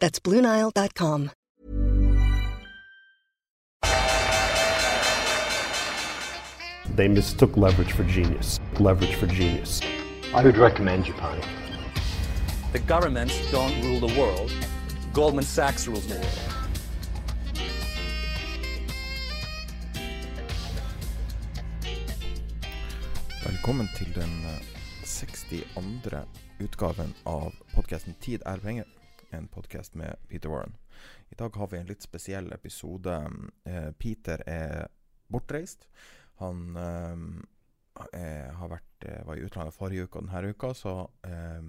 That's BlueNile.com. They mistook leverage for genius. Leverage for genius. I would recommend Japan. The governments don't rule the world. Goldman Sachs rules the world. Velkommen til den eh, 62. utgaven av podkasten 'Tid er penger', en podkast med Peter Warren. I dag har vi en litt spesiell episode. Eh, Peter er bortreist. Han eh, vært, eh, var i utlandet forrige uke og denne uka, så eh,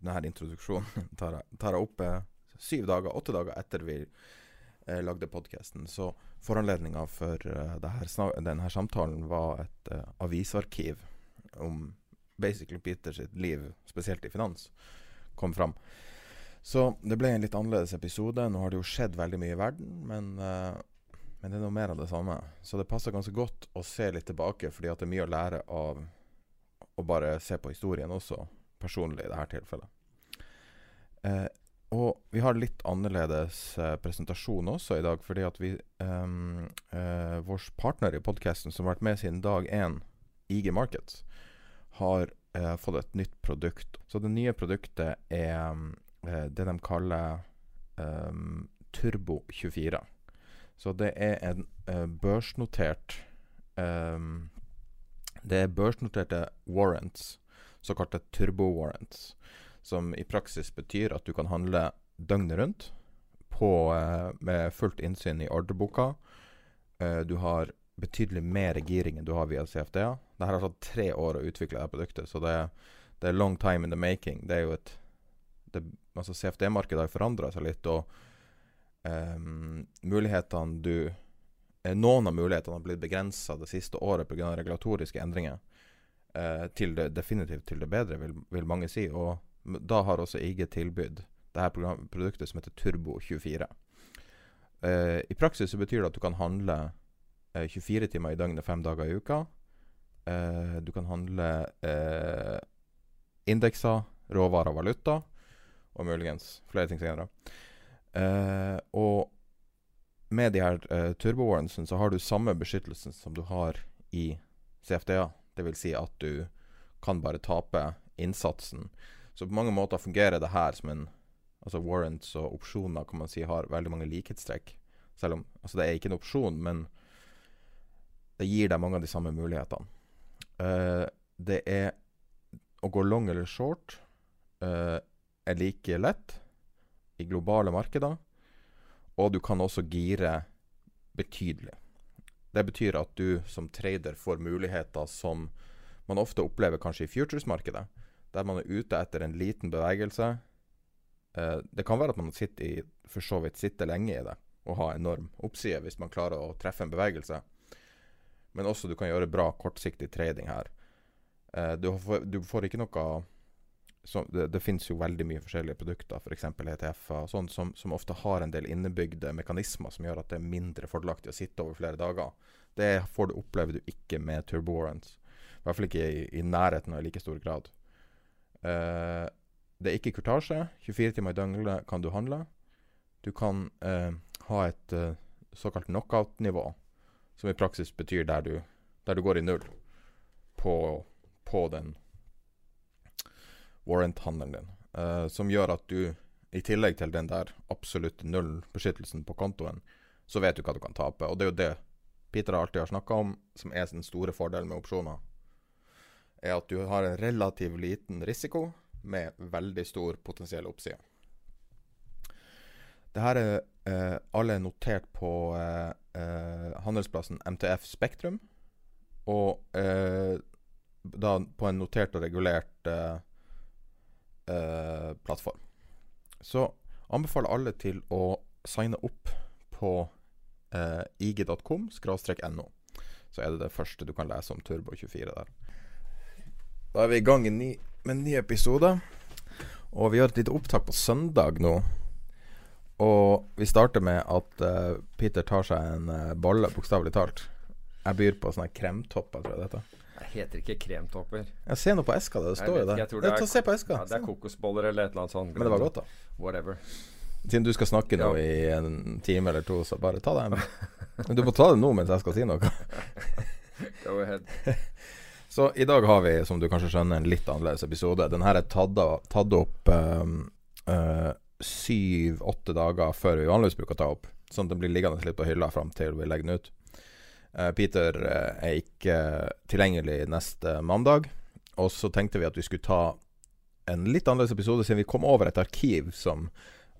denne introduksjonen tar jeg, tar jeg opp eh, syv dager, åtte dager etter vi eh, lagde podkasten. Så foranledninga for her, denne samtalen var et avisarkiv om basically Peter sitt liv, spesielt i finans, kom fram. Så det ble en litt annerledes episode. Nå har det jo skjedd veldig mye i verden, men, uh, men det er noe mer av det samme. Så det passer ganske godt å se litt tilbake, fordi at det er mye å lære av å bare se på historien også, personlig i dette tilfellet. Uh, og vi har litt annerledes eh, presentasjon også i dag, fordi at vi um, eh, Vår partner i podkasten, som har vært med siden dag én, IG Markets, har eh, fått et nytt produkt. Så det nye produktet er det de kaller um, Turbo 24. Så det er en eh, børsnotert um, Det er børsnoterte warrants, såkalte turbo warrants som i praksis betyr at du kan handle døgnet rundt på, eh, med fullt innsyn i ordreboka. Eh, du har betydelig mer giring enn du har via CFDA. Det har tatt tre år å utvikle det produktet, så det, det, er long time in the making. Det er jo et altså CFD-markedet har forandra seg litt, og um, mulighetene du eh, Noen av mulighetene har blitt begrensa det siste året pga. regulatoriske endringer. Uh, til det, definitivt til det bedre, vil, vil mange si. Og da har også IG tilbydd det her produktet som heter Turbo 24. Uh, I praksis så betyr det at du kan handle uh, 24 timer i døgnet fem dager i uka. Eh, du kan handle eh, indekser, råvarer, og valuta og muligens flere ting senere. Uh, og med de her uh, turbo-warrantsene så har du samme beskyttelsen som du har i CFDA. Dvs. Si at du kan bare tape innsatsen så på mange måter fungerer det her som en Altså warrants og opsjoner kan man si har veldig mange likhetstrekk. Selv om Altså, det er ikke en opsjon, men det gir deg mange av de samme mulighetene. Uh, det er Å gå long eller short uh, er like lett i globale markeder, og du kan også gire betydelig. Det betyr at du som trader får muligheter som man ofte opplever kanskje i futures-markedet der man er ute etter en liten bevegelse. Eh, det kan være at man sitter i, for så vidt sitter lenge i det og har enorm oppside hvis man klarer å treffe en bevegelse. Men også du kan gjøre bra kortsiktig trading her. Eh, du, får, du, får, ikke noe så, Det, det finnes jo veldig mye forskjellige produkter, f.eks. ETF-er, sånn, som, som, ofte har en del innebygde mekanismer som gjør at det er mindre fordelaktig å sitte over flere dager. Det får du oppleve du ikke med turbo warrants. I hvert fall ikke i, i nærheten av i like stor grad. Uh, det er ikke kurtasje. 24 timer i døgnet kan du handle. Du kan uh, ha et uh, såkalt knockout-nivå, som i praksis betyr der du, der du går i null på, på den warrant-handelen din. som gjør at du i tillegg til den der absolutt null-beskyttelsen på kontoen, så vet du hva du kan tape. Og det er jo det Peter alltid har snakka om, som er den store fordelen med opsjoner. Er at du har en relativt liten risiko med veldig stor potensiell oppside. Det her er eh, alle notert på eh, eh, handelsplassen MTF Spektrum. Og eh, da på en notert og regulert eh, plattform. Så anbefaler alle til å signe opp på eh, ig.com no. Så er det det første du kan lese om Turbo24 der. Da er vi i gang med en ny episode. Og vi har et lite opptak på søndag nå. Og vi starter med at uh, Peter tar seg en uh, bolle, bokstavelig talt. Jeg byr på sånne kremtopper, tror jeg det heter. Det heter ikke kremtopper. Jeg ser noe på eska. Det står jo der. Det er, se på eska. Ja, det er kokosboller eller et eller annet sånt. Men det var godt, da. Whatever. Siden du skal snakke nå ja. i en time eller to, så bare ta det. Du må ta det nå mens jeg skal si noe. Go ahead. Så i dag har vi, som du kanskje skjønner, en litt annerledes episode. Den her er tatt, tatt opp um, uh, syv-åtte dager før vi vanligvis bruker å ta opp. Sånn at den blir liggende litt på hylla fram til vi legger den ut. Uh, Peter uh, er ikke tilgjengelig neste mandag. Og så tenkte vi at vi skulle ta en litt annerledes episode siden vi kom over et arkiv som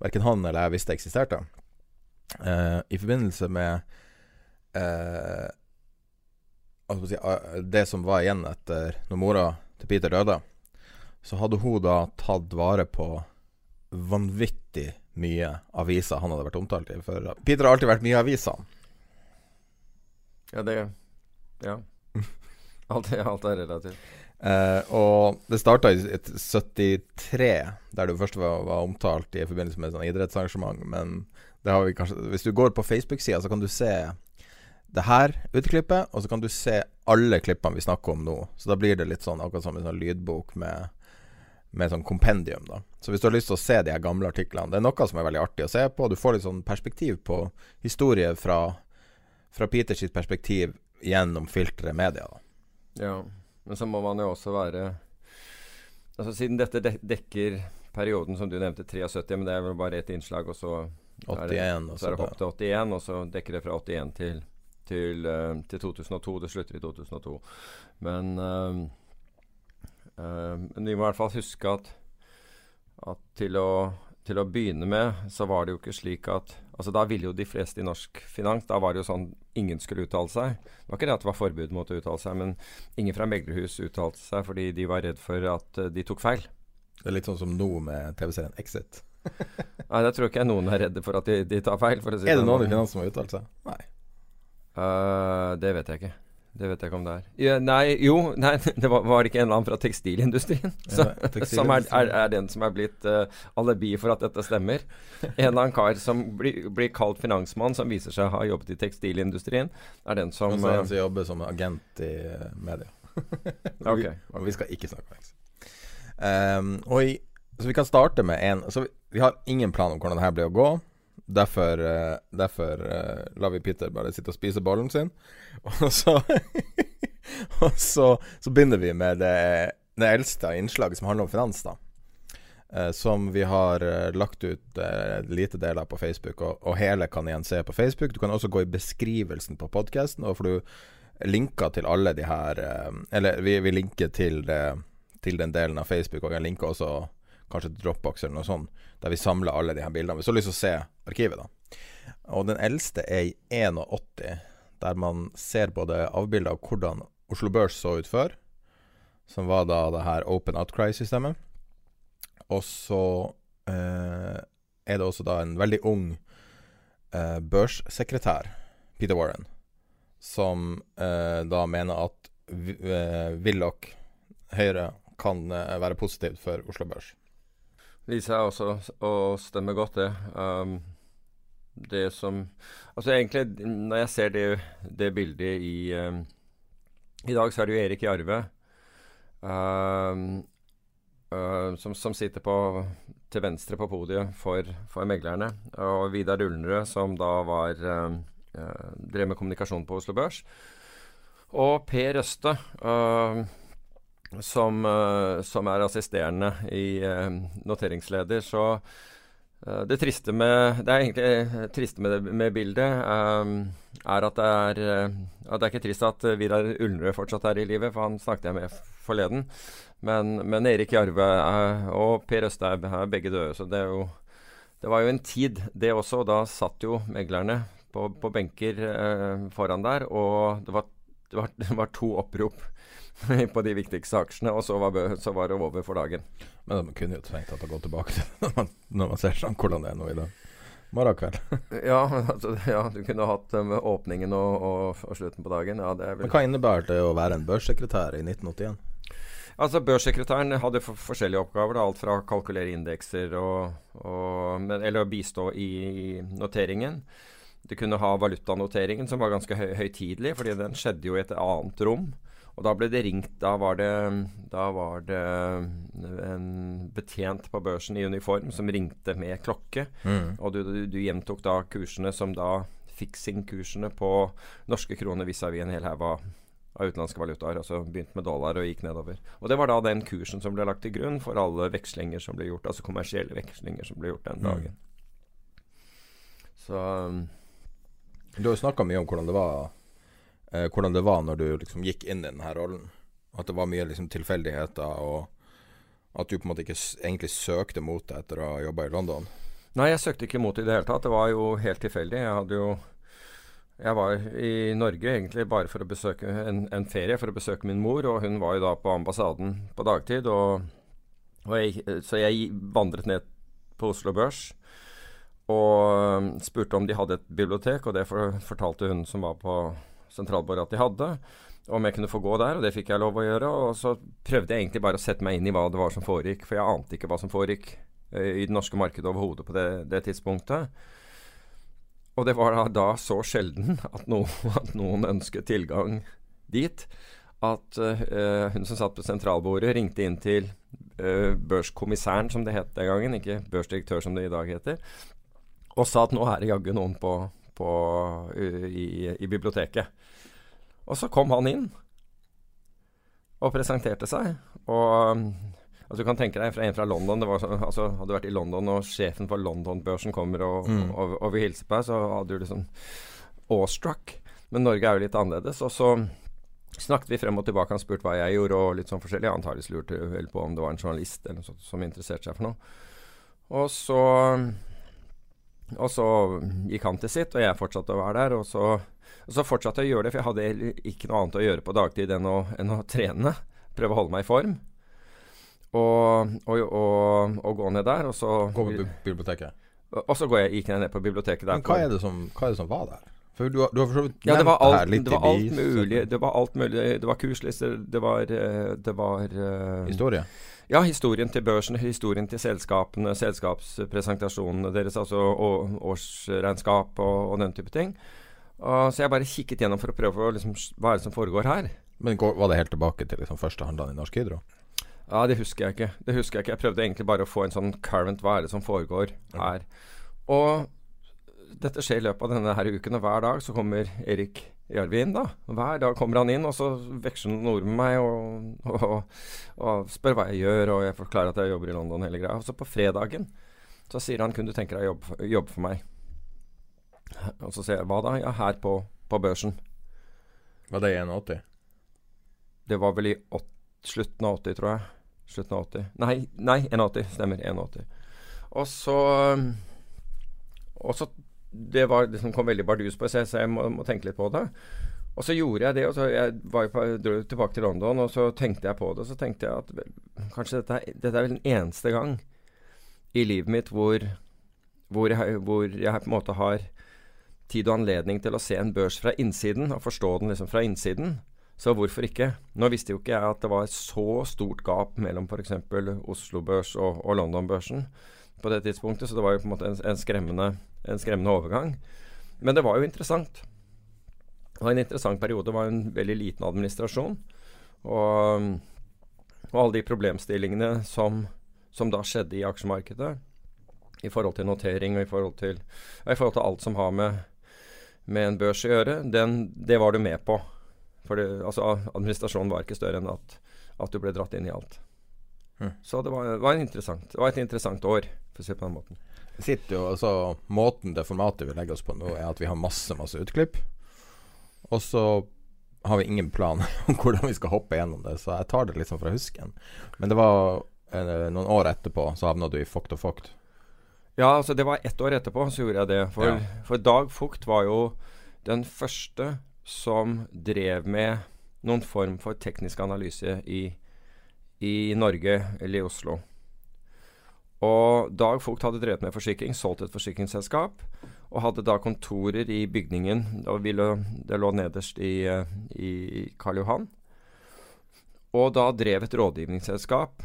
verken han eller jeg visste eksisterte. Uh, I forbindelse med si, det som var igjen etter når mora til Peter døde, så hadde hun da tatt vare på vanvittig mye aviser han hadde vært omtalt i. For Peter har alltid vært mye aviser. Ja, det Ja. Alt, alt er relativt. Uh, og det starta i 73, der du først var, var, omtalt i forbindelse med sånn idrettsarrangement. Men det har vi kanskje hvis du går på Facebook-sida, så kan du se det her utklippet, og så kan du se alle klippene vi snakker om nå. Så da blir det litt sånn akkurat som en sånn lydbok med med sånn kompendium. da Så hvis du har lyst til å se de gamle artiklene Det er noe som er veldig artig å se på. Du får litt sånn perspektiv på historie fra, fra Peters perspektiv gjennom filteret media. da Ja, men så må man jo også være Altså Siden dette dekker perioden som du nevnte, 73, men det er vel bare ett innslag, og så 81, er det, så er det hopp til 81, og så dekker det fra 81 til, til, uh, til 2002. Det slutter i 2002. Men uh, Uh, vi må i hvert fall huske at, at til, å, til, å, begynne med, så var det jo ikke slik at Altså Da ville jo de fleste i norsk finans Da var det jo sånn ingen skulle uttale seg. Det var ikke det at det var forbud mot å uttale seg, men ingen fra meglerhus uttalte seg fordi de var redd for at uh, de tok feil. Det er litt sånn som nå med TV-serien Exit. Nei, det tror ikke jeg noen er redde for at de, de tar feil. Si er det noen i finansen som har uttalt seg? Nei. Uh, det vet jeg ikke. Det vet jeg ikke om det er. Ja, nei, jo, nei, det var, var, det ikke en eller annen fra tekstilindustrien? Så, ja, tekstilindustrien. Som er, er, er, den som er blitt uh, alibi for at dette stemmer? En eller annen kar som blir, blir kalt finansmann, som viser seg å ha jobbet i tekstilindustrien, er den som Og så en som jobber som agent i uh, media. okay, Og vi skal ikke snakke om engelsk. Um, og i, så vi kan starte med en Så vi, vi har ingen plan om hvordan det her blir å gå. Derfor, uh, derfor uh, lar vi Peter bare sitte og spise bollen sin. Og så Og så, så, begynner vi med det, det eldste innslaget som handler om finans, da. Uh, som vi har lagt ut lite deler på Facebook, og, og, hele kan igjen se på Facebook. Du kan også gå i beskrivelsen på podkasten, og får du linker til alle de her Eller vi, vi linker til, til den delen av Facebook, og jeg linker også kanskje Dropbox eller noe sånt, der vi samler alle de her bildene. Hvis du har lyst til å se arkivet, da. Og den eldste er i 81, der man ser både avbilder av hvordan Oslo Børs så ut før, som var da det her Open Outcry-systemet. Og så eh, er det også da en veldig ung eh, børssekretær, Peter Warren, som eh, da mener at eh, Willoch Høyre kan eh, være positivt for Oslo Børs viser seg også å stemme godt, det. Um, det som Altså egentlig, når jeg ser det, det bildet i um, I dag så er det jo Erik Jarve um, uh, som, som, sitter på, til venstre på podiet for, for meglerne. Og Vidar Ulnerød, som da var uh, drev med kommunikasjon på Oslo Børs. Og Per Røste. Uh, som, uh, som er assisterende i uh, noteringsleder. Så Eh, det triste med Det er egentlig eh, triste med, det, med bildet um, er at det er uh, at Det er ikke trist at Vidar Ulnerød fortsatt er i livet, for han snakket jeg med forleden. Men, men Erik Jarve er, og Per Østheim er begge døde, så det jo Det var jo en tid, det også. og Da satt jo meglerne på, på benker eh, foran der, og det var, det var, det var to opprop på de viktigste aksjene, og så var, så var, det over for dagen. Men de kunne jo trengt at å gå tilbake til når man, når man ser sånn hvordan det er nå i dag. Morgenkveld. ja, altså, ja, du kunne hatt um, åpningen og, og, og, slutten på dagen. Ja, vel... Men Hva innebærer det å være en børssekretær i 1981? Altså Børssekretæren hadde for forskjellige oppgaver. Da, alt fra å kalkulere indekser og, og, eller å bistå i, i noteringen. Du kunne ha valutanoteringen, som var ganske høy, høytidelig, fordi den skjedde jo i et annet rom. Og da ble det ringt Da var det, da var det en betjent på børsen i uniform som ringte med klokke. Mm. Og du, du, du, gjentok da kursene som da fixing-kursene på norske kroner vis-à-vis en hel haug av, av utenlandske valutaer. Altså begynte med dollar og gikk nedover. Og det var da den kursen som ble lagt til grunn for alle vekslinger som ble gjort. Altså kommersielle vekslinger som ble gjort den mm. dagen. Mm. Så Du har jo snakka mye om hvordan det var eh, hvordan det var når du liksom gikk inn i denne rollen. At det var mye liksom tilfeldigheter, og at du på en måte ikke egentlig søkte mot det etter å ha jobba i London. Nei, jeg søkte ikke mot det i det hele tatt. Det var jo helt tilfeldig. Jeg hadde jo jeg var i Norge egentlig bare for å besøke en, en, ferie, for å besøke min mor. Og hun var jo da på ambassaden på dagtid. Og, og jeg, så jeg vandret ned på Oslo Børs og um, spurte om de hadde et bibliotek. Og det for, fortalte hun som var på sentralbordet at de hadde. Om jeg kunne få gå der, og det fikk jeg lov å gjøre. Og så prøvde jeg egentlig bare å sette meg inn i hva det var som foregikk, for jeg ante ikke hva som foregikk uh, i det norske markedet overhodet på det, det, tidspunktet. Og det var da, da så sjelden at, noen, at, noen ønsket tilgang dit, at uh, hun som satt på sentralbordet, ringte inn til uh, børskommissæren, som det het den gangen, ikke børsdirektør som det i dag heter, og sa at nå er det jaggu noen på på, i, i, biblioteket. Og så kom han inn og presenterte seg. Og altså, du kan tenke deg fra en fra London det var, altså, Hadde du vært i London, og sjefen for London-børsen kommer og, mm. og, og, vil hilse på deg, så hadde du liksom awestruck. Men Norge er jo litt annerledes. Og så snakket vi frem og tilbake. Han spurte hva jeg gjorde, og litt sånn forskjellig. Antakeligvis lurte vel på om det var en journalist eller noe sånt som interesserte seg for noe. Og så og så gikk han til sitt, og jeg fortsatte å være der. Og så, og så fortsatte jeg å gjøre det, for jeg hadde ikke noe annet å gjøre på dagtid enn å, enn å trene. Prøve å holde meg i form. Og, og, og, og gå ned der, og så Gå på biblioteket? Og så jeg, gikk jeg ned på biblioteket der. Men hva er det som, er det som var der? For du, du har for så vidt ja, det var alt, litt det var alt mulig. Det var alt mulig. Det var kurslister, det var, eh, det var uh, Historie? Ja, historien til børsen, historien til selskapene, selskapspresentasjonene deres, altså årsregnskap og, og, den type ting. Og, så jeg bare kikket gjennom for å prøve å liksom, hva er det som foregår her. Men Var det helt tilbake til liksom, første handlene i Norsk Hydro? Ja, det husker jeg ikke. Det husker Jeg ikke. Jeg prøvde egentlig bare å få en sånn current hva er det som foregår her. Og dette skjer i løpet av denne her uken, og hver dag så kommer Erik Jarvin, da. Hver dag kommer han inn, og så veksler han ord med meg og, og, og, spør hva jeg gjør, og jeg forklarer at jeg jobber i London hele greia. Og så på fredagen så sier han kunne du tenke deg å jobbe, jobbe, for meg. Og så sier jeg hva da? Ja, her på, på børsen. Var det i 81? Det var vel i 8, slutten av 80, tror jeg. Slutten av 80. Nei, nei 81. Stemmer. 81. Og så Og så det var, liksom kom veldig bardus på, så jeg må, må, tenke litt på det. Og så gjorde jeg det. og så Jeg var på, dro tilbake til London, og så tenkte jeg på det. Og så tenkte jeg at vel, kanskje dette, dette, er vel den eneste gang i livet mitt hvor, hvor, jeg, hvor jeg på en måte har tid og anledning til å se en børs fra innsiden, og forstå den liksom fra innsiden. Så hvorfor ikke? Nå visste jo ikke jeg at det var et så stort gap mellom f.eks. Oslo Børs og, og London-børsen på det tidspunktet, så det var jo på en måte en, en skremmende en skremmende overgang. Men det var jo interessant. Det var en interessant periode. Det var en veldig liten administrasjon. Og, og alle de problemstillingene som, som, da skjedde i aksjemarkedet, i forhold til notering og i forhold til, i forhold til alt som har med, med en børs å gjøre, den, det var du med på. For det, altså, administrasjonen var ikke større enn at, at du ble dratt inn i alt. Mm. Så det var, var, det var, et interessant år, for å si på den måten. jo altså Måten det formatet vi legger oss på nå, er at vi har masse, masse utklipp. Og så har vi ingen plan om hvordan vi skal hoppe gjennom det, så jeg tar det liksom fra husken. Men det var eh, noen år etterpå så havna du i Fucked og Fukt. Ja, altså det var ett år etterpå så gjorde jeg det. For, Ja. for Dag Fugt var jo den første som drev med noen form for teknisk analyse i, i Norge, eller i Oslo. Og Dag Fugt hadde drevet med forsikring, solgt et forsikringsselskap, og hadde da kontorer i bygningen. Og ville, det lå nederst i, eh, i Karl Johan. Og da drev et rådgivningsselskap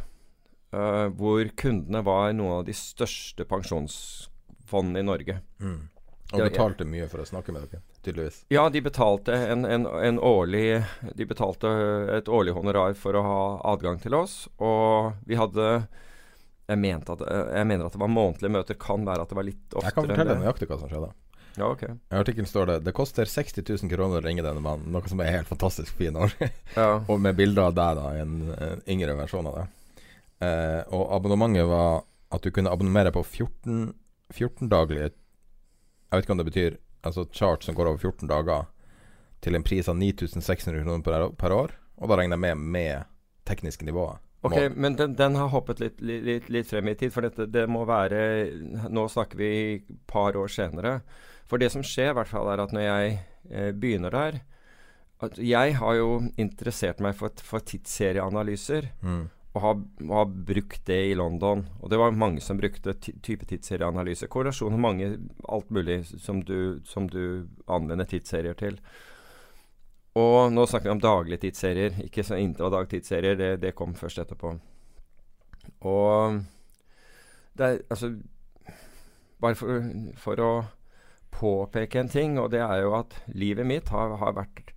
eh, hvor kundene var noen av de største pensjonsfondene i Norge. Og betalte mye for å snakke med dere, tydeligvis. Ja, de betalte en, en, en årlig De betalte et årlig honorar for å ha adgang til oss. Og vi hadde jeg, at, jeg mener at det var månedlige møter. Kan være at det var litt oftere Jeg kan fortelle deg nøyaktig hva som skjedde. Ja, ok. I artikkelen står det Det koster 60 000 kroner å ringe denne mannen, noe som er helt fantastisk fin år. Ja. og med bilder av deg, da, en, en yngre versjon av det. Eh, og abonnementet var at du kunne abonnere på 14, 14 daglige Jeg vet ikke om det betyr Altså chart som går over 14 dager, til en pris av 9600 kroner per, per år. Og da regner jeg med med tekniske nivået. Ok, Må- men den, den har hoppet litt, litt, litt, frem i tid. For dette, det må være Nå snakker vi par år senere. For det som skjer, i hvert fall, er at når jeg eh, begynner der at Jeg har jo interessert meg for, for tidsserieanalyser. Mm. Og har, og har brukt det i London. Og det var mange som brukte type tidsserieanalyse. Korrelasjon og mange alt mulig som du, som du anvender tidsserier til. Og nå snakker vi om daglige tidsserier, ikke så intradag-tidsserier. Det, det kom først etterpå. Og det er altså Bare for, for å påpeke en ting, og det er jo at livet mitt har, har vært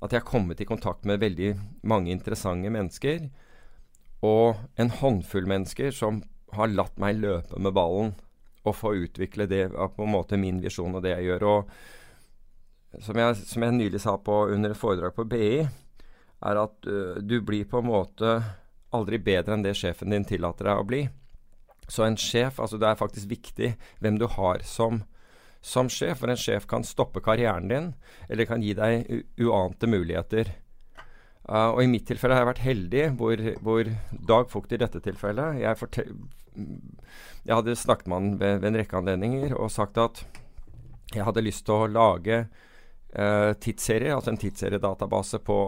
at jeg har kommet i kontakt med veldig mange interessante mennesker. Og en håndfull mennesker som har latt meg løpe med ballen og få utvikle det på en måte min visjon og det jeg gjør. Og som jeg, som jeg nylig sa på, under et foredrag på BI, er at uh, du blir på en måte aldri bedre enn det sjefen din tillater deg å bli. Så en sjef, altså det er faktisk viktig hvem du har som, som sjef. For en sjef kan stoppe karrieren din, eller kan gi deg uante muligheter. Uh, og i mitt tilfelle har jeg vært heldig, hvor, hvor Dag Fugt i dette tilfellet jeg, jeg hadde snakket med han ved, ved en rekke anledninger og sagt at jeg hadde lyst til å lage uh, tidsserie, altså en tidsseriedatabase på,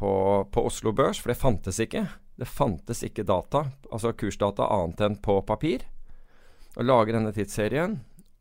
på, på Oslo Børs, for det fantes ikke. Det fantes ikke data, altså kursdata, annet enn på papir. Å lage denne tidsserien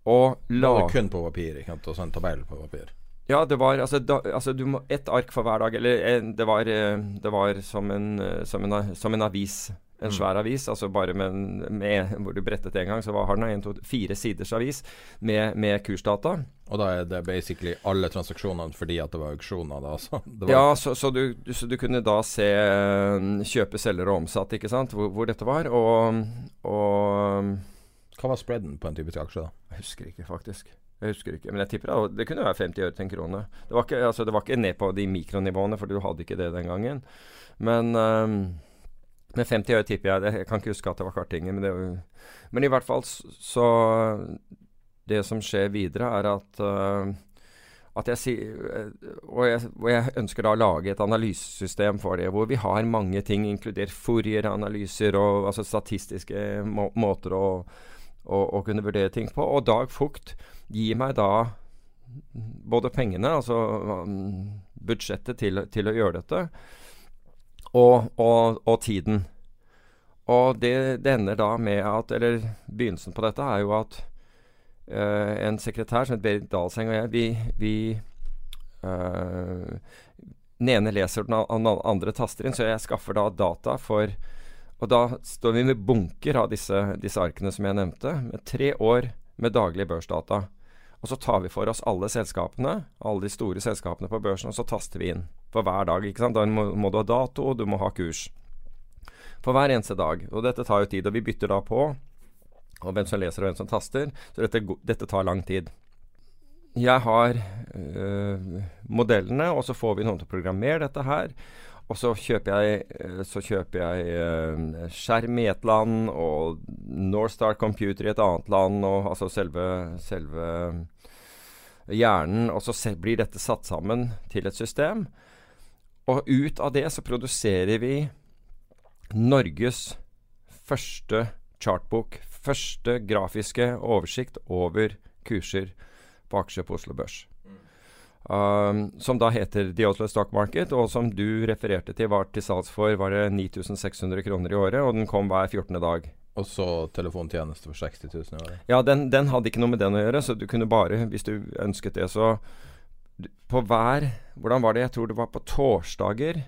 og lage kun på papir, ikke sant? og så en tabell på papir. Ja, det var altså, da, altså du må Ett ark for hver dag. Eller det var, eh, det var som, en, eh, som, en, som en avis. En Mm. svær avis. Altså bare med, med Hvor du brettet en gang, så var, har den en, to, fire siders avis med, med kursdata. Og da er det basically alle transaksjonene fordi at det var auksjoner da, så det var Ja, så, så, du, du, så du kunne da se eh, kjøpe, selger og omsatt, ikke sant, hvor, hvor dette var. Og, og Hva var spreaden på en typisk aksje, da? Jeg husker ikke, faktisk. Jeg husker ikke, Men jeg tipper det, det kunne være 50 øre til en krone. Det var ikke, altså, det var ikke ned på de mikronivåene, for du hadde ikke det den gangen. Men um, med 50 øre tipper jeg. Jeg kan ikke huske at det var kartinger. Men, det, men i hvert fall så Det som skjer videre, er at uh, at jeg sier og, jeg, og jeg ønsker da å lage et analysesystem for det, hvor vi har mange ting, inkludert Fourier-analyser og altså statistiske må måter å, å, å kunne vurdere ting på. Og Dag Fugt gir meg da både pengene, altså um, budsjettet til, til å gjøre dette, og, og, og tiden. Og det, det ender da med at Eller begynnelsen på dette er jo at eh, en sekretær som heter Berit Dalseng og jeg, vi, vi eh, Den ene leser den andre taster inn, så jeg skaffer da data for Og da står vi med bunker av disse, disse arkene som jeg nevnte, med tre år med daglige børsdata. Og så tar vi for oss alle selskapene, alle de store selskapene på børsen, og så taster vi inn for hver dag. ikke sant? Da må, må du ha dato, og du må ha kurs. For hver eneste dag. Og dette tar jo tid, og vi bytter da på. Og hvem som leser og hvem som taster. Så dette, dette tar lang tid. Jeg har øh, modellene, og så får vi noen til å programmere dette her. Og så kjøper jeg, eh, så kjøper jeg eh, skjerm i et land og Northstar Computer i et annet land, og altså selve, selve hjernen. Og så blir dette satt sammen til et system. Og ut av det så produserer vi Norges første chartbok. Første grafiske oversikt over kurser på aksjer på Oslo Børs. Um, som da heter The Oslo Stock Market, og som du refererte til var til salgs for var det 9600 kroner i året, og den kom hver 14. dag. Og så telefontjeneste for 60 000 i året. Ja, den, den, hadde ikke noe med den å gjøre, så du kunne bare, hvis du ønsket det, så På hver Hvordan var det? Jeg tror det var på torsdager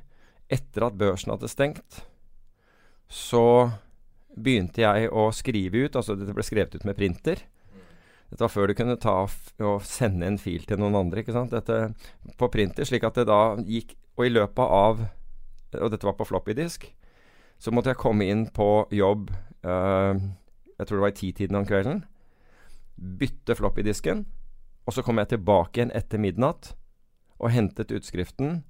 etter at børsen hadde stengt, så begynte jeg å skrive ut Altså, det ble skrevet ut med printer. Dette var før du kunne ta og sende en fil til noen andre ikke sant? Dette på printer, slik at det da gikk Og i løpet av Og dette var på floppydisk. Så måtte jeg komme inn på jobb uh, Jeg tror det var i titiden om kvelden. Bytte floppydisken. Og så kom jeg tilbake igjen etter midnatt og hentet utskriften.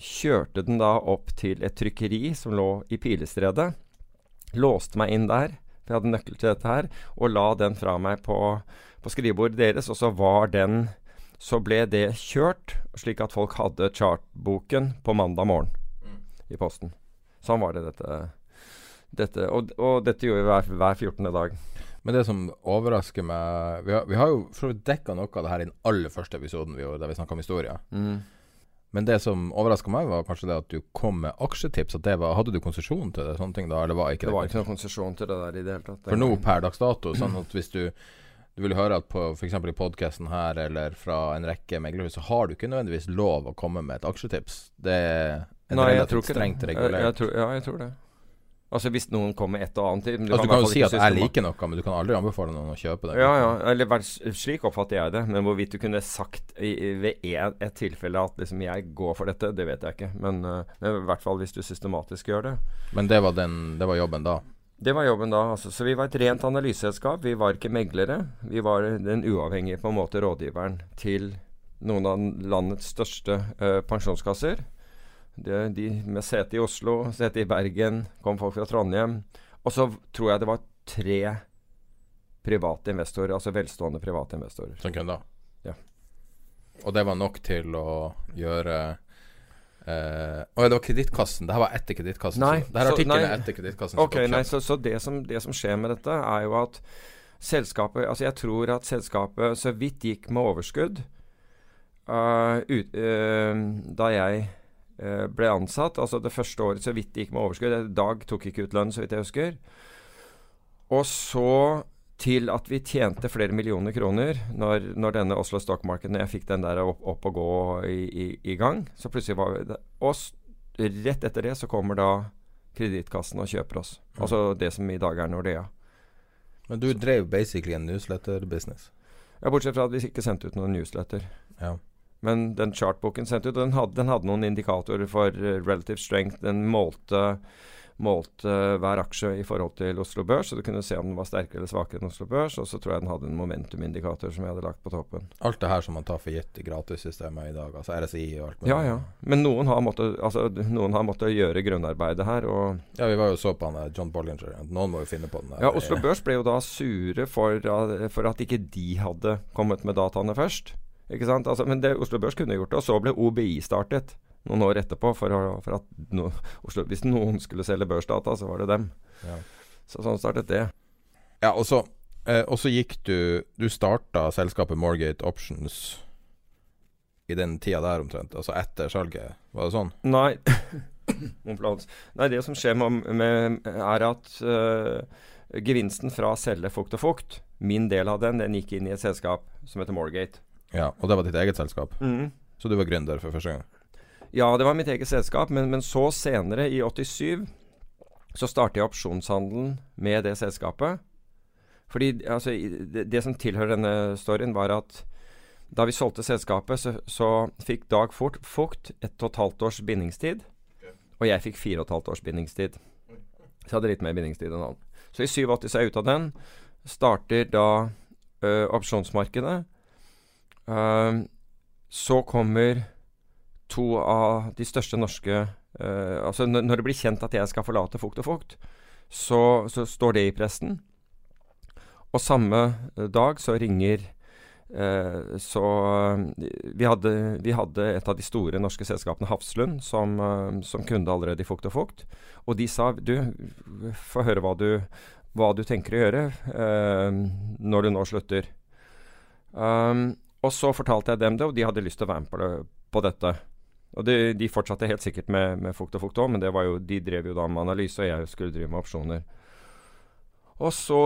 Kjørte den da opp til et trykkeri som lå i Pilestredet. Låste meg inn der, for jeg hadde nøkkel til dette her, og la den fra meg på på skrivebordet deres, og så var den Så ble det kjørt, slik at folk hadde chartboken på mandag morgen mm. i posten. Sånn var det dette. dette og, og, dette gjorde vi hver, hver 14. dag. Men det som overrasker meg Vi har, vi har jo for dekka noe av det her i den aller første episoden vi gjorde, der vi snakka om historie. Mm. Men det som overraska meg, var kanskje det at du kom med aksjetips. Var, hadde du konsesjon til det? sånne ting da, eller var ikke det? Det var ikke noen konsesjon til det der i det hele tatt. For nå per dags dato, sånn at hvis du du vil høre at på f.eks. i podkasten her eller fra en rekke meglerhus, så har du ikke nødvendigvis lov å komme med et aksjetips. Det er en Nei, relativt strengt regulert. Jeg, jeg tror, ja, jeg tror det. Altså Hvis noen kommer et og annet Du, altså, kan, du kan jo si at jeg liker noe, men du kan aldri anbefale noen å kjøpe det. Ja, ja, eller Slik oppfatter jeg det. Men hvorvidt du kunne sagt i, ved et, et tilfelle at liksom jeg går for dette, det vet jeg ikke. Men, uh, men i hvert fall hvis du systematisk gjør det. Men det var, den, det var jobben da? Det var jobben da. Altså. Så vi var et rent analyseselskap. Vi var ikke meglere. Vi var den uavhengige på en måte rådgiveren til noen av landets største uh, pensjonskasser. Det, de med sete i Oslo, sete i Bergen, kom folk fra Trondheim. Og så tror jeg det var tre private investorer, altså velstående private investorer. Som kunder? Ja. Og det var nok til å gjøre Uh, oh, det var Kredittkassen. Det her var etter Kredittkassen. Nei, det her artikkelen er etter Kredittkassen. Okay, nei, så, så det, som, det, som, skjer med dette, er jo at selskapet Altså, jeg tror at selskapet så vidt gikk med overskudd uh, ut, uh, da jeg ble ansatt. Altså det første året så vidt gikk med overskudd. Dag tok ikke ut lønn, så vidt jeg husker. Og så til at vi tjente flere millioner kroner når, når denne Oslo Stock Market Når jeg fikk den der opp, opp og gå i, i, i, gang. Så plutselig var det Og rett etter det så kommer da Kredittkassen og kjøper oss. Mm. Altså det som i dag er Nordea. Men du drev basically en newsletter-business? Ja, bortsett fra at vi ikke sendte ut noen newsletter. Ja. Men den chartboken sendte ut, den hadde, den hadde noen indikatorer for uh, relative strength. Den målte målte hver aksje i forhold til Oslo Børs, så du kunne se om den var sterkere eller svakere enn Oslo Børs. Og så tror jeg den hadde en momentumindikator som jeg hadde lagt på toppen. Alt det her som man tar for gitt i gratissystemet i dag, altså RSI og alt mulig? Ja, ja. Men noen har måttet, altså, noen har måttet gjøre grunnarbeidet her. Og ja, vi var jo så på han John Bollinger. Noen må jo finne på den der. Ja, Oslo Børs ble jo da sure for, for at ikke de hadde kommet med dataene først. Ikke sant? Altså, men det Oslo Børs kunne gjort det. Og så ble OBI startet noen år etterpå. For, for at no, Oslo, hvis noen skulle selge børsdata, så var det dem. Ja. Så sånn startet det. Ja, og så, eh, og så gikk du Du starta selskapet Morgate Options i den tida der omtrent? Altså etter salget? Var det sånn? Nei. Nei, det som skjer med, med er at uh, gevinsten fra å selge Fukt og Fukt, min del av den, den gikk inn i et selskap som heter Morgate. Ja, Og det var ditt eget selskap? Mm. Så du var gründer for første gang? Ja, det var mitt eget selskap, men, men så senere, i 87, så startet jeg opsjonshandelen med det selskapet. Fordi altså, det, det, som tilhører denne storyen, var at da vi solgte selskapet, så, så fikk Dag Fort Fugt et og et halvt års bindingstid. Og jeg fikk fire og et halvt års bindingstid. Så jeg hadde litt mer bindingstid enn han. Så i 87 så er jeg ute av den. Starter da ø, opsjonsmarkedet. Uh, så kommer to av de største norske uh, Altså når, det blir kjent at jeg skal forlate Fukt og Fukt, så, så står det i pressen. Og samme eh, dag så ringer uh, Så vi hadde, vi hadde et av de store norske selskapene, Hafslund, som, uh, som kunde allerede i Fukt og Fukt. Og de sa du, få høre hva du, hva du tenker å gjøre når du nå slutter. Um, og så fortalte jeg dem det, og de hadde lyst til å være med på, det, på dette. Og de, de, fortsatte helt sikkert med, med Fukt og Fukt òg, men det var jo, de drev jo da med analyse, og jeg skulle drive med opsjoner. Og så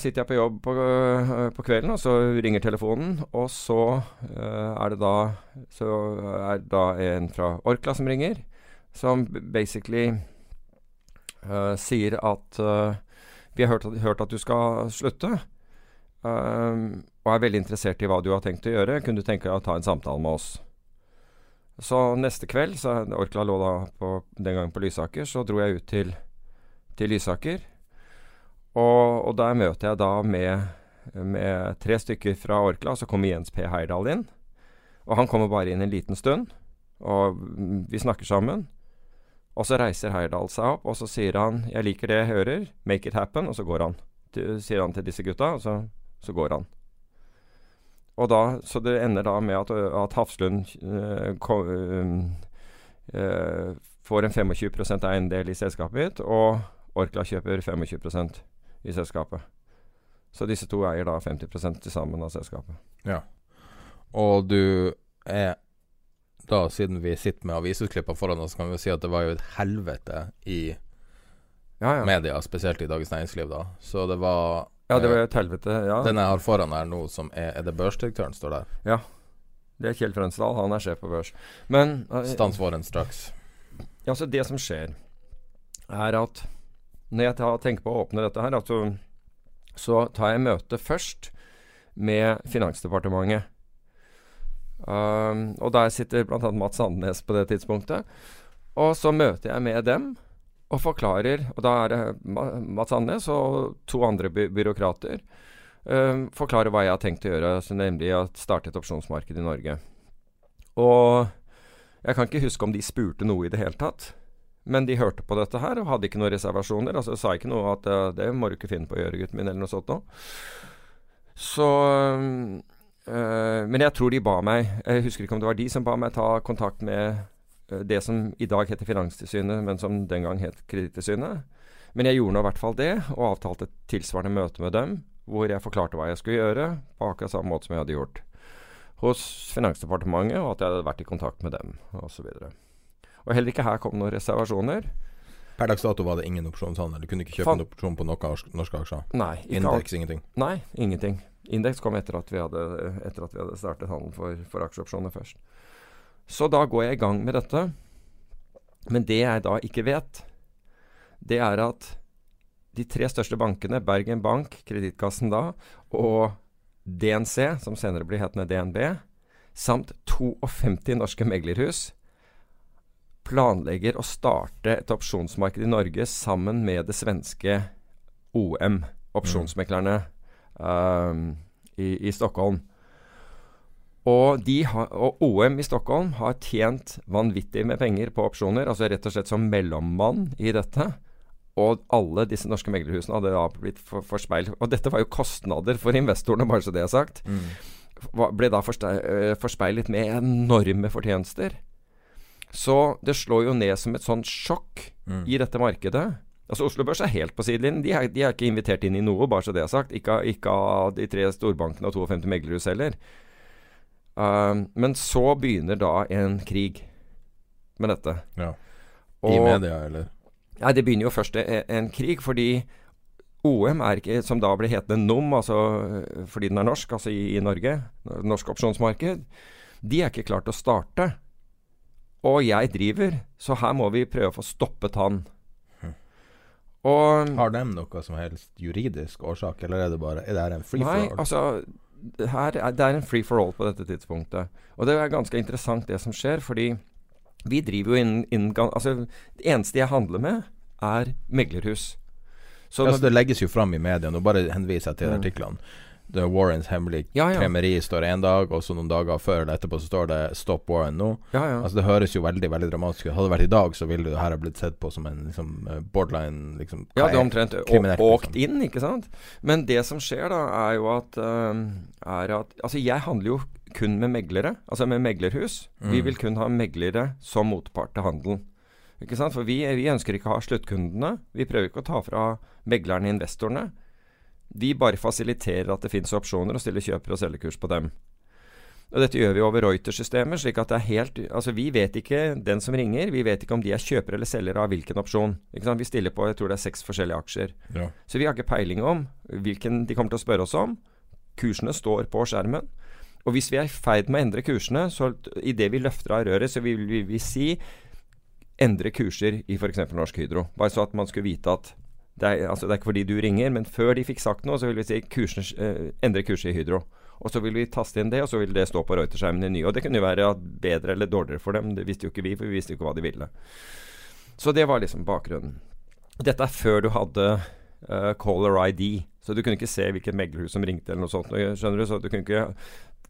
sitter jeg på jobb på, øh, på kvelden, og så ringer telefonen. Og så uh, er det da Så er det da en fra Orkla som ringer, som basically uh, sier at uh, vi har hørt, hørt, at du skal slutte, og er veldig interessert i hva du har tenkt å gjøre. Kunne du tenke deg å ta en samtale med oss? Så neste kveld, så Orkla lå da på, den gangen på Lysaker, så dro jeg ut til, til Lysaker. Og, og, der møter jeg da med, med, tre stykker fra Orkla. Så kommer Jens P. Heyerdahl inn. Og han kommer bare inn en liten stund. Og vi snakker sammen. Og så reiser Heyerdahl seg opp, og så sier han 'Jeg liker det jeg hører. Make it happen.' Og så går han. Til, sier han til disse gutta, og så, så går han. Og da, så det ender da med at, at Hafslund uh, kom, uh, får en 25% eiendel i selskapet mitt, og Orkla kjøper 25% i selskapet. Så disse to eier da 50 til sammen av selskapet. Ja. Og du er da, siden vi sitter med avisutklippene foran oss, kan vi si at det var jo et helvete i ja, ja. media, spesielt i Dagens Næringsliv, da. Så det var Ja, det var et helvete, ja. Den jeg har foran her nå, som er Er det børsdirektøren står der? Ja. Det er Kjell Frønsdal. Han er sjef på børs. Men uh, Stans våren straks. Ja, så det som skjer, er at når jeg tenker på å åpne dette her, altså, så tar jeg møte først med Finansdepartementet. Um, og der sitter bl.a. Mats Sandnes på det tidspunktet. Og så møter jeg med dem og forklarer Og da er det Mats Annes og to andre by byråkrater. uh, forklarer hva jeg har tenkt å gjøre, nemlig å starte et opsjonsmarked i Norge. Og jeg kan ikke huske om de spurte noe i det hele tatt. Men de hørte på dette her og hadde ikke noen reservasjoner. Altså sa ikke noe at uh, 'det må du ikke finne på å gjøre, gutten min', eller noe sånt noe. Så uh, Men jeg tror de ba meg Jeg husker ikke om det var de som ba meg ta kontakt med det som i dag heter Finanstilsynet, men som den gang het Kredittilsynet. Men jeg gjorde nå i hvert fall det, og avtalte et tilsvarende møte med dem, hvor jeg forklarte hva jeg skulle gjøre, på akkurat samme måte som jeg hadde gjort hos Finansdepartementet, og at jeg hadde vært i kontakt med dem, osv. Og heller ikke her kom noen reservasjoner. Per dags dato var det ingen opsjonshandel? Du kunne ikke kjøpe Fan. en opsjon på noen norske aksjer? Nei. Indeks, ingenting? Nei, ingenting. Indeks kom etter at vi hadde, etter at vi hadde startet handel for, for aksjeopsjoner først. Så da går jeg i gang med dette. Men det jeg da ikke vet, det er at de tre største bankene, Bergen Bank, Kredittkassen da, og DNC, som senere blir hetende DNB, samt 52 norske meglerhus, planlegger å starte et opsjonsmarked i Norge sammen med det svenske OM, opsjonsmeklerne, um, i, i, Stockholm. Og, har, og, OM i Stockholm har tjent vanvittig med penger på opsjoner, altså rett og slett som mellommann i dette. Og alle disse norske meglerhusene hadde da blitt for, forspeilet Og dette var jo kostnader for investorene, bare så det er sagt. Mm. Ble da eh, forspeilet med enorme fortjenester. Så det slår jo ned som et sånt sjokk mm. i dette markedet. Altså Oslo Børs er helt på sidelinjen. De, de er ikke invitert inn i noe, bare så det er sagt. Ikke, ikke av de tre storbankene og 52 meglerhus heller. Uh, men så begynner da en krig med dette. Ja. I og, media, eller? Nei, det begynner jo først en, en krig, fordi OM er ikke, som da ble hetende NOM, altså fordi den er norsk, altså i, i Norge, norsk opsjonsmarked, de er ikke klart å starte. Og jeg driver, så her må vi prøve å få stoppet han. Og, Har de noe som helst juridisk årsak, eller er det bare Er det en free for all? Nei, altså her er, Det er en free for all på dette tidspunktet. Og det er ganske interessant det som skjer, fordi vi driver jo innen, innen Altså, det eneste jeg handler med, er meglerhus. Så altså, det legges jo fram i media, nå bare henviser jeg til mm. artiklene. Er Warrens hemmelige Ja, ja. kremeri står én dag, og så noen dager før eller etterpå så står det 'Stop Warren' nå. Ja, ja. Altså Det høres jo veldig veldig dramatisk ut. Hadde det vært i dag, så ville det her ha blitt sett på som en liksom eh, borderline liksom, Ja, er er- omtrent kriminelt, åkt liksom. inn, ikke sant? Men det som skjer da, er jo at, uh, er at Altså, jeg handler jo kun med meglere, altså med meglerhus. Vi Mm. vil kun ha meglere som motpart til handelen. Ikke sant? For vi, vi ønsker ikke å ha sluttkundene. Vi prøver ikke å ta fra meglerne investorene. Vi bare fasiliterer at det finnes opsjoner, og stiller kjøper- og selgerkurs på dem. Og Dette gjør vi over Reuters-systemet, slik at det er helt Altså, vi vet ikke den som ringer, vi vet ikke om de er kjøper eller selger av hvilken opsjon. Vi stiller på jeg tror det er seks forskjellige aksjer. Ja. Så vi har ikke peiling om hvilken de kommer til å spørre oss om. Kursene står på skjermen. Og hvis vi er i ferd med å endre kursene, så idet vi løfter av røret, så vil vi, vi si endre kurser i f.eks. Norsk Hydro. Bare så at man skulle vite at det er, altså det er ikke fordi du ringer, men før de fikk sagt noe, så vil vi si kursen, eh, endre kurset i Hydro. Og så vil vi taste inn det, og så vil det stå på Reuter-skjermen i ny. Og det kunne jo være bedre eller dårligere for dem. Det visste jo ikke vi, for vi visste jo ikke hva de ville. Så det var liksom bakgrunnen. Dette er før du hadde uh, caller ID, så du kunne ikke se hvilket meglerhus som ringte eller noe sånt. Skjønner du? Så du kunne ikke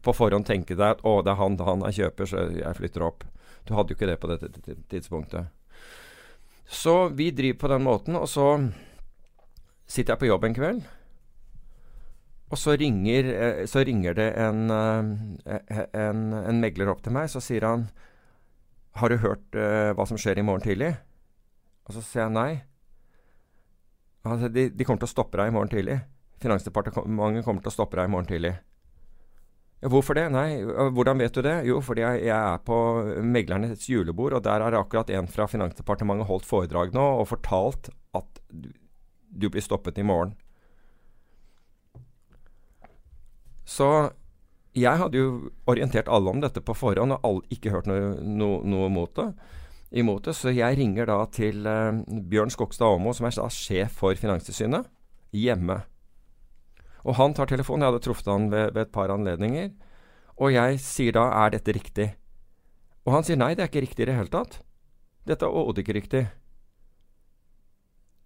på forhånd tenke deg at å, det er han, han er kjøper, så jeg flytter opp. Du hadde jo ikke det på dette tidspunktet. Så vi driver på den måten, og så sitter jeg på jobb en kveld. Og så ringer, eh, så ringer det en, eh, en, en megler opp til meg. Så sier han Har du hørt eh, hva som skjer i morgen tidlig? Og så sier jeg nei. Altså, de, de kommer til å stoppe deg i morgen tidlig. Finansdepartementet kommer til å stoppe deg i morgen tidlig. Hvorfor det? Nei, hvordan vet du det? Jo, fordi jeg, jeg er på meglernes julebord, og der har akkurat en fra Finansdepartementet holdt foredrag nå og fortalt at du, blir stoppet i morgen. Så jeg hadde jo orientert alle om dette på forhånd, og alle, ikke hørt noe, noe, noe mot det, imot det. Så jeg ringer da til eh, Bjørn Skogstad Aamodt, som er da sjef for Finanstilsynet, hjemme. Og han tar telefonen. Jeg hadde truffet han ved, ved et par anledninger. Og jeg sier da er dette riktig? Og han sier nei, det er ikke riktig i det hele tatt. Dette er overhodet ikke riktig.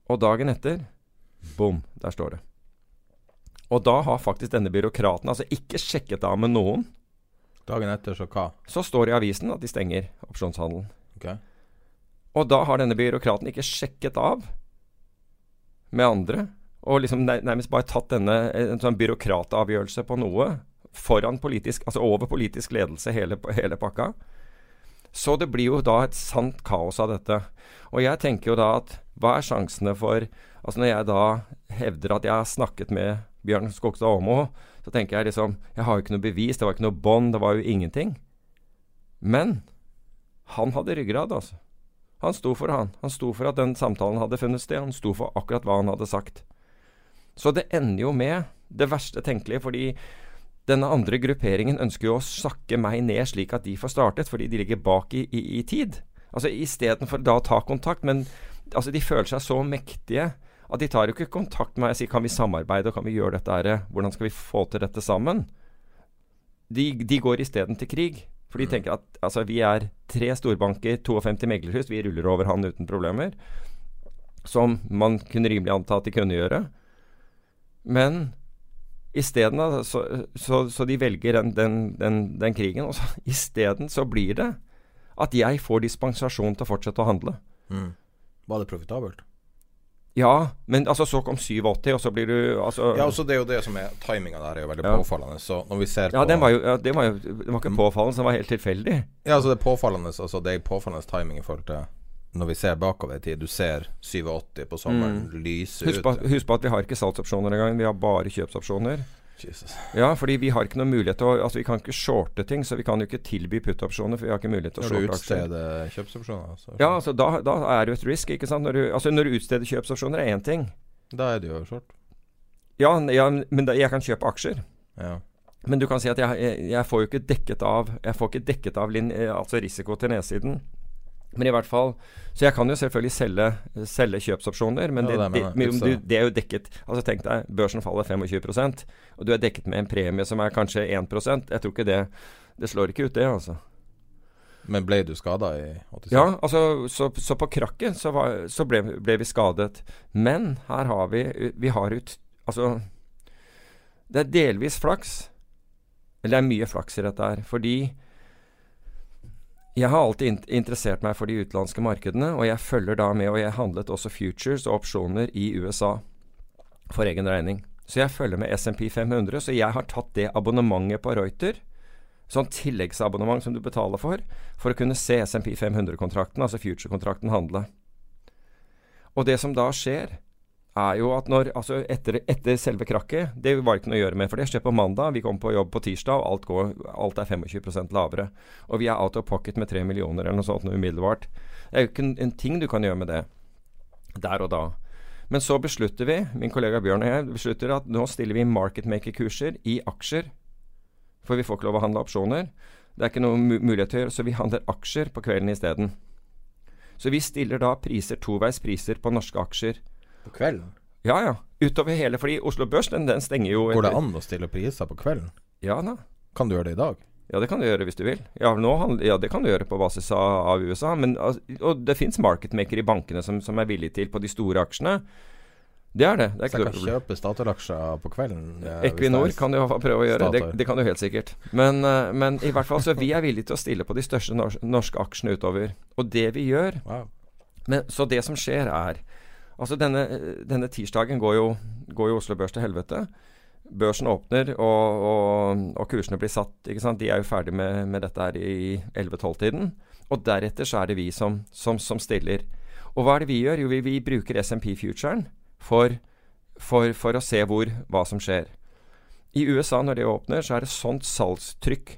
Og dagen etter bom, der står det. Og da har faktisk denne byråkraten altså ikke sjekket av med noen. Dagen etter, så hva? Så står det i avisen at de stenger opsjonshandelen. Okay. Og da har denne byråkraten ikke sjekket av med andre, og liksom nærmest bare tatt denne en sånn byråkratavgjørelse på noe foran politisk, altså over politisk ledelse, hele, hele pakka. Så det blir jo da et sant kaos av dette. Og jeg tenker jo da at hva er sjansene for Altså når jeg da hevder at jeg har snakket med Bjørn Skogstad Aamodt, så tenker jeg liksom Jeg har jo ikke noe bevis, det var ikke noe bånd, det var jo ingenting. Men han hadde ryggrad, altså. Han sto for han. Han sto for at den samtalen hadde funnet sted. Han sto for akkurat hva han hadde sagt. Så det ender jo med det verste tenkelige, fordi denne andre grupperingen ønsker jo å sakke meg ned slik at de får startet, fordi de ligger bak i, i, i tid. Altså Istedenfor da å ta kontakt, men altså de føler seg så mektige at de tar jo ikke kontakt med meg og sier kan vi samarbeide og kan vi gjøre dette her, hvordan skal vi få til dette sammen? De, de går isteden til krig. For de tenker at altså, vi er tre storbanker, 52 meglerhus, vi ruller over han uten problemer. Som man kunne rimelig anta at de kunne gjøre. Men isteden så, så, så de velger den, den, den, den krigen. Og så isteden så blir det at jeg får dispensasjon til å fortsette å handle. Mm. Var det profitabelt? Ja, men altså så kom 87, og så blir du altså, Ja, også det er jo det som er Timinga der er jo veldig Ja. påfallende. Så når vi ser Ja, på den var jo, ja, det var jo Den var ikke påfallende, den var helt tilfeldig. Ja, altså det er påfallende Altså det er påfallende timing i forhold til når vi ser bakover i tid. Du ser 87 på sommeren lyse Mm. Husk på, husk på at vi har ikke salgsopsjoner engang. Vi har bare kjøpsopsjoner. Jesus. Ja, fordi vi har ikke noen mulighet til å Altså, vi kan ikke shorte ting, så vi kan jo ikke tilby put-opsjoner, for vi har ikke mulighet til å Når du shorte aksjer. utsteder kjøpsopsjoner, altså. Ja, altså da, da er det jo et risk, ikke sant. Når du, altså når du utsteder kjøpsopsjoner er én ting. Da er det jo short. Ja, ja men da, jeg kan kjøpe aksjer. Ja. Men du kan si at jeg, jeg, jeg får jo ikke dekket av Jeg får ikke dekket av lin, eh, altså risiko til nedsiden. Men i hvert fall Så jeg kan jo selvfølgelig selge, selge kjøpsopsjoner, men Ja, det, det det, det er jo dekket Altså tenk deg, børsen faller 25% og du er dekket med en premie som er kanskje 1% Jeg tror ikke det Det slår ikke ut, det, altså. Men ble du skada i 86? Ja, altså, så, så på krakket så, var, så ble, ble vi skadet. Men her har vi Vi har ut Altså Det er delvis flaks. Eller det er mye flaks i dette her. Fordi jeg har alltid interessert meg for de utenlandske markedene, og jeg følger da med, og jeg handlet også futures og opsjoner i USA for egen regning. Så jeg følger med SMP 500, så jeg har tatt det abonnementet på Reuter, sånn tilleggsabonnement som du betaler for, for å kunne se SMP 500-kontrakten, altså future-kontrakten, handle. Og det som da skjer, er jo at når Altså, etter, etter, selve krakket Det var ikke noe å gjøre med, for det skjer på mandag. Vi kommer på jobb på tirsdag, og alt, går, alt er 25 lavere. Og vi er out of pocket med 3 millioner eller noe sånt noe umiddelbart. Det er jo ikke en, en, ting du kan gjøre med det der og da. Men så beslutter vi, min kollega Bjørn og jeg, beslutter at nå stiller vi marketmaker-kurser i aksjer. For vi får ikke lov å handle opsjoner. Det er ikke noen mulighet til å gjøre, så vi handler aksjer på kvelden isteden. Så vi stiller da priser, toveis priser på norske aksjer på kvelden? Ja, ja. Utover hele. Fordi Oslo Børs den, den stenger jo Går det an å stille priser på kvelden? Ja da. Kan du gjøre det i dag? Ja, det kan du gjøre hvis du vil. Ja, nå, ja det kan du gjøre på basis av, av USA. Men, og det fins marketmaker i bankene som, som, er villige til på de store aksjene. Det er det. det er så jeg kan kjøpe Statoil-aksjer på kvelden? Ja, Equinor kan du prøve å gjøre. Det, det, kan du helt sikkert. Men, uh, men, i hvert fall så vi er villige til å stille på de største norske aksjene utover. Og det vi gjør wow. men, Så det som skjer, er Altså denne, denne tirsdagen går jo, går jo, Oslo Børs til helvete. Børsen åpner, og, og, og, kursene blir satt. ikke sant? De er jo ferdig med, med dette her i 11-12-tiden. Og deretter så er det vi som, som, som, stiller. Og hva er det vi gjør? Jo, vi, vi bruker SMP-futuren for, for, for, å se hvor, hva som skjer. I USA, når det åpner, så er det sånt salgstrykk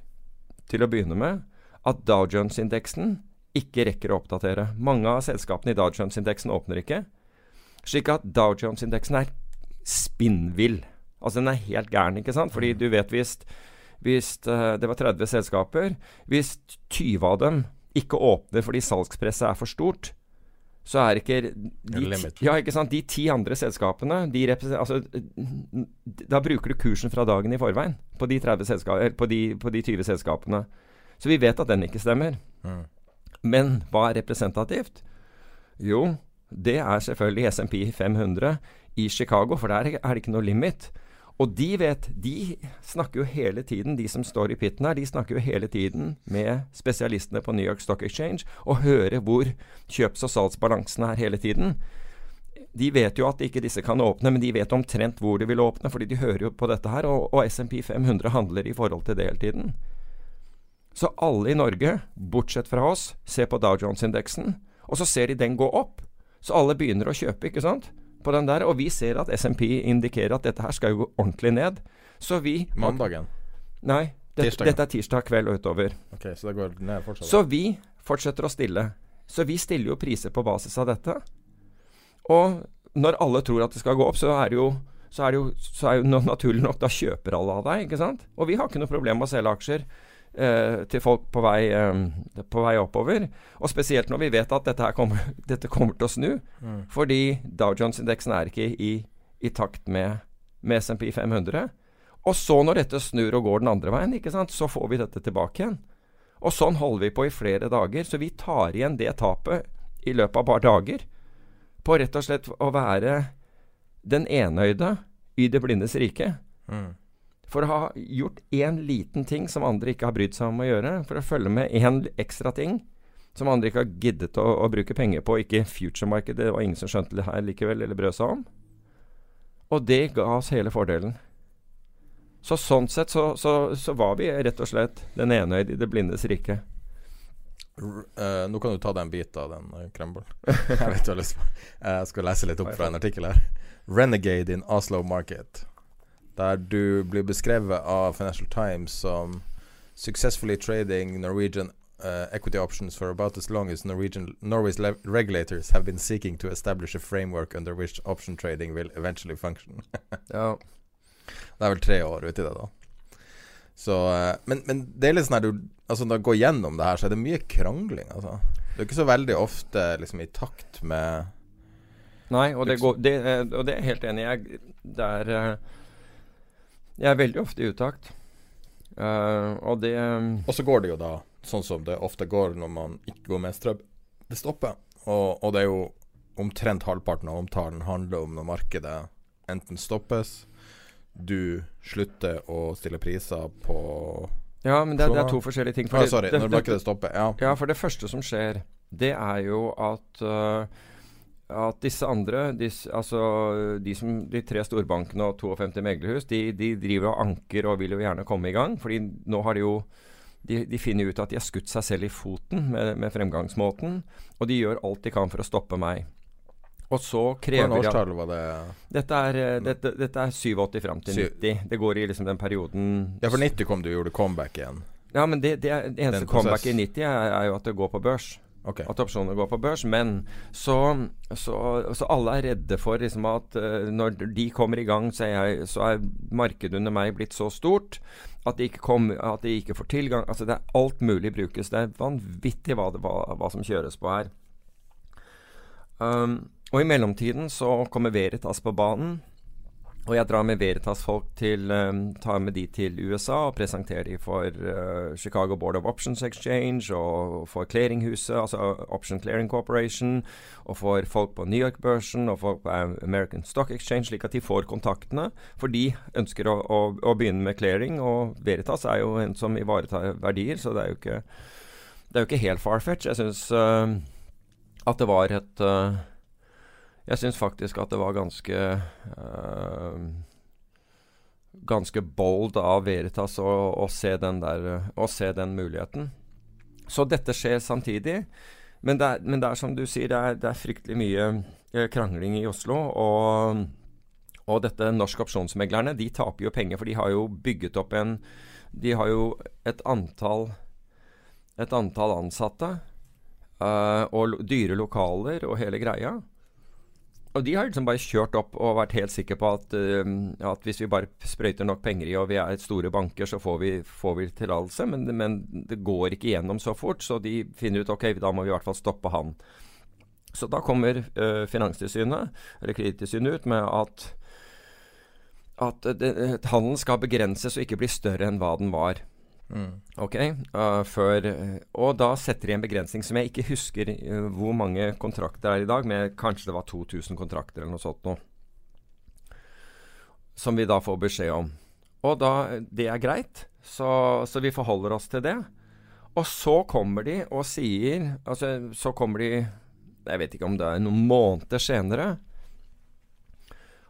til å begynne med at Dow Jones-indeksen ikke rekker å oppdatere. Mange av selskapene i Dow Jones-indeksen åpner ikke. Slik at Dow Jones-indeksen er spinnvill. Altså den er helt gæren, ikke sant? Fordi mm. du vet hvis, hvis uh, det var 30 selskaper Hvis 20 av dem ikke åpner fordi salgspresset er for stort, så er ikke de, ja, ikke sant? de ti andre selskapene de altså, Da bruker du kursen fra dagen i forveien på de, på de, på de 20 selskapene. Så vi vet at den ikke stemmer. Mm. Men hva er representativt? Jo, det er selvfølgelig SMP 500 i Chicago, for der er det ikke noe limit. Og de vet De snakker jo hele tiden, de som står i pitten her, de snakker jo hele tiden med spesialistene på New York Stock Exchange og hører hvor kjøps- og salgsbalansen er hele tiden. De vet jo at ikke disse kan åpne, men de vet omtrent hvor de vil åpne, fordi de hører jo på dette her. Og, og SMP 500 handler i forhold til det hele tiden. Så alle i Norge, bortsett fra oss, ser på Dow Jones-indeksen, og så ser de den gå opp. Så alle begynner å kjøpe, ikke sant? På den der. Og vi ser at SMP indikerer at dette her skal jo gå ordentlig ned. Så vi Mandagen? Nei. Det, dette er tirsdag kveld og utover. Ok, Så det går ned? Så vi fortsetter å stille. Så vi stiller jo priser på basis av dette. Og når alle tror at det skal gå opp, så er det jo så er det jo, så er jo naturlig nok Da kjøper alle av deg, ikke sant? Og vi har ikke noe problem med å selge aksjer til folk på vei, eh, på vei, oppover. Og spesielt når vi vet at dette, kommer, dette kommer, til å snu. Mm. Fordi Dow Jones-indeksen er ikke i, i takt med, med SMP 500. Og så, når dette snur og går den andre veien, ikke sant, så får vi dette tilbake igjen. Og sånn holder vi på i flere dager. Så vi tar igjen det tapet i løpet av bare dager. På rett og slett å være den enøyde i det blindes rike. Mm for å ha gjort én liten ting som andre ikke har brydd seg om å gjøre, for å følge med én ekstra ting som andre ikke har giddet å, å bruke penger på, ikke future-markedet, det var ingen som skjønte det her likevel, eller brød seg om. Og det ga oss hele fordelen. Så sånn sett så, så, så var vi rett og slett den enøyde i det blindes rike. Uh, nå kan du ta deg en bit av den uh, krembollen. jeg vet du har lyst på Jeg skal lese litt opp fra en artikkel her. 'Renegade in Oslo Market'. Der du blir beskrevet av Financial Times som successfully trading Norwegian uh, equity options for about as long as Norwegian Norway's regulators have been seeking to establish a framework under which option trading will eventually function. ja. Det er vel tre år uti det, da. Så, uh, men, men, det er litt sånn her du Altså Når du går gjennom det her, så er det mye krangling, altså. Det er ikke så veldig ofte liksom i takt med Nei, og det, går, det, eh, og det er jeg helt enig i. Det er uh, jeg er veldig ofte i utakt. Uh, og det um, Og så går det jo da sånn som det ofte går når man ikke går med strøm. Det stopper. Og, og, det er jo omtrent halvparten av omtalen handler om når markedet enten stoppes, du slutter å stille priser på Ja, men det, det er to forskjellige ting. ah, Sorry, det, når det, markedet stopper. Ja. Ja, for det første som skjer, det er jo at øh, at disse andre, disse, altså de, som, de tre storbankene og 52 meglerhus, de, de driver og anker og vil jo gjerne komme i gang. fordi nå har de jo de, de finner ut at de har skutt seg selv i foten med, med fremgangsmåten. Og de gjør alt de kan for å stoppe meg. Og så krever de at var det? Dette er, eh, dette, dette er 87 fram til 90. Det går i liksom den perioden Ja, for 90 kom du og gjorde comeback igjen. Ja, men det, det, det eneste comebacket comeback i 90 er, er jo at det går på børs. Ok. At opsjoner går på børs. Men så, så, så alle er redde for liksom at uh, når de kommer i gang, så er, jeg, så er markedet under meg blitt så stort at de, ikke kom, at de ikke får tilgang. Altså det er alt mulig brukes. Det er vanvittig hva, det, hva, hva som kjøres på her. Um, og i mellomtiden så kommer Veritas på banen. Og jeg drar med Veritas-folk til um, Tar med de til USA og presenterer de for uh, Chicago Board of Options Exchange og for clearinghuset, altså Option Clearing Corporation, og for folk på New York-børsen og folk på American Stock Exchange, slik at de får kontaktene. For de ønsker å, å, å begynne med clearing, og Veritas er jo en som ivaretar verdier, så det er jo ikke, det er jo ikke helt far-fetch. Jeg syns uh, at det var et uh, jeg syns faktisk at det var ganske øh, Ganske bold av Veritas å, å, se der, å se den muligheten. Så dette skjer samtidig. Men det er, men det er som du sier, det er, det er fryktelig mye eh, krangling i Oslo. Og, og dette norske Opsjonsmeglerne de taper jo penger, for de har jo bygget opp en De har jo et antall, et antall ansatte. øh, og dyre lokaler og hele greia. Og de har liksom bare kjørt opp og vært helt sikre på at, uh, at hvis vi bare sprøyter nok penger i og vi er store banker, så får vi, får vi tillatelse. Men, men det går ikke gjennom så fort, så de finner ut ok, da må vi i hvert fall stoppe han. Så da kommer uh, Finanstilsynet, eller Kredittilsynet, ut med at at det, at handelen skal begrenses og ikke bli større enn hva den var. Mm. Ok, uh, før, uh, Og da setter de en begrensning som jeg ikke husker uh, hvor mange kontrakter er i dag, men kanskje det var 2000 kontrakter eller noe sånt noe. Som vi da får beskjed om. Og da, det er greit, så, så vi forholder oss til det. Og så kommer de og sier Altså, så kommer de Jeg vet ikke om det er noen måneder senere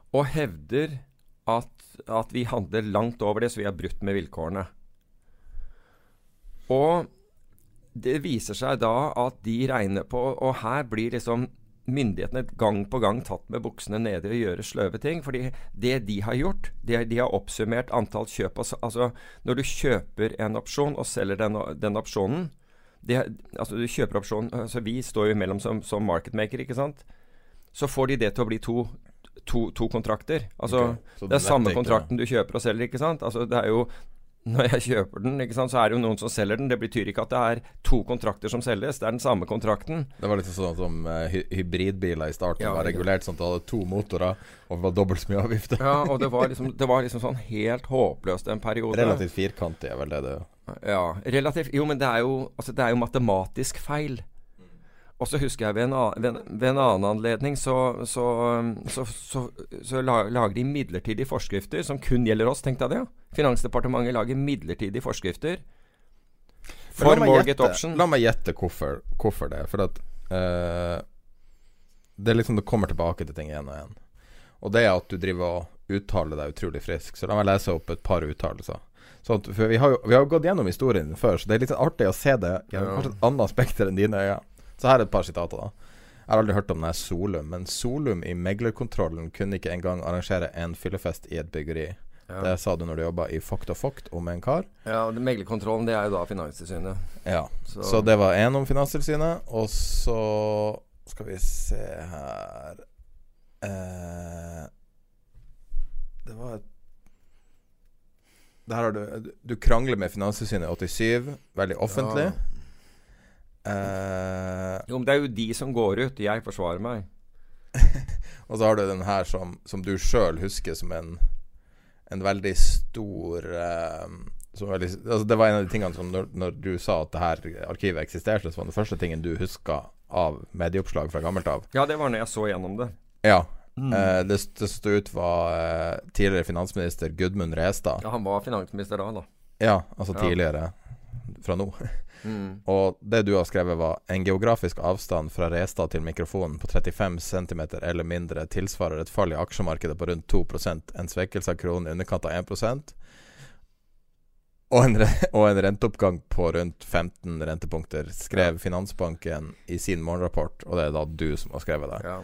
og hevder at, at vi handler langt over det, så vi har brutt med vilkårene. Og det viser seg da at de regner på Og her blir liksom myndighetene gang på gang tatt med buksene nede og gjøre sløve ting. fordi det de har gjort, det, de har oppsummert antall kjøp. Altså, altså når du kjøper en opsjon og selger den, den opsjonen det, altså du kjøper opsjonen, altså Vi står jo imellom som, som marketmaker, ikke sant? Så får de det til å bli to, to, to kontrakter. Altså okay, Det er samme kontrakten du kjøper og selger, ikke sant? Altså det er jo når jeg kjøper den, sant, så er det jo noen som selger den. Det betyr ikke at det er to kontrakter som selges. Det er den samme kontrakten. Det var litt sånn som uh, hy hybridbiler i starten Ja, var regulert sånn at du hadde to motorer og var dobbelt så mye avgifter. Ja, og det var liksom, det var liksom sånn helt håpløst en periode. Relativt firkantig er vel det det Ja, relativt Jo, men det er jo, altså, det er jo matematisk feil. Og så husker jeg ved en, annen- ved, en- annen anledning så, så, så, så, så la- lager de midlertidige forskrifter som kun gjelder oss, tenkte jeg det. ja. Finansdepartementet lager midlertidige forskrifter for mortgage option. La meg gjette hvorfor, hvorfor det. For at uh, Det er liksom det kommer tilbake til ting igjen og igjen. Og det er at du driver og uttaler deg utrolig frisk. Så la meg lese opp et par uttalelser. Sånn for vi har, jo, vi har jo gått gjennom historien før, så det er litt artig å se det gjennom Ja. kanskje et annet spekter enn dine øyne. Så her er et par sitater, da. Jeg har aldri hørt om det er Solum, men Solum i meglerkontrollen kunne ikke engang arrangere en fyllefest i et byggeri. Ja. Det sa du når du jobba i Fokt og Fokt om en kar. Ja, og Meglerkontrollen, det er jo da Finanstilsynet. Ja. Så, Så det var én om Finanstilsynet, og så skal vi se her eh, Det var et Der har du Du krangler med Finanstilsynet i 87, veldig offentlig. Eh, Jo, men det er jo de som går ut. Jeg forsvarer meg. og så har du den her som, som du sjøl husker som en En veldig stor uh, veldig, altså Det var en av de tingene som når, når du sa at det her arkivet eksisterte, så var den første tingen du huska av medieoppslag fra gammelt av. Ja, det var når jeg så gjennom det. Ja. Mm. Uh, det det sto ut, var tidligere finansminister Gudmund Restad. Ja, han var finansminister da, da. Ja, altså Ja. tidligere fra nå. Mm. Og det du har skrevet, var en geografisk avstand fra Restad til mikrofonen på 35 cm eller mindre tilsvarer et fall i aksjemarkedet på rundt 2% en svekkelse av kronen i underkant av 1 og en, og en renteoppgang på rundt 15 rentepunkter, skrev Finansbanken i sin morgenrapport, og det er da du som har skrevet det. Ja.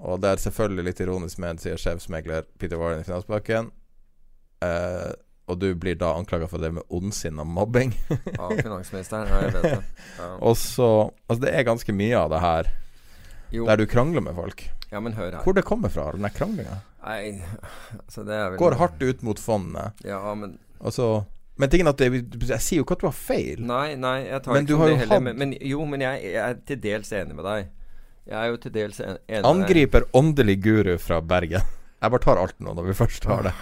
Og det er selvfølgelig litt ironisk ment, sier sjefsmegler Peter Warren i Finansbanken. Eh, og du blir da anklaga for det med ondsinn og mobbing. Av finansministeren. Ja, jeg vet det. Ja. Og så Altså, det er ganske mye av det her Jo, der du krangler med folk. ja, men hør her. Hvor det kommer fra, den der kranglinga? Altså det vel Går hardt ut mot fondet. Ja, men Altså Men tingen at det, jeg sier jo ikke at du har feil. Nei, nei, jeg tar Men ikke det heller. hatt- Men, men, jo, men jeg, jeg er til dels enig med deg. Jeg er jo til dels enig med deg. Angriper åndelig guru fra Bergen. Jeg bare tar alt nå når vi først har det.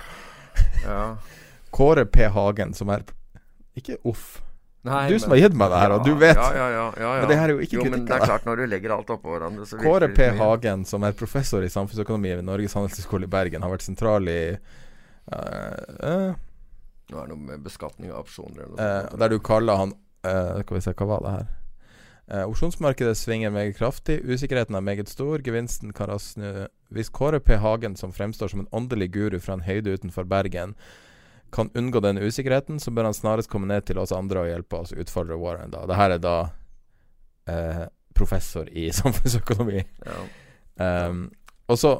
Ja. Kåre P. Hagen, som er Ikke uff. Nei, Du som har gitt meg det her, og du vet. Ja, ja, ja, ja, ja. Men det her er jo ikke jo, men det er klart, når du legger alt oppå hverandre, så Kåre P. Hagen, som er professor i samfunnsøkonomi ved Norges handelshøyskole i Bergen, har vært sentral i uh, uh, Nå er det noe med beskatning av opsjoner eller noe sånt. Der du kaller han Skal vi se, hva var det her? Opsjonsmarkedet svinger meget kraftig. Usikkerheten er meget stor. Gevinsten kan raskt snu. Hvis Kåre P. Hagen, som fremstår som en åndelig guru fra en høyde utenfor Bergen, kan unngå denne usikkerheten, så bør han snarest komme ned til oss andre og hjelpe oss, utfordre Warren da. Det her er da eh, professor i samfunnsøkonomi. Ja. Um, og så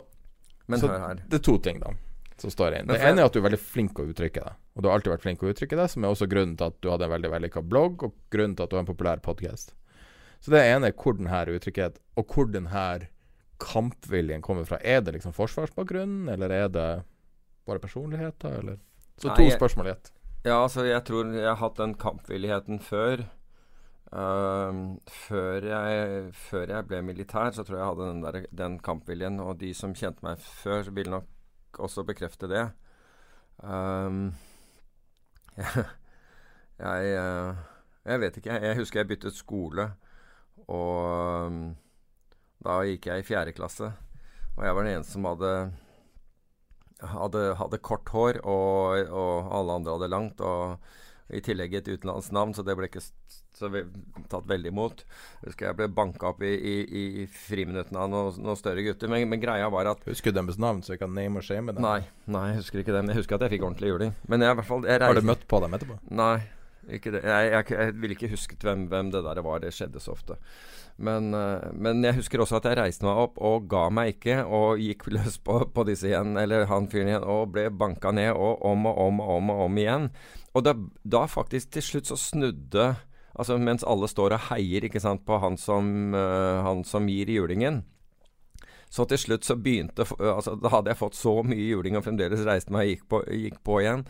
Men Så-. Det er to ting, da, som står inn. Det ene er at du er veldig flink å uttrykke deg. Og du har alltid vært flink å uttrykke deg, som er også grunnen til at du hadde en veldig vellykka blogg, og grunnen til at du har en populær podkast. Så det ene er hvor den her uttrykket, og hvor den her kampviljen kommer fra. Er det liksom forsvarsbakgrunnen, eller er det bare personligheter, eller Så to Nei, jeg- spørsmål i ett. Ja, altså, jeg tror jeg har hatt den kampvilligheten før. Uh, før, jeg, før jeg ble militær, så tror jeg jeg hadde den, der, den kampviljen. Og de som kjente meg før, vil nok også bekrefte det. Um, jeg, jeg, eh, jeg vet ikke. Jeg husker jeg byttet skole. Og um, da gikk jeg i fjerde klasse. Og jeg var den eneste som hadde hadde, hadde kort hår, og, og alle andre hadde langt. Og i tillegg et utenlandsk navn, så det ble ikke så ve tatt veldig imot. Jeg Husker jeg ble banka opp i, i, i friminuttene av noen, noe større gutter. Men, men greia var at Husker du deres navn, så vi kan name og shame dem? Nei, nei, jeg husker ikke dem. Jeg husker at jeg fikk ordentlig juling. Men jeg, i hvert fall jeg Har du møtt på dem etterpå? Nei, ikke det. Jeg, jeg, jeg ville ikke husket hvem, hvem det der var. Det skjedde så ofte. Men, eh, men jeg husker også at jeg reiste meg opp og ga meg ikke, og gikk løs på, på disse igjen, eller han fyren igjen, og ble banka ned og om og om og om, og om igjen. Og da, da faktisk til slutt så snudde Altså mens alle står og heier ikke sant, på han som, uh, han som gir julingen. Så til slutt så begynte altså, Da hadde jeg fått så mye juling og fremdeles reiste meg og gikk på, gikk på igjen,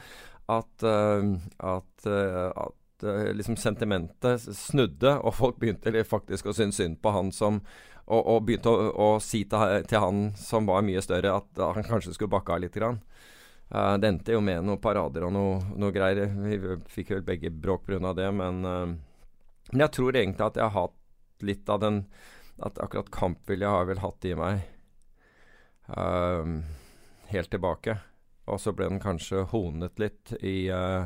at, eh, at, eh, at eh, liksom sentimentet snudde, og folk begynte faktisk å synes synd på han som Og, og begynte å, å si til, til han som var mye større, at han kanskje skulle bakke av litt. Grann. Uh, det endte jo med noen parader og noe, noe greier. Vi fikk vel begge bråk pga. det, men, uh, men jeg tror egentlig at jeg har hatt litt av den At akkurat kampvilje har jeg vel hatt i meg uh, helt tilbake. Og så ble den kanskje honet litt i uh,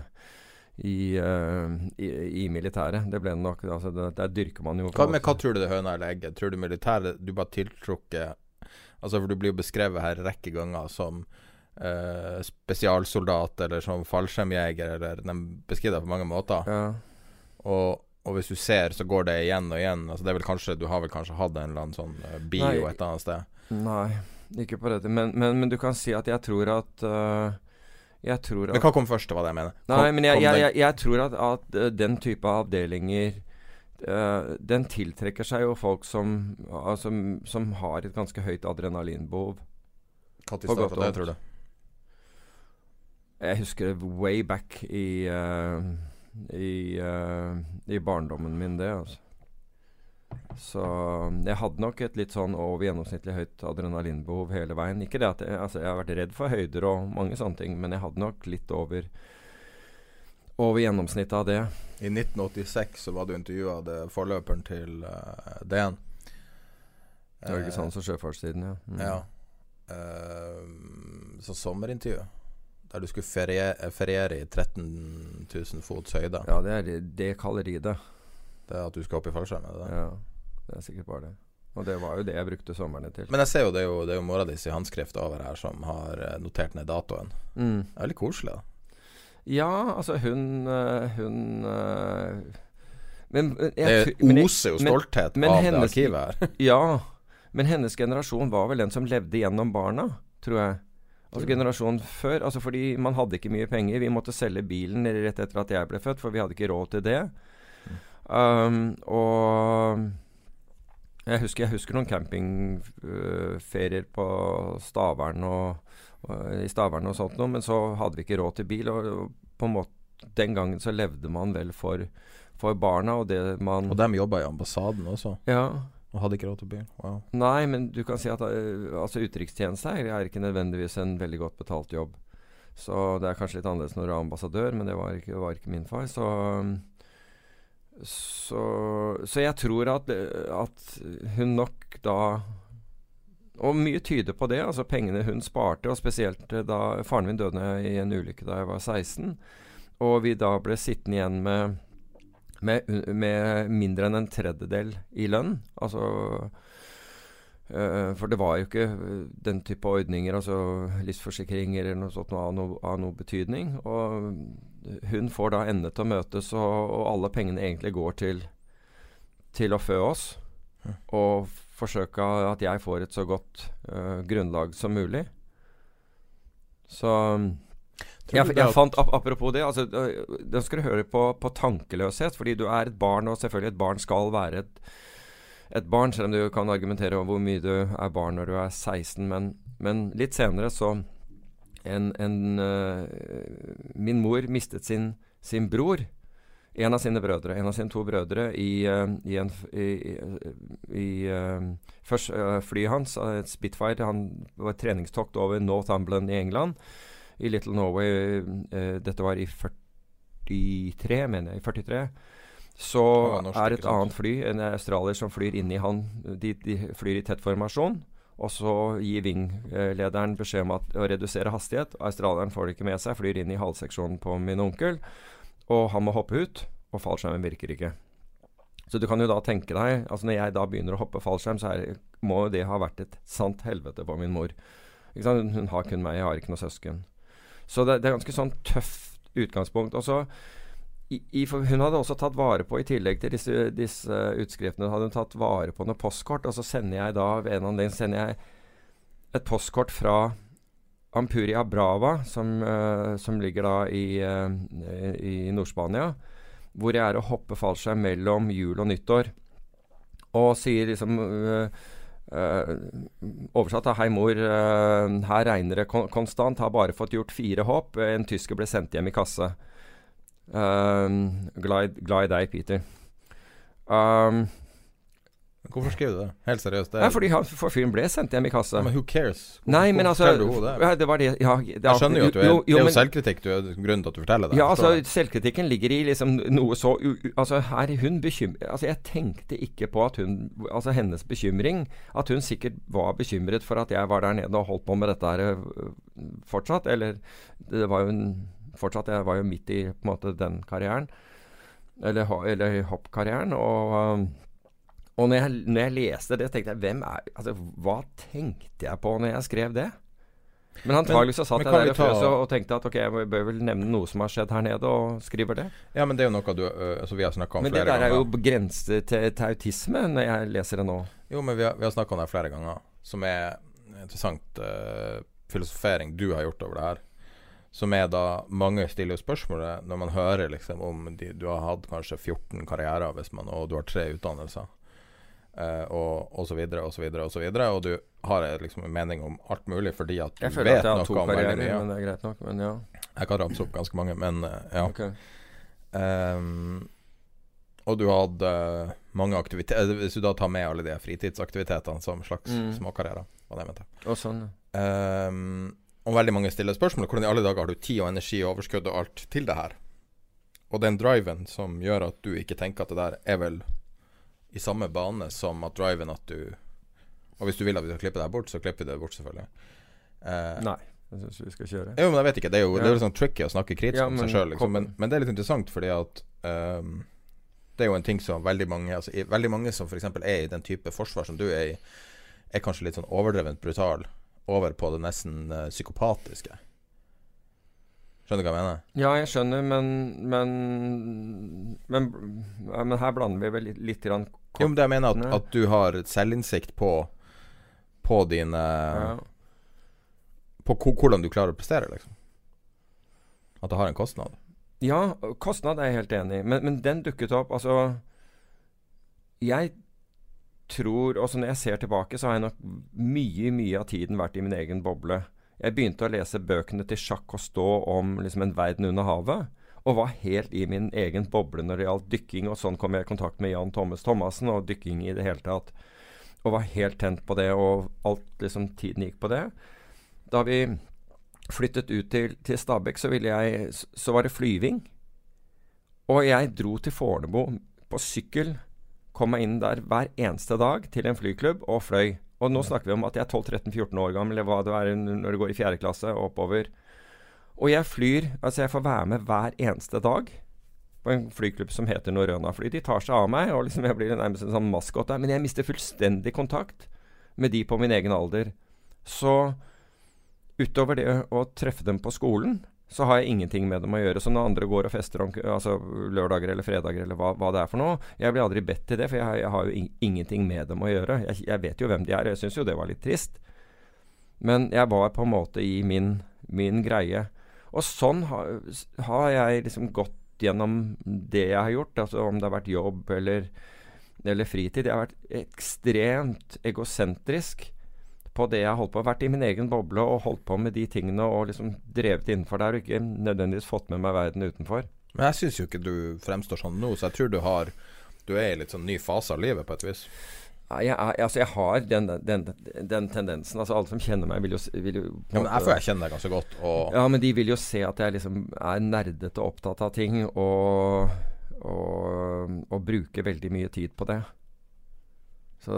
i, uh, i, i militæret. Det ble den nok. Altså, det, der dyrker man jo Hva, men hva tror du det er høna eller egget? Tror du militæret Du bare tiltrukket Altså, for du blir jo beskrevet her rekke ganger som uh, spesialsoldat eller som fallskjermjeger, eller De beskriver deg på mange måter. Ja. Og, og hvis du ser, så går det igjen og igjen. Altså, det er vel kanskje Du har vel kanskje hatt en eller annen sånn bio Nei. et annet sted? Nei, ikke på dette. Men, men, men du kan si at jeg tror at uh, Jeg tror at Men hva kom først, det var det jeg mener. Nei, men jeg, jeg, jeg, jeg tror at, at øh, den type avdelinger uh, Den tiltrekker seg jo folk som, altså, som har et ganske høyt adrenalinbehov. Godt og det, tror du? Jeg husker det way back i uh, i, i barndommen min, det. altså. Så jeg hadde nok et litt sånn over gjennomsnittlig høyt adrenalinbehov hele veien. Ikke det at jeg, altså jeg har vært redd for høyder og mange sånne ting, men jeg hadde nok litt over over gjennomsnittet av det. I 1986 så var du intervjua av forløperen til uh, DN. Norges Handels- og Sjøfartstiden, ja. Mm. Ja. uh, så sommerintervju. Der du skulle feriere, feriere i 13 000 fots høyde. Ja, det, er, det kaller de det. Er at du skal opp i fallskjerm? Er? Ja, det er sikkert bare det. Og det var jo det jeg brukte somrene til. Men jeg ser jo det er jo, det er jo mora di i håndskrift over her som har eh, notert ned datoen. Mm. Det er veldig koselig, da. Ja, altså hun eh, Hun men, jeg, Det oser jo stolthet men, men av hennes, det arkivet her. ja, men hennes generasjon var vel den som levde gjennom barna, tror jeg. Altså generasjonen før. Altså fordi man hadde ikke mye penger. Vi måtte selge bilen rett etter at jeg ble født, for vi hadde ikke råd til det. Um, og jeg husker, jeg husker noen campingferier på Stavern og, og, i Stavern og sånt noe, men så hadde vi ikke råd til bil. Og, og på en måte den gangen så levde man vel for, for barna og det man Og dem jobba i ambassaden også? Ja. Og hadde ikke råd til bil? Wow. Nei, men du kan si at uh, altså utenrikstjeneste er ikke nødvendigvis en veldig godt betalt jobb. Så det er kanskje litt annerledes når du er ambassadør, men det var ikke, var ikke min far. Så, så, så jeg tror at, at, hun nok da Og mye tyder på det. Altså pengene hun sparte, og spesielt da faren min døde i en ulykke da jeg var 16, og vi da ble sittende igjen med med, med mindre enn en tredjedel i lønn. Altså uh, For det var jo ikke den type ordninger, altså livsforsikringer eller noe sånt av, noe, av noe betydning. Og hun får da ende til å møtes, og, og alle pengene egentlig går til, til å fø oss. Og forsøke at jeg får et så godt uh, grunnlag som mulig. Så jeg, jeg, fant, Apropos det, altså, den skal du høre på, på tankeløshet. Fordi du er et barn, og selvfølgelig et barn skal være et, et barn, selv om du kan argumentere over hvor mye du er barn når du er 16. Men, men litt senere så en, en, uh, Min mor mistet sin, sin, bror. En av sine brødre. En av sine to brødre i, uh, i, en, i, i uh, Først flyet hans, et Spitfire, han var et treningstokt over Northumberland i England i Little Norway Dette var i 43, mener jeg. i 43. Så er et annet fly, en australier som flyr inn i han De, de flyr i tett formasjon. Og så gir Ving-lederen beskjed om å redusere hastighet. Australieren får det ikke med seg, flyr inn i halvseksjonen på min onkel. Og han må hoppe ut, og fallskjermen virker ikke. Så du kan jo da tenke deg altså Når jeg da begynner å hoppe fallskjerm, så er, må det ha vært et sant helvete på min mor. Hun har kun meg, jeg har ikke noe søsken. Så det, det er ganske sånn tøft utgangspunkt. Og så i, hun hadde også tatt vare på, i tillegg til disse, disse utskriftene, hadde hun tatt vare på noen postkort. Og så sender jeg da ved en anledning sender jeg et postkort fra Ampuria Brava, som, uh, som ligger da i, uh, i Nord-Spania, hvor jeg er å hoppe fallskjerm mellom jul og nyttår. Og sier liksom uh, oversatt av 'Hei, mor. Her regner det kon konstant. Har bare fått gjort fire hopp. En tysker ble sendt hjem i kasse. Uh, glad, i deg, Peter. Um, Hvorfor skrev du det? Helt seriøst. Det er... fordi han, for fyren ble sendt hjem i kasse. Ja, men who cares? Hvorfor, Nei, men altså det? det var det ja, det, Jeg skjønner jo at du er, jo, jo, det er jo selvkritikk du er grunnen til at du forteller det. Ja, altså Selvkritikken ligger i liksom noe så u, Altså, her er hun bekymret Altså, jeg tenkte ikke på at hun Altså hennes bekymring At hun sikkert var bekymret for at jeg var der nede og holdt på med dette her øh, fortsatt. Eller det var jo en Fortsatt, jeg var jo midt i måte den karrieren. Eller, eller hoppkarrieren. Og um, og når jeg, når jeg, leste det, tenkte jeg er, altså, Hva tenkte jeg på når jeg skrev det? Men antagelig så satt jeg der ta... og tenkte at ok, jeg bør vel nevne noe som har skjedd her nede, og skriver det. Ja, men det er jo noe du, altså vi har snakka om men flere ganger. Men det der er jo grense til, til, autisme når jeg leser det nå. Jo, men vi har, vi har snakka om det flere ganger, som er interessant uh, filosofering du har gjort over det her. Som er da Mange stiller spørsmålet når man hører liksom om de, du har hatt kanskje 14 karrierer hvis man, og du har tre utdannelser. eh, og, og så videre og så videre og så videre. Og du har liksom en mening om alt mulig fordi at du vet at noe om veldig mye. Men det er greit nok, men ja. Jeg kan ramse opp ganske mange, men uh, ja. Okay. Um, og du hadde uh, mange aktiviteter Hvis du da tar med alle de fritidsaktivitetene som slags mm. småkarrierer, var det jeg mente. Og sånn, um, og veldig mange stiller spørsmål hvordan i alle dager har du tid og energi og overskudd og alt til det her. Og den driven som gjør at du ikke tenker at det der er vel i samme bane som at driven at du Og hvis du vil at vi skal klippe deg bort, så klipper vi det bort, selvfølgelig. Eh, Nei, jeg syns vi skal kjøre. Jo, men jeg vet ikke. Det er jo, det er Ja. jo sånn tricky å snakke kritisk Ja, om seg sjøl, liksom. men, men det er litt interessant fordi at um, Det er jo en ting som veldig mange altså, Veldig mange som f.eks. er i den type forsvar som du er i, er kanskje litt sånn overdrevent brutal over på det nesten eh, psykopatiske. Skjønner du hva jeg mener? Ja, jeg skjønner, men Men, men, men her blander vi vel litt, litt grann Jo, men det jeg mener at, at du har selvinnsikt på På dine ja. På hvordan du klarer å prestere, liksom. At det har en kostnad. Ja, kostnad er jeg helt enig i, men, men den dukket opp Altså, jeg tror Også når jeg ser tilbake, så har jeg nok mye, mye av tiden vært i min egen boble. Jeg begynte å lese bøkene til Sjakk og Stå om liksom en verden under havet. Og var helt i min egen boble når det gjaldt dykking. Og sånn kom jeg i kontakt med Jan Thomas Thomassen og dykking i det hele tatt. Og var helt tent på det, og alt liksom tiden gikk på det. Da vi flyttet ut til, til Stabekk, så, så var det flyving. Og jeg dro til Fornebu på sykkel. Kom meg inn der hver eneste dag til en flyklubb og fløy. Og nå snakker vi om at jeg er 12-13-14 år gammel, eller hva det er når du går i fjerde klasse og oppover. Og jeg flyr Altså, jeg får være med hver eneste dag på en flyklubb som heter Norrøna-fly. De tar seg av meg, og liksom jeg blir nærmest en sånn maskot der. Men jeg mister fullstendig kontakt med de på min egen alder. Så utover det å treffe dem på skolen, så har jeg ingenting med dem å gjøre. Så når andre går og fester om altså lørdager eller fredager eller hva, hva det er for noe Jeg blir aldri bedt til det, for jeg, jeg har jo in ingenting med dem å gjøre. Jeg, jeg vet jo hvem de er, jeg syns jo det var litt trist. Men jeg var på en måte i min, min greie. Og sånn har, har jeg liksom gått gjennom det jeg har gjort, altså om det har vært jobb eller, eller fritid. Jeg har vært ekstremt egosentrisk på det jeg har holdt på. Vært i min egen boble og holdt på med de tingene og liksom drevet innenfor der, og ikke nødvendigvis fått med meg verden utenfor. Men jeg syns jo ikke du fremstår sånn nå, så jeg tror du har Du er i litt sånn ny fase av livet, på et vis. Ja, Jeg, altså jeg har den, den, den tendensen. Altså Alle som kjenner meg, vil jo, vil jo Ja, jeg føler jeg kjenner deg ganske godt, og Ja, men de vil jo se at jeg liksom er nerdete og opptatt av ting, og, og, og bruker veldig mye tid på det. Så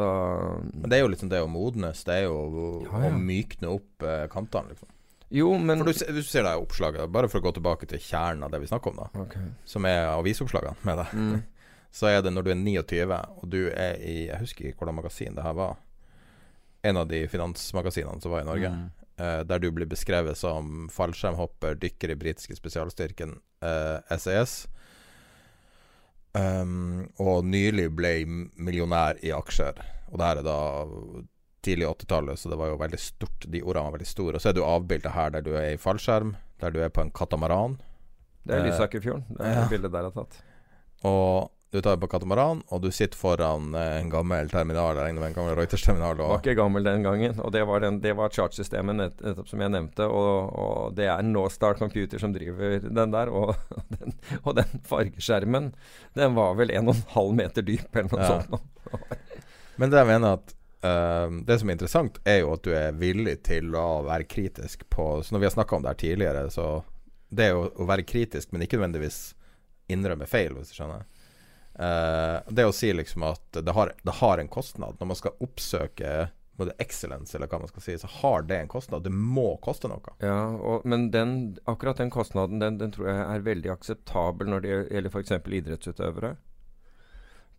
Men det er jo liksom det å modnes. Det er jo Ja, ja. å mykne opp eh, kantene, liksom. Jo, men For du, du ser det oppslaget, bare for å gå tilbake til kjernen av det vi snakker om, da, Okay. som er avisoppslagene med deg, Mm. så er det når du er 29, og du er i Jeg husker ikke hvordan magasin det her var. En av de finansmagasinene som var i Norge. Mm. eh, der du blir beskrevet som fallskjermhopper, dykker i britiske spesialstyrken eh, SAS. Um, og nylig ble millionær i aksjer. Og det her er da tidlig 80-tallet, så det var jo veldig stort. De ordene var veldig store. Og så er du avbilda her der du er i fallskjerm, der du er på en katamaran. Det er Eh, Lysakerfjorden. Det er ja. bildet der har tatt. Og du tar på katamaran, og du sitter foran eh, en gammel terminal. Jeg regner med en gammel Reuters-terminal. Var ikke gammel den gangen, og det var, den, det var chartsystemet som jeg nevnte. Og, og det er Northstar Computer som driver den der. Og den, og den fargeskjermen, den var vel en og en halv meter dyp, eller noe Ja. sånt. Men det jeg mener at Uh, Det som er interessant, er jo at du er villig til å være kritisk på Så når vi har snakka om det her tidligere, så Det er jo å være kritisk, men ikke nødvendigvis innrømme feil, hvis du skjønner. Eh, det å si liksom at det har, det har en kostnad. Når man skal oppsøke både excellence, eller hva man skal si, så har det en kostnad. Det må koste noe. Ja, og, men den, akkurat den kostnaden den, den tror jeg er veldig akseptabel når det gjelder f.eks. idrettsutøvere.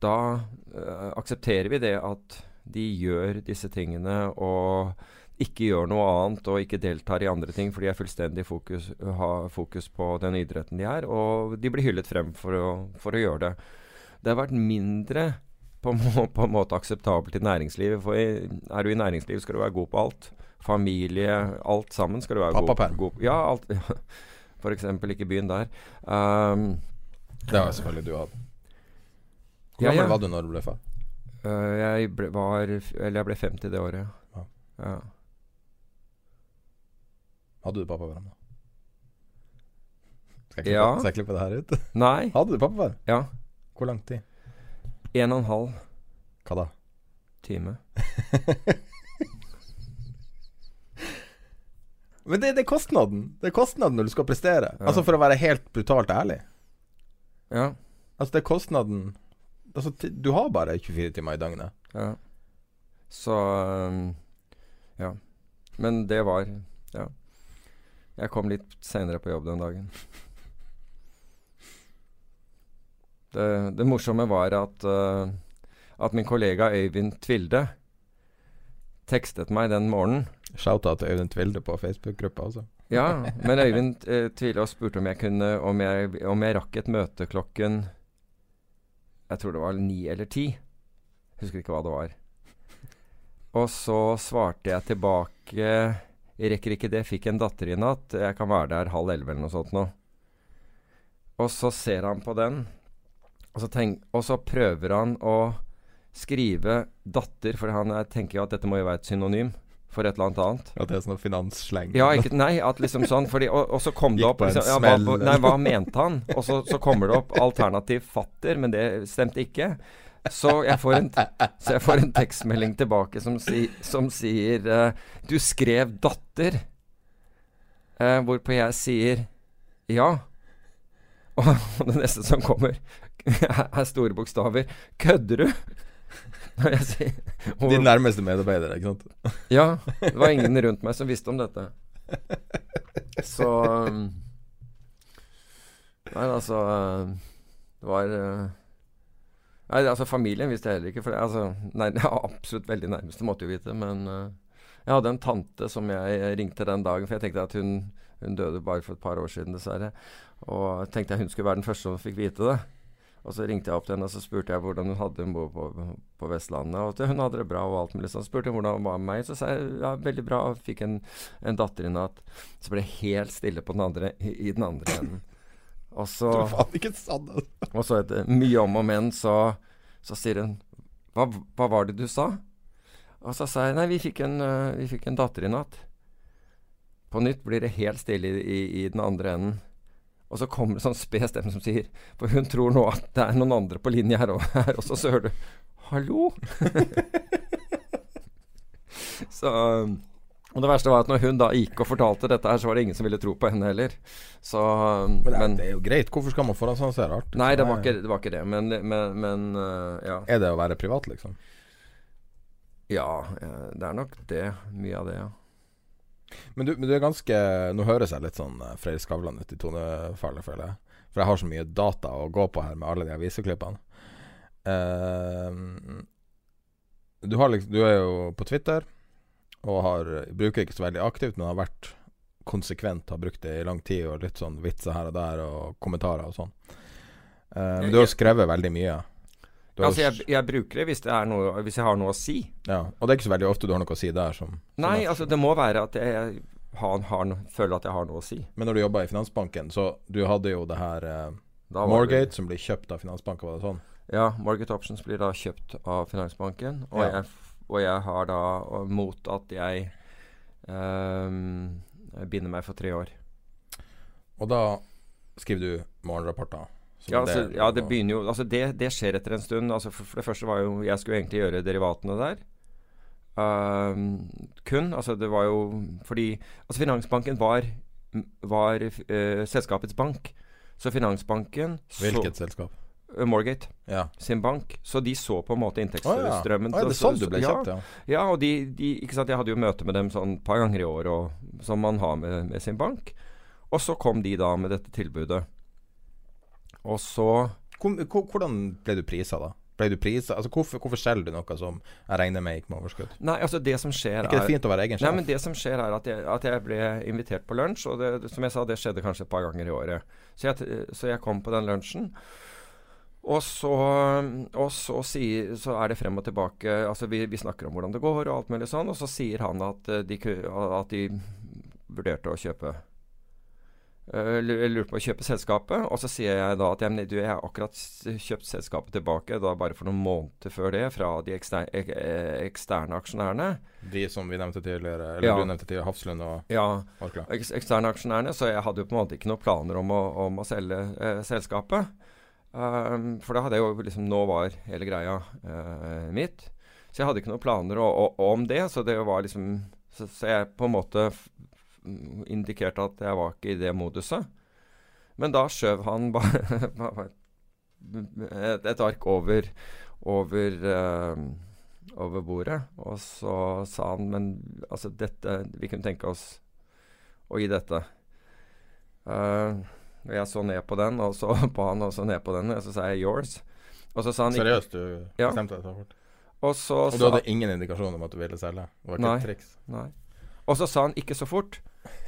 Da uh, aksepterer vi det at de gjør disse tingene og ikke gjør noe annet og ikke deltar i andre ting, for de er fullstendig fokus, har fokus på den idretten de er. Og de blir hyllet frem for å, for å gjøre det. Det har vært mindre på, må, på en måte akseptabelt i næringslivet. For i, er du i næringsliv, skal du være god på alt. Familie, alt sammen skal du være god, Pappaperm. god på. Ja, alt. For eksempel, ikke begynn der. Um, Det har selvfølgelig du hatt. Hvor Ja, gammel ja. var du når du ble far? Uh, jeg ble, var Eller jeg ble 50 det året. Ja. Ja. Hadde du pappaperm, da? Skal jeg, klippe, Ja. skal jeg klippe det her ut? Nei. Hadde du pappaperm? Ja. Hvor lang tid? En og en halv Hva da? time. Men det, det er kostnaden. Det er kostnaden når du skal prestere. Ja. Altså For å være helt brutalt ærlig. Ja. Altså det er kostnaden Altså Du har bare 24 timer i døgnet. ja. Så øhm, Ja. Men det var Ja. Jeg kom litt seinere på jobb den dagen. Det, det morsomme var at, uh, at min kollega Øyvind Tvilde tekstet meg den morgenen. Shouta til Øyvind Tvilde på Facebook-gruppa, altså. Ja, men Øyvind uh, Tvilde og spurte om jeg kunne om jeg, om jeg rakk et møte klokken Jeg tror det var ni eller ti. Husker ikke hva det var. Og så svarte jeg tilbake Jeg rekker ikke det, fikk en datter i natt. Jeg kan være der halv elleve eller noe sånt nå. Og så ser han på den, og så, tenk, og så prøver han å skrive 'datter', for han tenker jo at dette må jo være et synonym for et eller annet annet. At det er sånn finanssleng? Ja, ikke, nei, at liksom sånn fordi, og, og, så kom det opp liksom, ja, hva, Nei, hva mente han? Og så, så kommer det opp alternativ 'fatter', men det stemte ikke. Så jeg får en, jeg får en tekstmelding tilbake som, si, som sier uh, 'Du skrev 'datter', uh, hvorpå jeg sier 'ja'. Og det neste som kommer, er store bokstaver. Kødder du? Når jeg sier og, Din nærmeste medarbeider, ikke sant? ja. Det var ingen rundt meg som visste om dette. Så um, Nei, altså Det var uh, Nei, altså Familien visste jeg heller ikke. For det, altså, nei, ja, absolutt veldig nærmeste måtte jo vite. Men uh, jeg hadde en tante som jeg ringte den dagen, for jeg tenkte at hun, hun døde bare for et par år siden, dessverre. Og tenkte jeg hun skulle være den første som fikk vite det. Og så ringte jeg opp til henne og så spurte jeg hvordan hun hadde Hun bor på, på, Vestlandet. Og hun hadde det bra og alt mulig sånn. Så spurte hun hvordan hun var med meg. Så sa jeg ja, veldig bra. Og fikk en, en datter i natt. Så ble det helt stille på den andre, i, i den andre enden. Og så sant. Og så etter mye om og men, så, så sier hun hva, hva, var det du sa? Og så sa jeg nei, vi fikk en, uh, vi fikk en datter i natt. På nytt blir det helt stille i, i, i den andre enden. Og så kommer det sånn sped stemme som sier For hun tror nå at det er noen andre på linje her, og, her også, så hører du 'hallo'. så og det verste var at når hun da gikk og fortalte dette her, så var det ingen som ville tro på henne heller. Så Men, det, men, det er jo greit. Hvorfor skal man forhåndsannonsere rart? Nei, det var, ikke, det var ikke det. Men, men, men uh, ja. Er det å være privat, liksom? Ja, det er nok det. Mye av det, ja. Men du, men du, er ganske Nå høres jeg litt sånn uh, Freyr Skavlan ut i tonefallet, føler jeg. For jeg har så mye data å gå på her med alle de aviseklippene. Uh, du, liksom, du, er jo på Twitter og har, bruker ikke så veldig aktivt, men har vært konsekvent, har brukt det i lang tid, og litt sånn vitser her og der, og kommentarer og sånn. Uh, men du har skrevet veldig mye. Altså, jeg, jeg, bruker det hvis, det noe, hvis, jeg har noe å si. Ja, Og det er ikke så veldig ofte du har noe å si der? Som, som Nei, altså det må være at jeg har, har, føler at jeg har noe å si. Men når du jobba i Finansbanken, så du hadde jo det her eh, Morgate, som blir kjøpt av Finansbanken, var det sånn? Ja, Morgate Options blir da kjøpt av Finansbanken. Og, ja. jeg, og jeg, har da mot at jeg um, binder meg for tre år. Og da skriver du morgenrapporter? Ja, altså, det, ja, det begynner jo altså det, det, skjer etter en stund. Altså for, for, det første var jo Jeg skulle egentlig gjøre derivatene der. Uh, kun. Altså det var jo fordi Altså Finansbanken var, var uh, selskapets bank. Så Finansbanken Hvilket så, selskap? Uh, Morgate ja. sin bank. Så de så på en måte inntektsstrømmen. Oh, ja. oh, er sånn du ble kjent, ja? Ja, og de, de, ikke sant, jeg hadde jo møte med dem sånn et par ganger i år, og, som man har med, med sin bank. Og så kom de da med dette tilbudet. Og så Hvordan ble du prisa, da? Ble du prisa? Altså, hvorfor, hvorfor selger du noe som jeg regner med gikk med overskudd? Nei, altså det som skjer er ikke det fint å være egen sjef? Nei, men det som skjer er at jeg, at jeg ble invitert på lunsj, og det, som jeg sa, det skjedde kanskje et par ganger i året. Så jeg, så jeg kom på den lunsjen. Og så, og så, sier, så, er det frem og tilbake Altså vi, vi, snakker om hvordan det går og alt mulig sånn, og så sier han at de, at de vurderte å kjøpe Uh, lurte på å kjøpe selskapet. Og så sier jeg da at jeg, du, jeg har akkurat kjøpt selskapet tilbake da bare for noen måneder før det fra de eksterne, ek, eksterne aksjonærene. De som vi nevnte tidligere, eller ja. du nevnte tidligere, Hafslund og Ja, ek, eksterne aksjonærene. Så jeg hadde jo på en måte ikke noen planer om å, om å selge eh, selskapet. Um, for da hadde jeg jo liksom Nå var hele greia eh, mitt. Så jeg hadde ikke noen planer å, å, om det. Så det var liksom så, så jeg på en måte indikerte at jeg var ikke i det moduset. Men da skjøv han bare et, et, ark over, over, uh, over, bordet. Og så sa han Men altså, dette Vi kunne tenke oss å gi dette. Uh, og jeg så ned på den, og så på han, og så ned på den, og så sa jeg 'yours'. Og så sa han Seriøst, du Ja. bestemte deg så fort? Og, så Og du hadde ingen indikasjon om at du ville selge? Det var ikke Nei. et triks? Nei. Og så sa han 'ikke så fort'.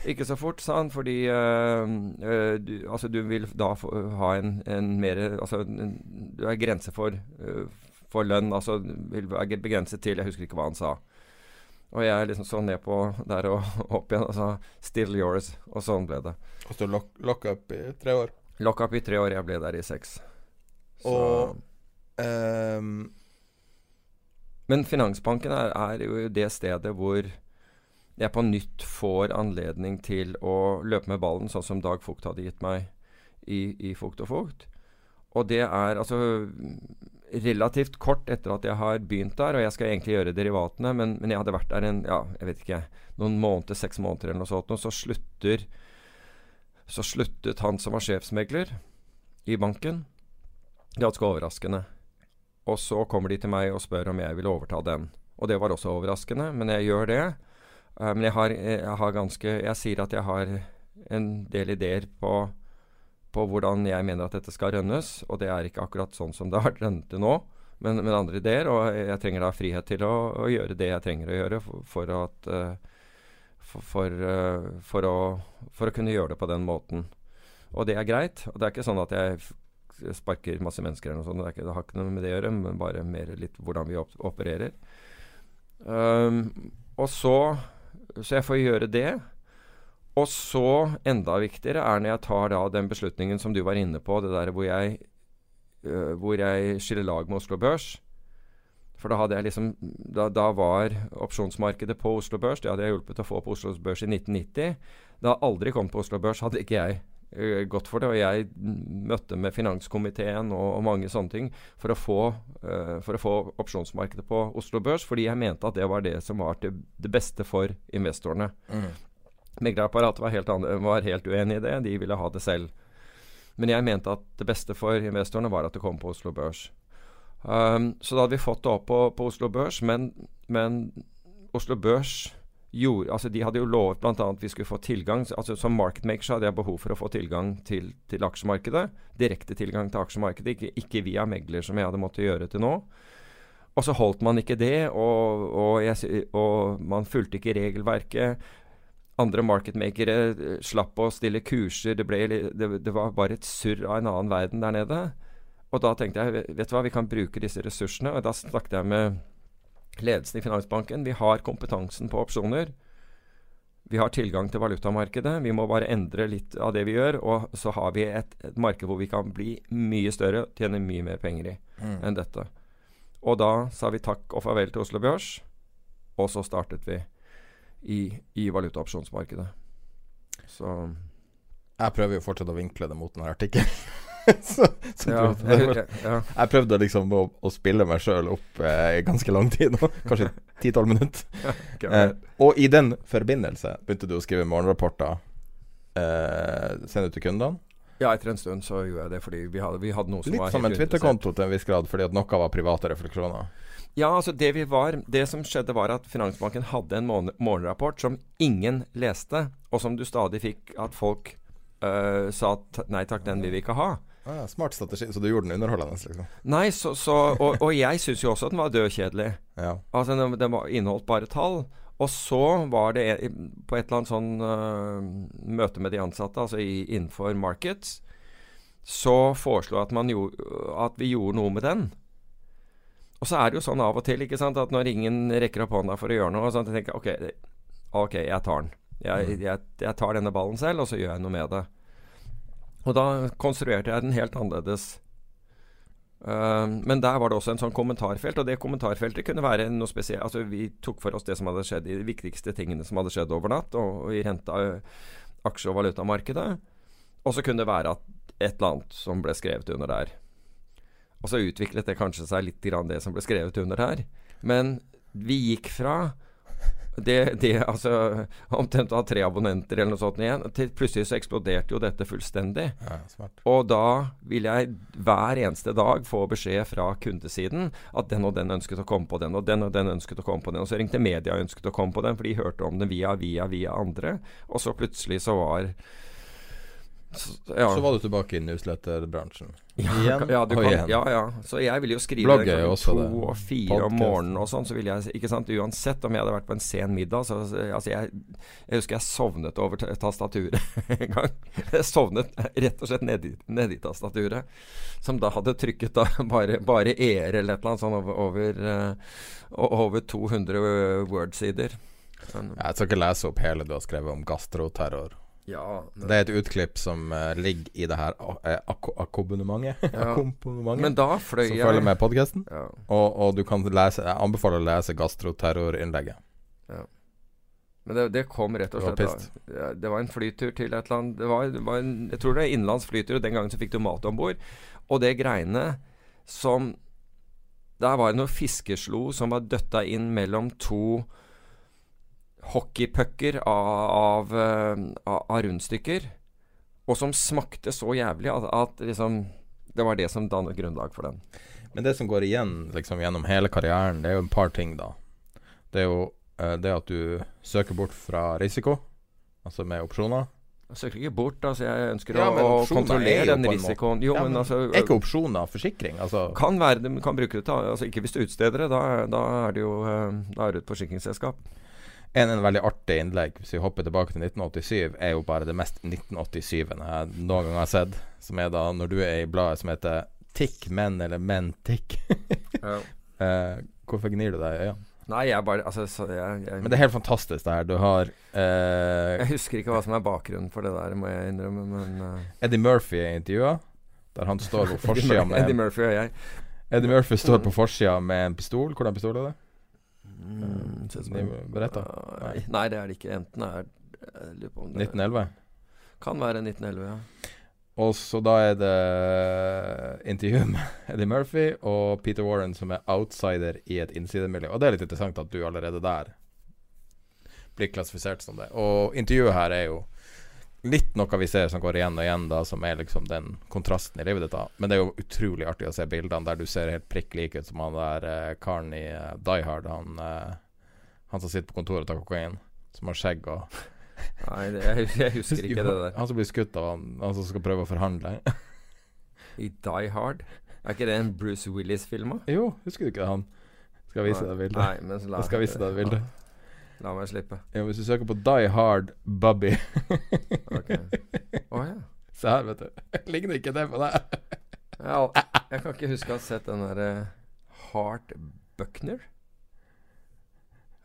Ikke så fort, sa han, fordi øh, øh, du, altså, du vil da få, ha en, en mer Altså, en, du er grense for, øh, for lønn. Altså vil være begrenset til Jeg husker ikke hva han sa. Og jeg liksom så ned på der og opp igjen og sa 'still yours'. Og sånn ble det. Og så lock, lock up i tre år? Lock up i tre år. Jeg ble der i seks. Så, Og um. men Finansbanken er, er jo det stedet hvor jeg på nytt får anledning til å løpe med ballen, sånn som Dag Fugt hadde gitt meg i, i Fugt og Fugt. Og det er altså relativt kort etter at jeg har begynt der, og jeg skal egentlig gjøre derivatene, men, men jeg hadde vært der en, ja, jeg vet ikke, noen måneder, seks måneder eller noe sånt, og så slutter så sluttet han som var sjefsmegler i banken. Ganske overraskende. Og så kommer de til meg og spør om jeg vil overta den. Og det var også overraskende, men jeg gjør det. Eh, men jeg har, jeg har ganske Jeg sier at jeg har en del ideer på, på hvordan jeg mener at dette skal rønnes, og det er ikke akkurat sånn som det har vært rønnet til nå, men, men andre ideer. Og jeg trenger da frihet til å, å gjøre det jeg trenger å gjøre for, for at eh, for, for, eh, å, for å kunne gjøre det på den måten. Og det er greit. Og det er ikke sånn at jeg sparker masse mennesker eller noe sånt. Det, ikke, det har ikke noe med det å gjøre, men bare mer litt hvordan vi op opererer. Um, og så Så jeg får gjøre det. Og så, enda viktigere, er når jeg tar da den beslutningen som du var inne på, det der hvor jeg, øh, hvor jeg skiller lag med Oslo Børs. For da hadde jeg liksom Da, da var opsjonsmarkedet på Oslo Børs Det hadde jeg hjulpet å få på Oslo Børs i 1990. Det har aldri kommet på Oslo Børs, hadde ikke jeg øh, gått for det. Og jeg møtte med finanskomiteen og, og mange sånne ting for å, få, uh, for å få opsjonsmarkedet på Oslo Børs, fordi jeg mente at det var det som var til det beste for investorene. mm. Meglerapparatet var, helt an- var helt uenig i det. De ville ha det selv. Men jeg mente at det beste for investorene var at det kom på Oslo Børs. Um, så da hadde vi fått det opp på, på Oslo Børs, men, men Oslo Børs gjorde Altså, de hadde jo lovet bl.a. vi skulle få tilgang altså Som marketmaker hadde jeg behov for å få tilgang til, til aksjemarkedet. Direkte tilgang til aksjemarkedet, ikke, ikke via megler, som jeg hadde måttet gjøre til nå. Og så holdt man ikke det, og, og, jeg, og man fulgte ikke regelverket andre marketmakere eh, slapp å stille kurser. Det, ble, det, det var bare et surr av en annen verden der nede. Og da tenkte jeg vet du hva, vi kan bruke disse ressursene. Og da snakket jeg med ledelsen i Finansbanken. Vi har kompetansen på opsjoner. Vi har tilgang til valutamarkedet. Vi må bare endre litt av det vi gjør. Og så har vi et, et marked hvor vi kan bli mye større, tjene mye mer penger i Mm. enn dette. Og da sa vi takk og farvel til Oslo Børs, og så startet vi i, i valutaopsjonsmarkedet. Så Jeg prøver jo fortsatt å vinkle det mot denne artikkelen. så, så ja, prøvde, jeg, jeg, prøvde liksom å, å spille meg sjøl opp eh, ganske lang tid nå. Kanskje 10-12 minutter. Eh, og i den forbindelse begynte du å skrive morgenrapporter. Eh, sende ut til kundene. ja, etter en stund så gjorde jeg det fordi vi hadde, vi hadde noe som Litt var som en. Twitter-konto til en viss grad, fordi at noe var private refleksjoner. Ja, altså det vi var Det som skjedde, var at Finansbanken hadde en morgenrapport som ingen leste, og som du stadig fikk at folk øh, sa at nei takk, den vil vi ikke ha. Ah, smart strategi, så du gjorde den underholdende, liksom. Nei, så, så Og, og jeg syns jo også at den var dødkjedelig. Ja. Altså, den, den var inneholdt bare tall. Og så var det på et eller annet sånn uh, møte med de ansatte, altså i, innenfor markets, så foreslo at, man gjorde, at vi gjorde noe med den. Og så er det jo sånn av og til ikke sant, at når ingen rekker opp hånda for å gjøre noe, så tenker jeg OK, ok, jeg tar den. Jeg, jeg, jeg tar denne ballen selv, og så gjør jeg noe med det. Og da konstruerte jeg den helt annerledes. Uh, men der var det også en sånn kommentarfelt, og det kommentarfeltet kunne være noe spesielt. Altså Vi tok for oss det som hadde skjedd, de viktigste tingene som hadde skjedd over natt, og, og i renta, uh, aksje- og valutamarkedet. Og så kunne det være at et eller annet som ble skrevet under der. Og så utviklet det kanskje seg litt det som ble skrevet under her. Men vi gikk fra det, det altså Omtrent av tre abonnenter eller noe sånt igjen. Til plutselig så eksploderte jo dette fullstendig. Ja. Og da vil jeg hver eneste dag få beskjed fra kundesiden at den og den ønsket å komme på den, og den og den ønsket å komme på den. Og så ringte media og ønsket å komme på den, for de hørte om den via, via, via andre. Og så plutselig så var ja. Så var du tilbake i newsletterbransjen. Ja, Igjen ja, du og kan, igjen. ja, ja. Så jeg ville jo skrive Blogger det er også to det. og fire om morgenen og sånn. Så ville jeg ikke sant, Uansett om jeg hadde vært på en sen middag så, altså jeg, jeg husker jeg sovnet over tastaturet en gang. Jeg sovnet rett og slett nedi, nedi tastaturet. Som da hadde trykket da bare, bare e-er eller et eller annet sånn over, over, eh, over 200 Word-sider. Sånn, Jeg skal ikke lese opp hele du har skrevet om gastroterror. Ja, Det er et utklipp som uh, ligger i det her uh, akkompagnementet. Ja. Men da fløy som følger med podkasten. ja. Og, og du kan lese Jeg anbefaler å lese gastroterrorinnlegget. Men det, det kom rett og slett da. Det var en flytur til et eller annet det var, det var en, Jeg tror det er innenlands flytur, og den gangen så fikk du mat om bord. Og det greiene som Der var det noe fiskeslo som var døtta inn mellom to hockeypucker av, av, eh, av, av rundstykker. Og som smakte så jævlig at, at liksom Det var det som dannet grunnlag for den. Men det som går igjen liksom gjennom hele karrieren, det er jo et par ting, da. Det er jo eh, det at du søker bort fra risiko, altså med opsjoner. Jeg søker ikke bort, altså. Jeg ønsker Ja, å, er kontrollere den risikoen. Jo, Ja, men, men altså Er ikke opsjoner forsikring? Altså Kan være kan bruke det til altså Ikke hvis du utsteder det. Da, da er det jo eh, Da er det et forsikringsselskap. En, en veldig artig innlegg, hvis vi hopper tilbake til 1987, er jo bare det mest 1987-ende jeg noen gang har sett. Som er da når du er i bladet som heter Tikk menn eller menn tikk. Eh, hvorfor gnir du deg i øynene? Nei, jeg bare Altså, så jeg, jeg, Men det er helt fantastisk, det her. Du har eh, jeg husker ikke hva som er bakgrunnen for det der, må jeg innrømme, men uh. Eddie Murphy er intervjuet, der han står på forsida med Eddie Murphy og jeg. Eddie Murphy står på forsida med en pistol. Hvordan pistol er det? Mm, en- Beretta? Nei, Nei, det er det ikke. Enten er det 1911? Kan være 1911, ja. Og så da er det intervju med Eddie Murphy og Peter Warren som er outsider i et innsidemiljø. Og det er litt interessant at du allerede der blir klassifisert som det. Og intervjuet her er jo litt noe vi ser som går igjen og igjen, da, som er liksom den kontrasten i livet ditt. da Men det er jo utrolig artig å se bildene der du ser helt prikk lik ut som han der eh, karen i eh, Die Hard. Han, eh, han som sitter på kontoret og tar kokain. Som har skjegg og Nei, det, jeg, jeg husker ikke det der. Han som blir skutt av han, han som skal prøve å forhandle. I Die Hard. Er ikke det en Bruce Willis-film? da? jo, husker du ikke det, han? Skal vise deg bildet? Nei, men så la, Jeg skal vise deg bildet. La meg slippe. Ja, hvis du søker på Die Hard Bubby okay. oh, ja. Se her, vet du. Ligner ikke det på deg? Jeg, jeg kan ikke huske å ha sett den derre Hart Buckner.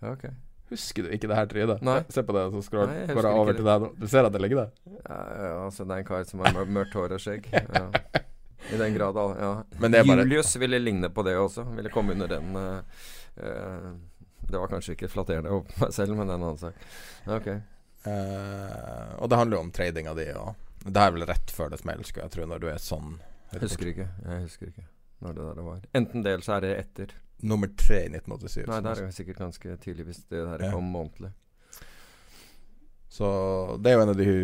Ok. Husker du ikke det her trynet? Nei. Se på det, så scroll Nei, jeg går over til deg nå. Du ser at det ligger der? Ja, ja, altså det er en kar som har mør mørkt hår og skjegg. Ja. I den grad, ja. Bare- Julius ville ligne på det også. Ville komme under den uh, eh, Det var kanskje ikke flatterende over meg selv, men det er en annen sak. Ok. Uh, og det handler jo om tradinga di, og det er vel rett før det smeller, skulle jeg tro, når du er sånn. Jeg husker ikke. Jeg husker ikke når det der var. Enten det, eller så er det etter. Nummer tre i 1987. Nei, det er sikkert ganske tidlig hvis det der Ja. kom månedlig. Så det er jo en av de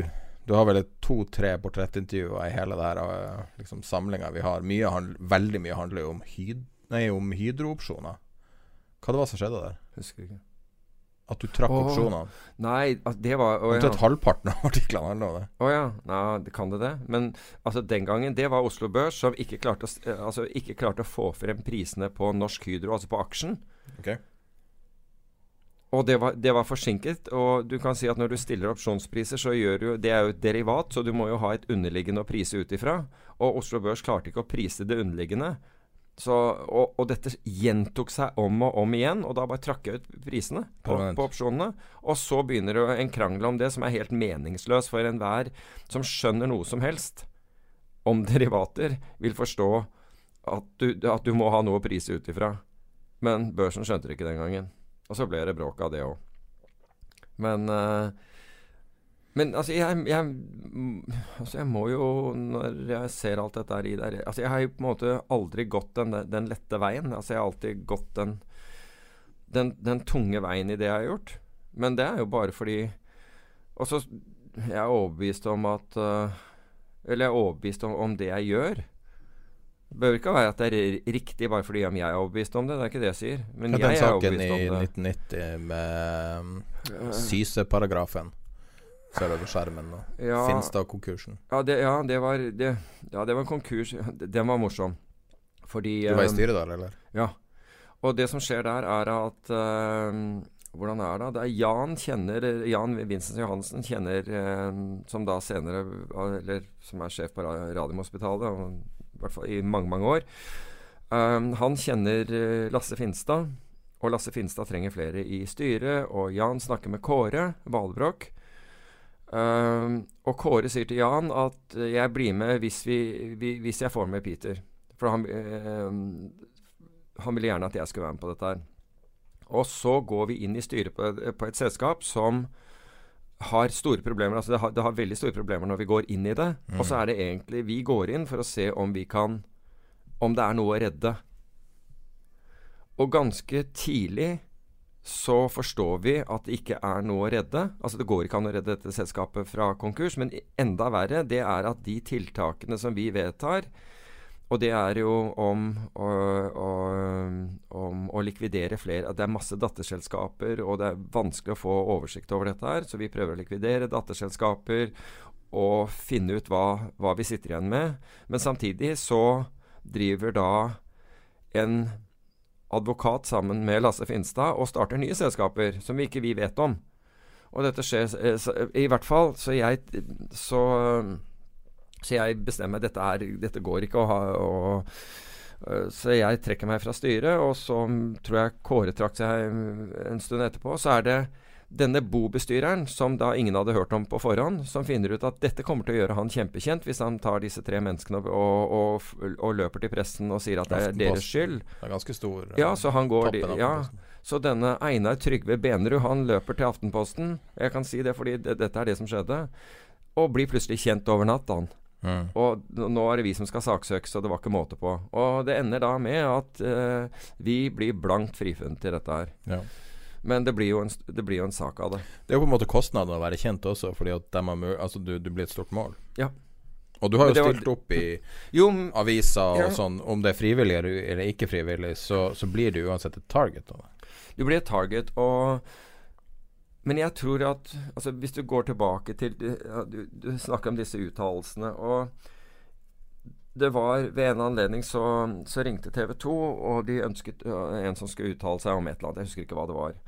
Du har vel to-tre portrettintervjuer i hele det her eh, liksom, samlinga vi har. Mye handl- veldig mye handler jo om, hyd nei, om hydroopsjoner. Hva det var som skjedde der? Husker ikke. At du trakk Åh. opsjonene? Nei, altså, det var Å ja. Halvparten av artiklene handler om det. Å ja. Nei, kan det det? Men altså, den gangen Det var Oslo Børs som ikke klarte å, eh, altså, ikke klarte å få frem prisene på Norsk Hydro, altså på aksjen. Ok. Og det var, det var forsinket. Og du kan si at når du stiller opsjonspriser, så gjør du Det er jo et derivat, så du må jo ha et underliggende å prise ut ifra. Og Oslo Børs klarte ikke å prise det underliggende. Så, og, og dette gjentok seg om og om igjen, og da bare trakk jeg ut prisene på, på opsjonene. Og så begynner det en krangel om det som er helt meningsløs for enhver som skjønner noe som helst om derivater, vil forstå at du, at du må ha noe å prise ut ifra. Men børsen skjønte det ikke den gangen. Og så ble det bråk av det òg. Men eh, Men altså jeg, jeg, altså, jeg må jo, når jeg ser alt dette her i der Altså, jeg har jo på en måte aldri gått den, den lette veien. Altså, jeg har alltid gått den, den, den tunge veien i det jeg har gjort. Men det er jo bare fordi Og så jeg er overbevist om at uh, Eller jeg er overbevist om, om det jeg gjør. Det behøver ikke være at det er riktig bare fordi om jeg er overbevist om det. Det er ikke det jeg sier. Men Ja, jeg er overbevist om det. Den saken i 1990 med um, Syse-paragrafen. Ser over skjermen nå. Ja. Finstad-konkursen. Ja, det, ja, det var det, Ja, det var en konkurs. Den var morsom. Fordi Du var i eh, styret der, eller? Ja. Og det som skjer der, er at uh, Hvordan er det? det er Jan kjenner Jan Vincent Johansen kjenner uh, Som da senere Eller som er sjef på Ra- Radiumhospitalet, i hvert fall i mange, mange år. Eh, han kjenner Lasse Finstad. Og Lasse Finstad trenger flere i styret. Og Jan snakker med Kåre Valbrokk. Eh, og Kåre sier til Jan at eh, jeg blir med hvis, vi, vi, hvis jeg får med Peter. For han, uh, han ville gjerne at jeg skulle være med på dette her. Og så går vi inn i styret på, på et selskap som har store problemer. Altså det har, det har veldig store problemer når vi går inn i det. Og så er det egentlig Vi går inn for å se om vi kan Om det er noe å redde. Og ganske tidlig så forstår vi at det ikke er noe å redde. Altså Det går ikke an å redde dette selskapet fra konkurs. Men enda verre, det er at de tiltakene som vi vedtar, og det er jo om å, å, om å likvidere flere at Det er masse datterselskaper, og det er vanskelig å få oversikt over dette her. Så vi prøver å likvidere datterselskaper og finne ut hva, hva vi sitter igjen med. Men samtidig så driver da en advokat sammen med Lasse Finstad og starter nye selskaper som vi ikke vi vet om. Og dette skjer eh, I hvert fall så jeg Så, så jeg bestemmer dette, er, dette går ikke å ha og, øh, Så jeg trekker meg fra styret, og så tror jeg Kåre trakk seg en stund etterpå. Så er det denne bobestyreren, som da ingen hadde hørt om på forhånd, som finner ut at dette kommer til å gjøre han kjempekjent hvis han tar disse tre menneskene og, og, og, og løper til pressen og sier at det er deres skyld. Det er ganske stor eh, Ja, så han går de, ja, Så denne Einar Trygve Benerud, han løper til Aftenposten. Jeg kan si det fordi det, dette er det som skjedde. Og blir plutselig kjent over natt, han. Mm. Og nå er det vi som skal saksøkes, og det var ikke måte på. Og det ender da med at uh, vi blir blankt frifunnet i dette her. Ja. Men det blir, en, det blir jo en sak av det. Det er jo på en måte kostnaden å være kjent også, fordi at de har altså, du, du blir et stort mål. Ja. Og du har jo stilt var- opp i Jo, aviser Ja. og sånn, om det er frivillig eller ikke frivillig, så, så blir du uansett et target. Da. du blir et target, og Men jeg tror at altså, Hvis du går tilbake til Du, du snakker om disse uttalelsene, og det var Ved en anledning så, så ringte TV 2, og de ønsket uh, en som skulle uttale seg om et eller annet. Jeg husker ikke hva det var.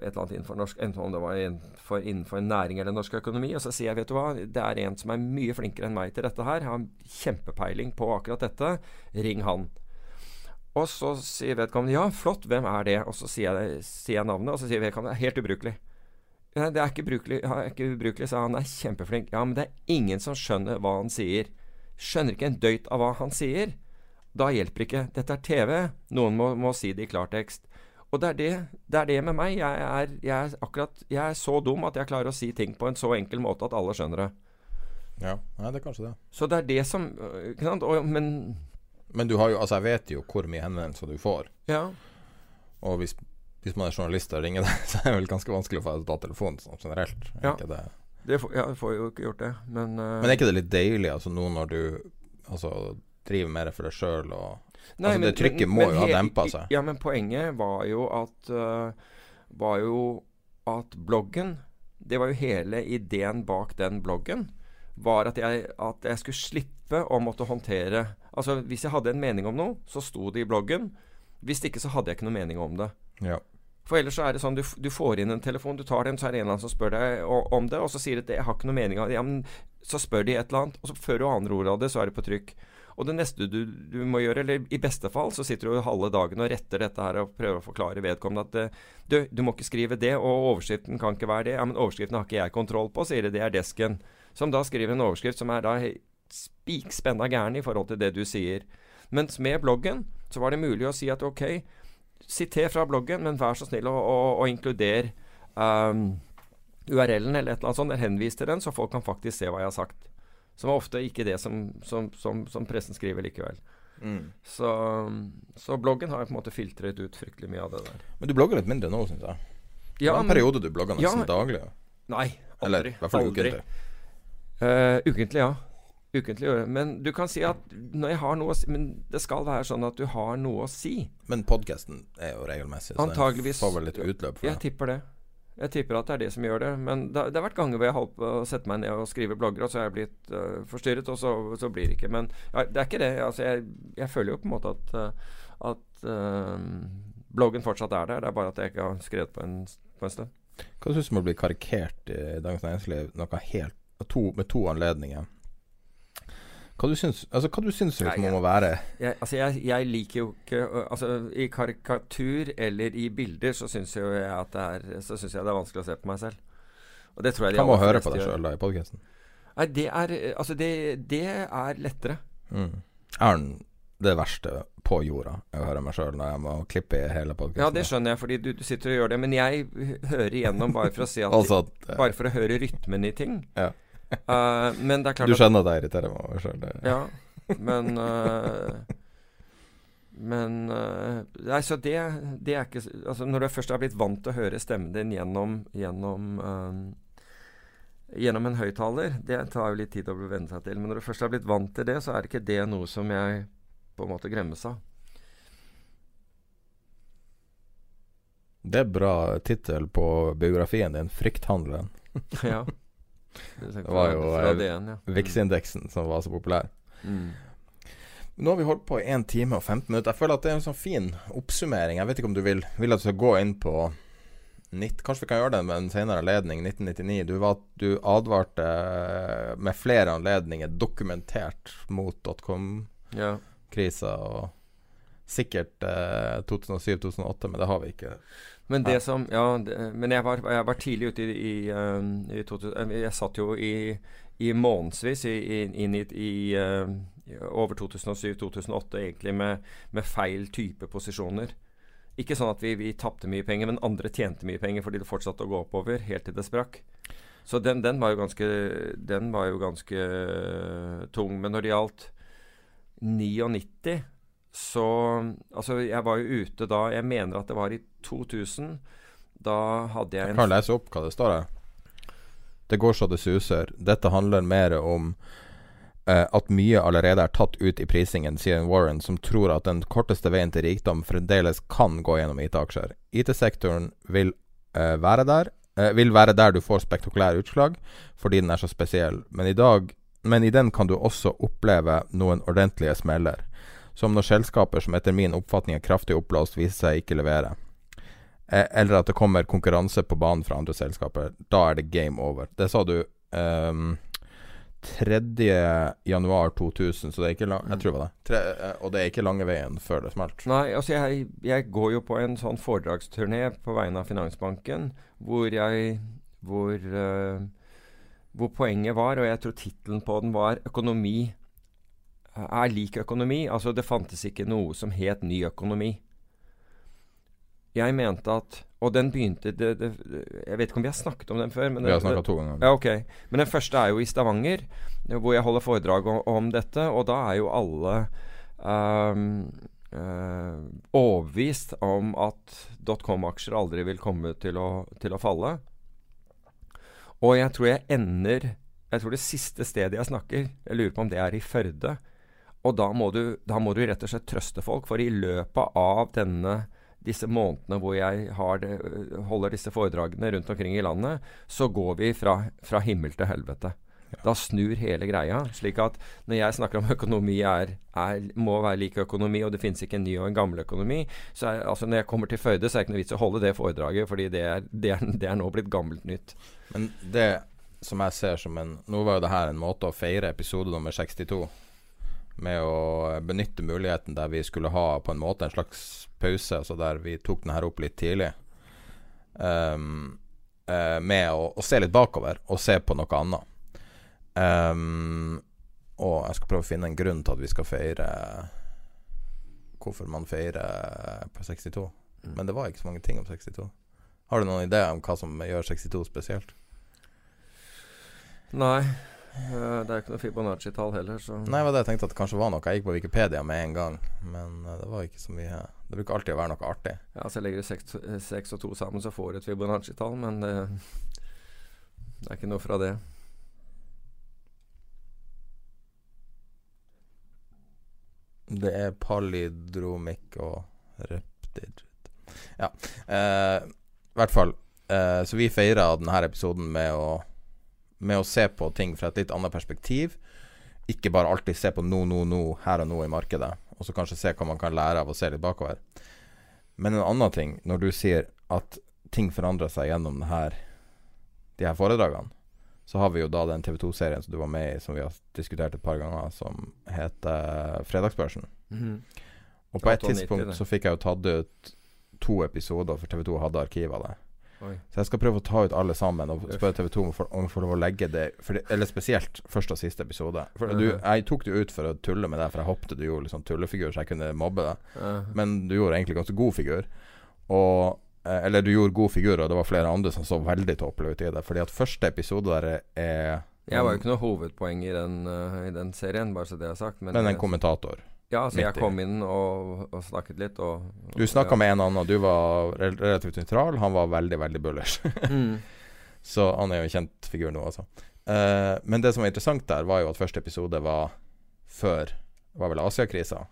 Et eller annet innenfor norsk Enten om det var innenfor, innenfor næring eller norsk økonomi. Og så sier jeg, vet du hva, det er en som er mye flinkere enn meg til dette her. Har kjempepeiling på akkurat dette. Ring han. Og så sier vedkommende ja, flott, hvem er det? Og så sier jeg, sier jeg navnet, og så sier vedkommende helt ubrukelig. Nei, det er ikke ubrukelig, ja, ikke ubrukelig, sa han. Er kjempeflink. Ja, men det er ingen som skjønner hva han sier. Skjønner ikke en døyt av hva han sier. Da hjelper ikke. Dette er TV. Noen må, må si det i klartekst. Og det er det, det er det med meg. Jeg er, jeg er akkurat Jeg er så dum at jeg klarer å si ting på en så enkel måte at alle skjønner det. Ja, Nei, det er kanskje det. Så det er det som? Og, men Men du har jo, altså jeg vet jo hvor mye henvendelser du får. Ja. Og hvis, hvis man er journalist og ringer deg, så er det vel ganske vanskelig å få ta telefonen sånn generelt. Er Ja. det? Det får, ja, jeg får jo ikke gjort det, men uh, Men er ikke det litt deilig, altså nå når du altså, driver mer for deg sjøl og Nei, Altså, det trykket må jo ha dempa seg. Ja, men poenget var jo at uh, Var jo at bloggen Det var jo hele ideen bak den bloggen. Var at jeg, at jeg skulle slippe å måtte håndtere Altså, hvis jeg hadde en mening om noe, så sto det i bloggen. Hvis ikke, så hadde jeg ikke noe mening om det. Ja. For ellers så er det sånn du, du får inn en telefon, du tar den, så er det en eller annen som spør deg om det, og så sier de at 'jeg har ikke noe mening av det'. Ja, men så spør de et eller annet, og så før du aner ordet av det, så er det på trykk. Og det neste du, du må gjøre, eller i beste fall, så sitter du halve dagen og retter dette her og prøver å forklare vedkommende at eh, du, du må ikke skrive det, og overskriften kan ikke være det. Ja, men overskriften har ikke jeg kontroll på, sier de. Det er desken. Som da skriver en overskrift som er da spikspenna gæren i forhold til det du sier. Mens med bloggen så var det mulig å si at ok, siter fra bloggen, men vær så snill å, å, å inkludere um, URL-en eller et eller annet sånt, eller henvis til den, så folk kan faktisk se hva jeg har sagt. Som er ofte ikke det som, som, som, som pressen skriver likevel. Så, så bloggen har på en måte filtret ut fryktelig mye av det der. Men du blogger litt mindre nå, syns jeg. Det var en periode du blogga nesten Ja. daglig. Nei, aldri. Eller i hvert fall aldri. ukentlig. Uh, ukentlig, ja. Ukentlig, gjør jeg. Men du kan si at når jeg har noe å si Men det skal være sånn at du har noe å si. Men podkasten er jo regelmessig, så Antageligvis. får vel litt utløp for Jeg det. tipper det. Jeg tipper at det er det som gjør det. Men det, det har vært ganger hvor jeg har holdt på å sette meg ned og skrive blogger, og så har jeg blitt uh, forstyrret, og så, så blir det ikke. Men ja, det er ikke det. Altså, jeg, jeg føler jo på en måte at, eh, at uh, bloggen fortsatt er der. Det er bare at jeg ikke har skrevet på en, på en stund. Hva syns du om å bli karikert i Dagens Næringsliv noe helt, to, med to anledninger? Hva du syns altså, hva du syns liksom Nei, om å være Jeg, altså jeg, jeg liker jo ikke Altså I karikatur eller i bilder så syns jeg at det er Så synes jeg det er vanskelig å se på meg selv. Og det tror jeg de Hva med å høre på deg sjøl i podkasten? Nei, det er Altså, det, det er lettere. Mm. Er det verste på jorda, å høre meg sjøl når jeg må klippe i hele podkasten. Ja, det skjønner jeg, fordi du, du sitter og gjør det. Men jeg hører igjennom bare for å se at Altså at Bare for å høre rytmen i ting. Ja. Eh, men det er klart Du skjønner at jeg irriterer meg over sjøl? Ja, men uh, Men uh, Nei, så det, det er ikke Altså, når du først er blitt vant til å høre stemmen din gjennom Gjennom Gjennom en høyttaler, det tar jo litt tid å venne seg til. Men når du først er blitt vant til det, så er ikke det noe som jeg på en måte gremmes av. Det er bra tittel på biografien din, 'Frykthandelen'. ja. Det var jo eh, DN, ja. Vix-indeksen som var så populær. Mm. Nå har vi holdt på i 1 time og 15 minutter. Jeg føler at det er en sånn fin oppsummering. Jeg vet ikke om du vil, vil at du skal gå inn på nitt, Kanskje vi kan gjøre det med en senere anledning, 1999. Du, var, du advarte eh, med flere anledninger dokumentert mot dotcom-krisa. ja. Og sikkert eh, 2007-2008, men det har vi ikke. Men det Ja. som Ja, det, men jeg var, jeg var tidlig ute i, i, um, i 2000, eh, Jeg satt jo i, i månedsvis i, i, inn i, um, over 2007-2008 egentlig med, med feil type posisjoner. Ikke sånn at vi, vi tapte mye penger, men andre tjente mye penger fordi det fortsatte å gå oppover helt til det sprakk. Så den, den var ganske Den var jo ganske eh, tung. Men når det gjaldt 99 så Altså, jeg var jo ute da Jeg mener at det var i 2000. Da hadde jeg Jeg en kan lese opp hva det står her. Det går så det suser. Dette handler mer om eh, at mye allerede er tatt ut i prisingen, sier Warren, som tror at den korteste veien til rikdom fremdeles kan gå gjennom IT-aksjer. IT-sektoren vil eh, være der eh, Vil være der du får spektakulære utslag, fordi den er så spesiell. Men i dag men i den kan du også oppleve noen ordentlige smeller. Som når selskaper som etter min oppfatning er kraftig oppblåst, viser seg ikke levere. Eh, eller at det kommer konkurranse på banen fra andre selskaper. Da er det game over. Det sa du um, 3. januar 2000, så det er ikke lang, jeg tror det var det. Tre, eh, og det er ikke lange veien før det smalt. Nei, altså jeg, jeg går jo på en sånn foredragsturné på vegne av Finansbanken, hvor jeg Hvor, uh, hvor poenget var, og jeg tror tittelen på den var 'Økonomi er lik økonomi'. Altså det fantes ikke noe som het ny økonomi. Jeg mente at Og den begynte det, det, Jeg vet ikke om vi har snakket om den før. Men Vi har snakka to ganger. ja, ok. Men den første er jo i Stavanger, hvor jeg holder foredrag om, om dette. Og da er jo alle um, uh, overbevist om at dotcom-aksjer aldri vil komme til å, til å falle. Og jeg tror jeg ender Jeg tror det siste stedet jeg snakker, jeg lurer på om det er i Førde. Og da må du, da må du rett og slett trøste folk, for i løpet av denne disse månedene hvor jeg har det, holder disse foredragene rundt omkring i landet, så går vi fra, fra himmel til helvete. Da snur hele greia. slik at når jeg snakker om økonomi er, er, må være lik økonomi, og det finnes ikke en ny og en gammel økonomi, så er, altså når jeg kommer til Førde, så er det ikke noe vits å holde det foredraget, fordi det er, det er, det er nå blitt gammelt nytt. Men det som jeg ser som en Nå var jo det her en måte å feire episode nummer 62 med å benytte muligheten der vi skulle ha på en måte en slags pause, altså der vi tok den her opp litt tidlig. Um, uh, med å, å se litt bakover og se på noe annet. Um, og jeg skal prøve å finne en grunn til at vi skal feire Hvorfor man feirer på 62. Men det var ikke så mange ting om 62. Har du noen idé om hva som gjør 62 spesielt? Nei. Det er ikke noe Fibonacci-tall heller, så Nei, det jeg tenkte at det kanskje var noe. Jeg gikk på Wikipedia med en gang, men uh, det var ikke så mye Det bruker alltid å være noe artig. Ja, så jeg legger seks, og to sammen, så får du et Fibonacci-tall, men det, det er ikke noe fra det. Det er palidromikk og reptid Ja. Eh, I hvert fall. så vi feira denne episoden med å med å se på ting fra et litt annet perspektiv. Ikke bare alltid se på nå, nå, nå, her og nå i markedet, og så kanskje se hva man kan lære av å se litt bakover. Men en annen ting, når du sier at ting forandrer seg gjennom her, de her foredragene, så har vi jo da den TV 2-serien som du var med i, som vi har diskutert et par ganger, som heter Fredagsbørsen. Mm -hmm. Og på et tidspunkt så fikk jeg jo tatt ut to episoder, for TV 2 hadde arkiv av det. Oi. Så jeg skal prøve å ta ut alle sammen og spørre TV 2 om å få lov å legge det det, Eller spesielt første og siste episode. For du, Jeg tok det ut for å tulle med deg, for jeg håpte du gjorde liksom tullefigur, så jeg kunne mobbe deg. Men du gjorde egentlig ganske god figur. Og eh, Eller du gjorde god figur, og det var flere andre som så veldig tåpelige ut i det. Fordi at første episode der er Jeg var jo ikke noe hovedpoeng i den, uh, i den serien, bare så det er sagt. Men, men en kommentator. Ja, altså jeg kom inn og, og snakket litt. Og, og du snakka ja. med en annen, du var relativt nøytral. Han var veldig, veldig bullers. mm. Så han er jo en kjent figur nå, altså. Uh, men det som var interessant der, var jo at første episode var før var vel Asiakrisa.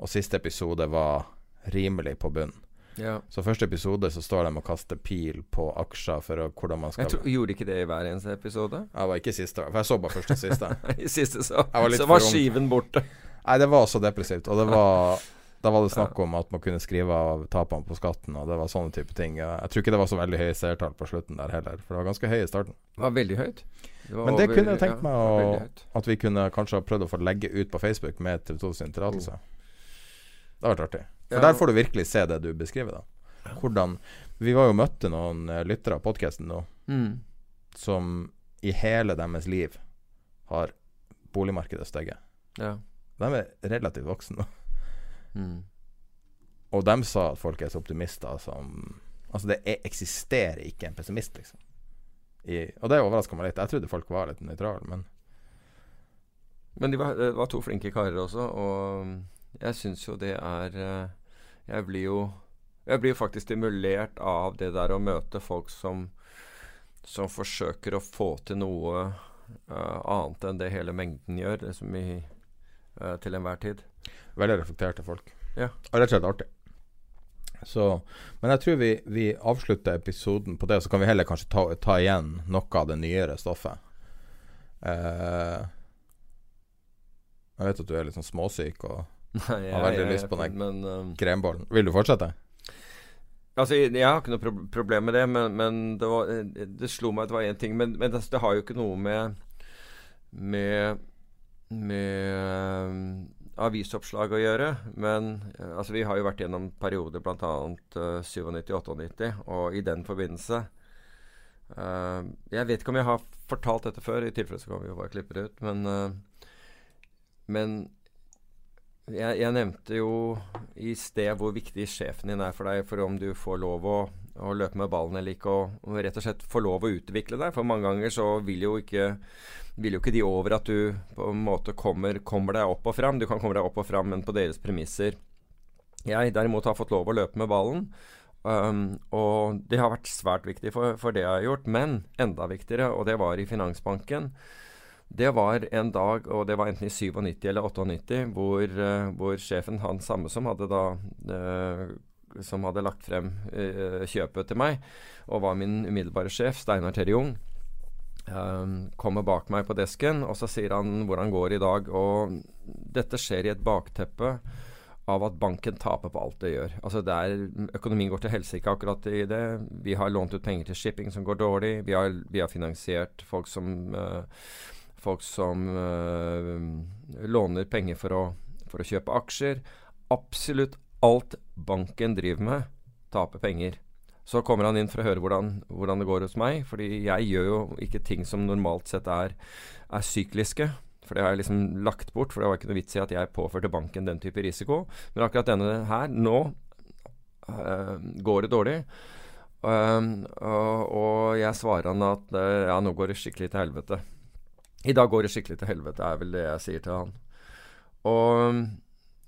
Og siste episode var rimelig på bunn. Ja. Så første episode så står de og kaster pil på aksjer for å, hvordan man skal jeg tror, Gjorde ikke det i hver eneste episode? Jeg var ikke siste, for jeg så bare første og siste. I siste så, så var skiven borte. Nei, det var så depressivt. Og det var da var det snakk om at man kunne skrive av tapene på skatten, og det var sånne type ting. Jeg tror ikke det var så veldig høye seertall på slutten der heller, for det var ganske høy i starten. Det var veldig høyt. Det var Men det over, kunne jeg tenkt meg ja, å, at vi kunne kanskje ha prøvd å få legge ut på Facebook med TV2 sin tillatelse. Det hadde vært artig. For ja. der får du virkelig se det du beskriver, da. Hvordan Vi var jo møtte noen uh, lyttere av podkasten nå mm. som i hele deres liv har boligmarkedet steget. Ja. De er relativt voksne. Mm. Og de sa at folk er så optimister som Altså, det er, eksisterer ikke en pessimist, liksom. I, og det overraska meg litt. Jeg trodde folk var litt nøytrale, men Men de var, det var to flinke karer også, og jeg syns jo det er eh, Jeg blir jo Jeg blir jo faktisk stimulert av det der å møte folk som som forsøker å få til noe uh, annet enn det hele mengden gjør. Liksom i uh, til enhver tid. Veldig reflekterte folk. Ja. Og rett og slett artig. Så, men jeg tror vi, vi, avslutter episoden på det, så kan vi heller kanskje ta, ta igjen noe av det nyere stoffet. Uh, jeg vet at du er litt sånn småsyk og Nei, jeg, har veldig jeg, lyst på den men, um, krembollen. Vil du fortsette? Altså, jeg, jeg har ikke noe pro problem med det, men, men det, var, det, slo meg at det var én ting. Men, men det, det, har jo ikke noe med Med med uh, avisoppslag å gjøre. Men uh, altså, vi har jo vært gjennom perioder bl.a. Uh, 97-98, og i den forbindelse uh, Jeg vet ikke om jeg har fortalt dette før, i tilfelle så kan vi jo bare klippe det ut. Men, men jeg, jeg, nevnte jo i sted hvor viktig sjefen din er for deg for om du får lov å, å løpe med ballen eller ikke, og, rett og slett få lov å utvikle deg. For mange ganger så vil jo ikke vil jo ikke de over at du på en måte kommer, kommer deg opp og fram. Du kan komme deg opp og fram, men på deres premisser. Jeg derimot har fått lov å løpe med ballen. Um, og det har vært svært viktig for, for, det jeg har gjort. Men enda viktigere, og det var i Finansbanken. Det var en dag, og det var enten i 97 eller 98, hvor, uh, hvor sjefen, han samme som hadde da uh, som hadde lagt frem uh, kjøpet til meg, og var min umiddelbare sjef, Steinar Terje Jung, Um, kommer bak meg på desken, og så sier han hvordan går i dag. Og dette skjer i et bakteppe av at banken taper på alt det gjør. Altså det er, Økonomien går til helsike akkurat i det. Vi har lånt ut penger til shipping som går dårlig. Vi har, vi har finansiert folk som, uh, folk som uh, låner penger for å, for å kjøpe aksjer. Absolutt alt banken driver med, taper penger. Så kommer han inn for å høre hvordan, hvordan, det går hos meg. Fordi jeg gjør jo ikke ting som normalt sett er, er sykliske. For det har jeg liksom lagt bort, for det var ikke noe vits i at jeg påførte banken den type risiko. Men akkurat denne her, nå øh, går det dårlig. Um, og, og, jeg svarer han at uh, ja, nå går det skikkelig til helvete. I dag går det skikkelig til helvete, er vel det jeg sier til han. Og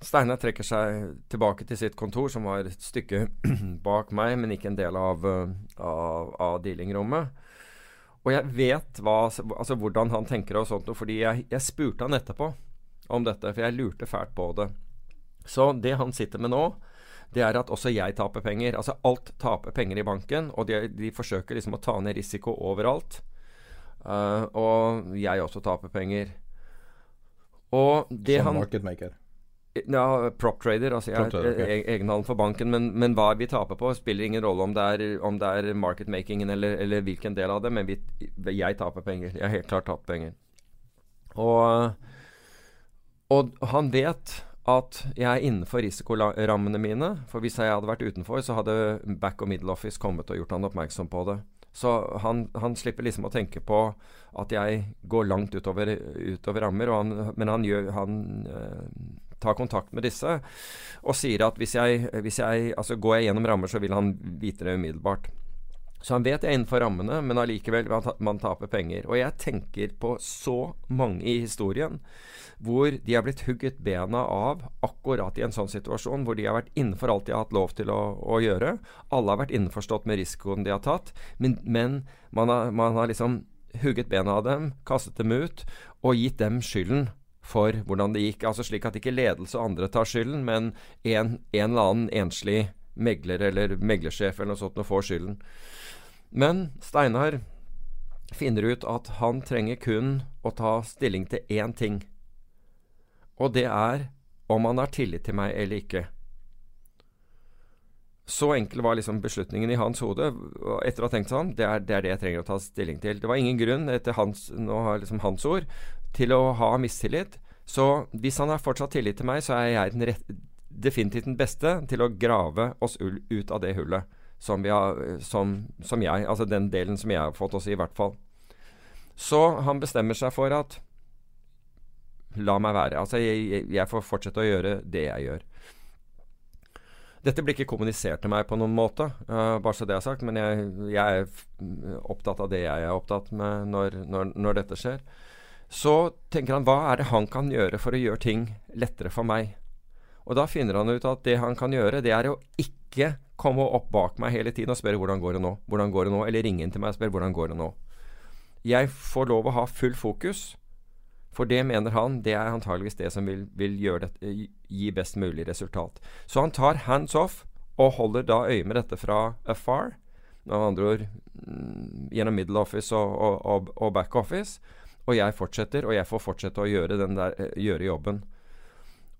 Steinar trekker seg tilbake til sitt kontor, som var et stykke bak meg, men ikke en del av, eh, av, av dealingrommet. Og jeg vet hva, altså hvordan han tenker og sånt, fordi jeg, jeg spurte han etterpå om dette, for jeg lurte fælt på det. Så det han sitter med nå, det er at også jeg taper penger. Altså alt taper penger i banken, og de, de forsøker liksom å ta ned risiko overalt. Uh, og jeg også taper penger. Og det Som han marketmaker. Ja, prop trader. Altså jeg, Prop okay. e- egenhandel for banken. Men, men hva vi taper på, spiller ingen rolle om det er, om det er marketmakingen eller, eller hvilken del av det. Men vi, jeg taper penger. Jeg har helt klart tapt penger. Og, og han vet at jeg er innenfor risikorammene mine. For hvis jeg hadde vært utenfor, så hadde back og middle office kommet og gjort han oppmerksom på det. Så han, han slipper liksom å tenke på at jeg går langt utover, utover rammer. Han, men han, gjør, han eh, tar kontakt med disse og sier at hvis jeg, hvis jeg altså går jeg gjennom rammer, så vil han vite det umiddelbart. Så han vet jeg er innenfor rammene, men allikevel man, ta- man taper penger. Og jeg tenker på så mange i historien hvor de har blitt hugget bena av akkurat i en sånn situasjon, hvor de har vært innenfor alt de har hatt lov til å, å gjøre. Alle har vært innforstått med risikoen de har tatt, men, men man, har, man har liksom hugget bena av dem, kastet dem ut og gitt dem skylden for hvordan det gikk. Altså slik at ikke ledelse og andre tar skylden, men en, en eller annen enslig megler eller meglersjef eller noe sånt nå får skylden. Men Steinar finner ut at han trenger kun å ta stilling til én ting. Og det er om han har tillit til meg eller ikke. Så enkel var liksom beslutningen i hans hode. Etter å ha tenkt sånn, det er, det er det jeg trenger å ta stilling til. Det var ingen grunn, etter hans, nå har liksom hans ord, til å ha mistillit. Så hvis han har fortsatt tillit til meg, så er jeg den rett, definitivt den beste til å grave oss ut av det hullet som, har, som, som jeg Altså den delen som jeg har fått oss i, i hvert fall. Så han bestemmer seg for at La meg være. Altså, jeg, jeg får fortsette å gjøre det jeg gjør. Dette blir ikke kommunisert til meg på noen måte, uh, bare så det er sagt. Men jeg, jeg er opptatt av det jeg er opptatt med når, når, når dette skjer. Så tenker han hva er det han kan gjøre for å gjøre ting lettere for meg? Og da finner han ut at det han kan gjøre, det er å ikke komme opp bak meg hele tiden og spørre hvordan går det nå, hvordan går det nå, eller ringe inn til meg og spørre hvordan går det nå. Jeg får lov å ha full fokus, for det mener han det er antageligvis det som vil, vil gjøre det, gi best mulig resultat. Så han tar hands off og holder da øye med dette fra afar. Med andre ord mm, gjennom middle office og, og, og, og back office. Og jeg fortsetter, og jeg får fortsette å gjøre, der, eh, gjøre jobben.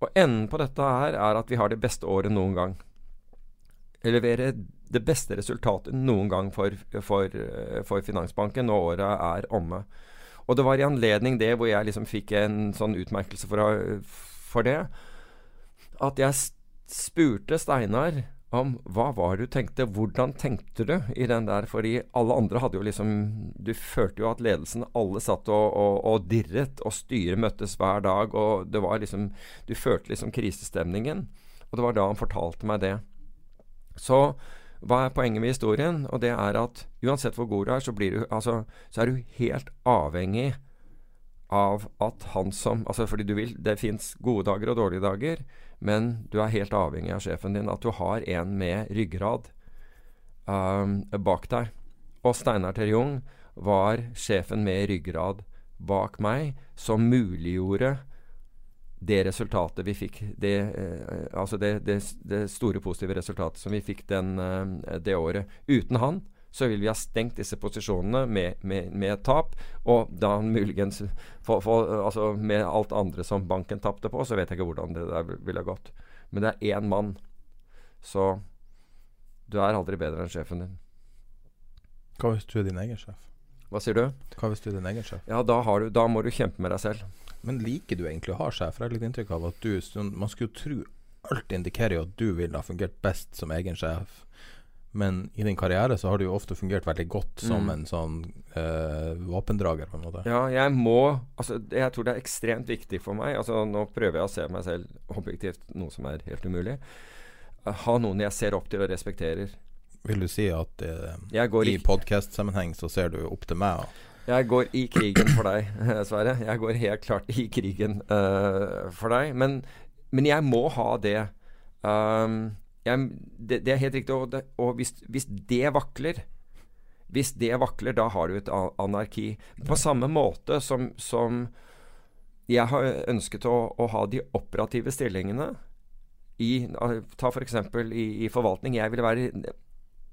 Og enden på dette her er at vi har det beste året noen gang. Levere det beste resultatet noen gang for, for, eh, for Finansbanken når året er omme. Og det var i anledning det hvor jeg liksom fikk en sånn utmerkelse for, for det, at jeg spurte Steinar om hva var du tenkte, hvordan tenkte du i den der? Fordi alle andre hadde jo liksom Du følte jo at ledelsen Alle satt og, og, og dirret, og styret møttes hver dag, og det var liksom Du følte liksom krisestemningen. Og det var da han fortalte meg det. Så hva er poenget med historien? Og det er at uansett hvor god du er, så, blir du, altså, så er du helt avhengig av at han som Altså fordi du vil Det fins gode dager og dårlige dager, men du er helt avhengig av sjefen din. At du har en med ryggrad um, bak deg. Og Steinar Terjung var sjefen med ryggrad bak meg, som muliggjorde det resultatet vi fikk det, eh, Altså det, det, det store positive resultatet som vi fikk den, eh, det året. Uten han så vil vi ha stengt disse posisjonene med, med, med tap. Og da muligens for, for, altså Med alt andre som banken tapte på, så vet jeg ikke hvordan det der ville gått. Men det er én mann. Så du er aldri bedre enn sjefen din. Hva hvis du er din egen sjef? Hva sier du? Hva hvis du er din egen sjef? Ja, da, har du, da må du kjempe med deg selv. Men liker du egentlig å ha sjef? Jeg har litt inntrykk av at du sånn- Man skulle jo tro alt indikerer jo at du ville ha fungert best som egen sjef. Men i din karriere så har du jo ofte fungert veldig godt som Mm. en sånn eh, våpendrager, på en måte. Ja, jeg må Altså, jeg tror det er ekstremt viktig for meg Altså, nå prøver jeg å se meg selv objektivt, noe som er helt umulig. Eh, Ha noen jeg ser opp til og respekterer. Vil du si at eh, i podkast-sammenheng så ser du opp til meg? og Jeg går i krigen for deg, Sverre. Jeg går helt klart i krigen uh, for deg. Men, men, jeg må ha det. Um, jeg, det, det, er helt riktig. Og, det, og hvis, hvis, det vakler Hvis det vakler, da har du et anarki. På samme måte som, som jeg har ønsket å, å, ha de operative stillingene i Ta f.eks. For i, i forvaltning. Jeg ville være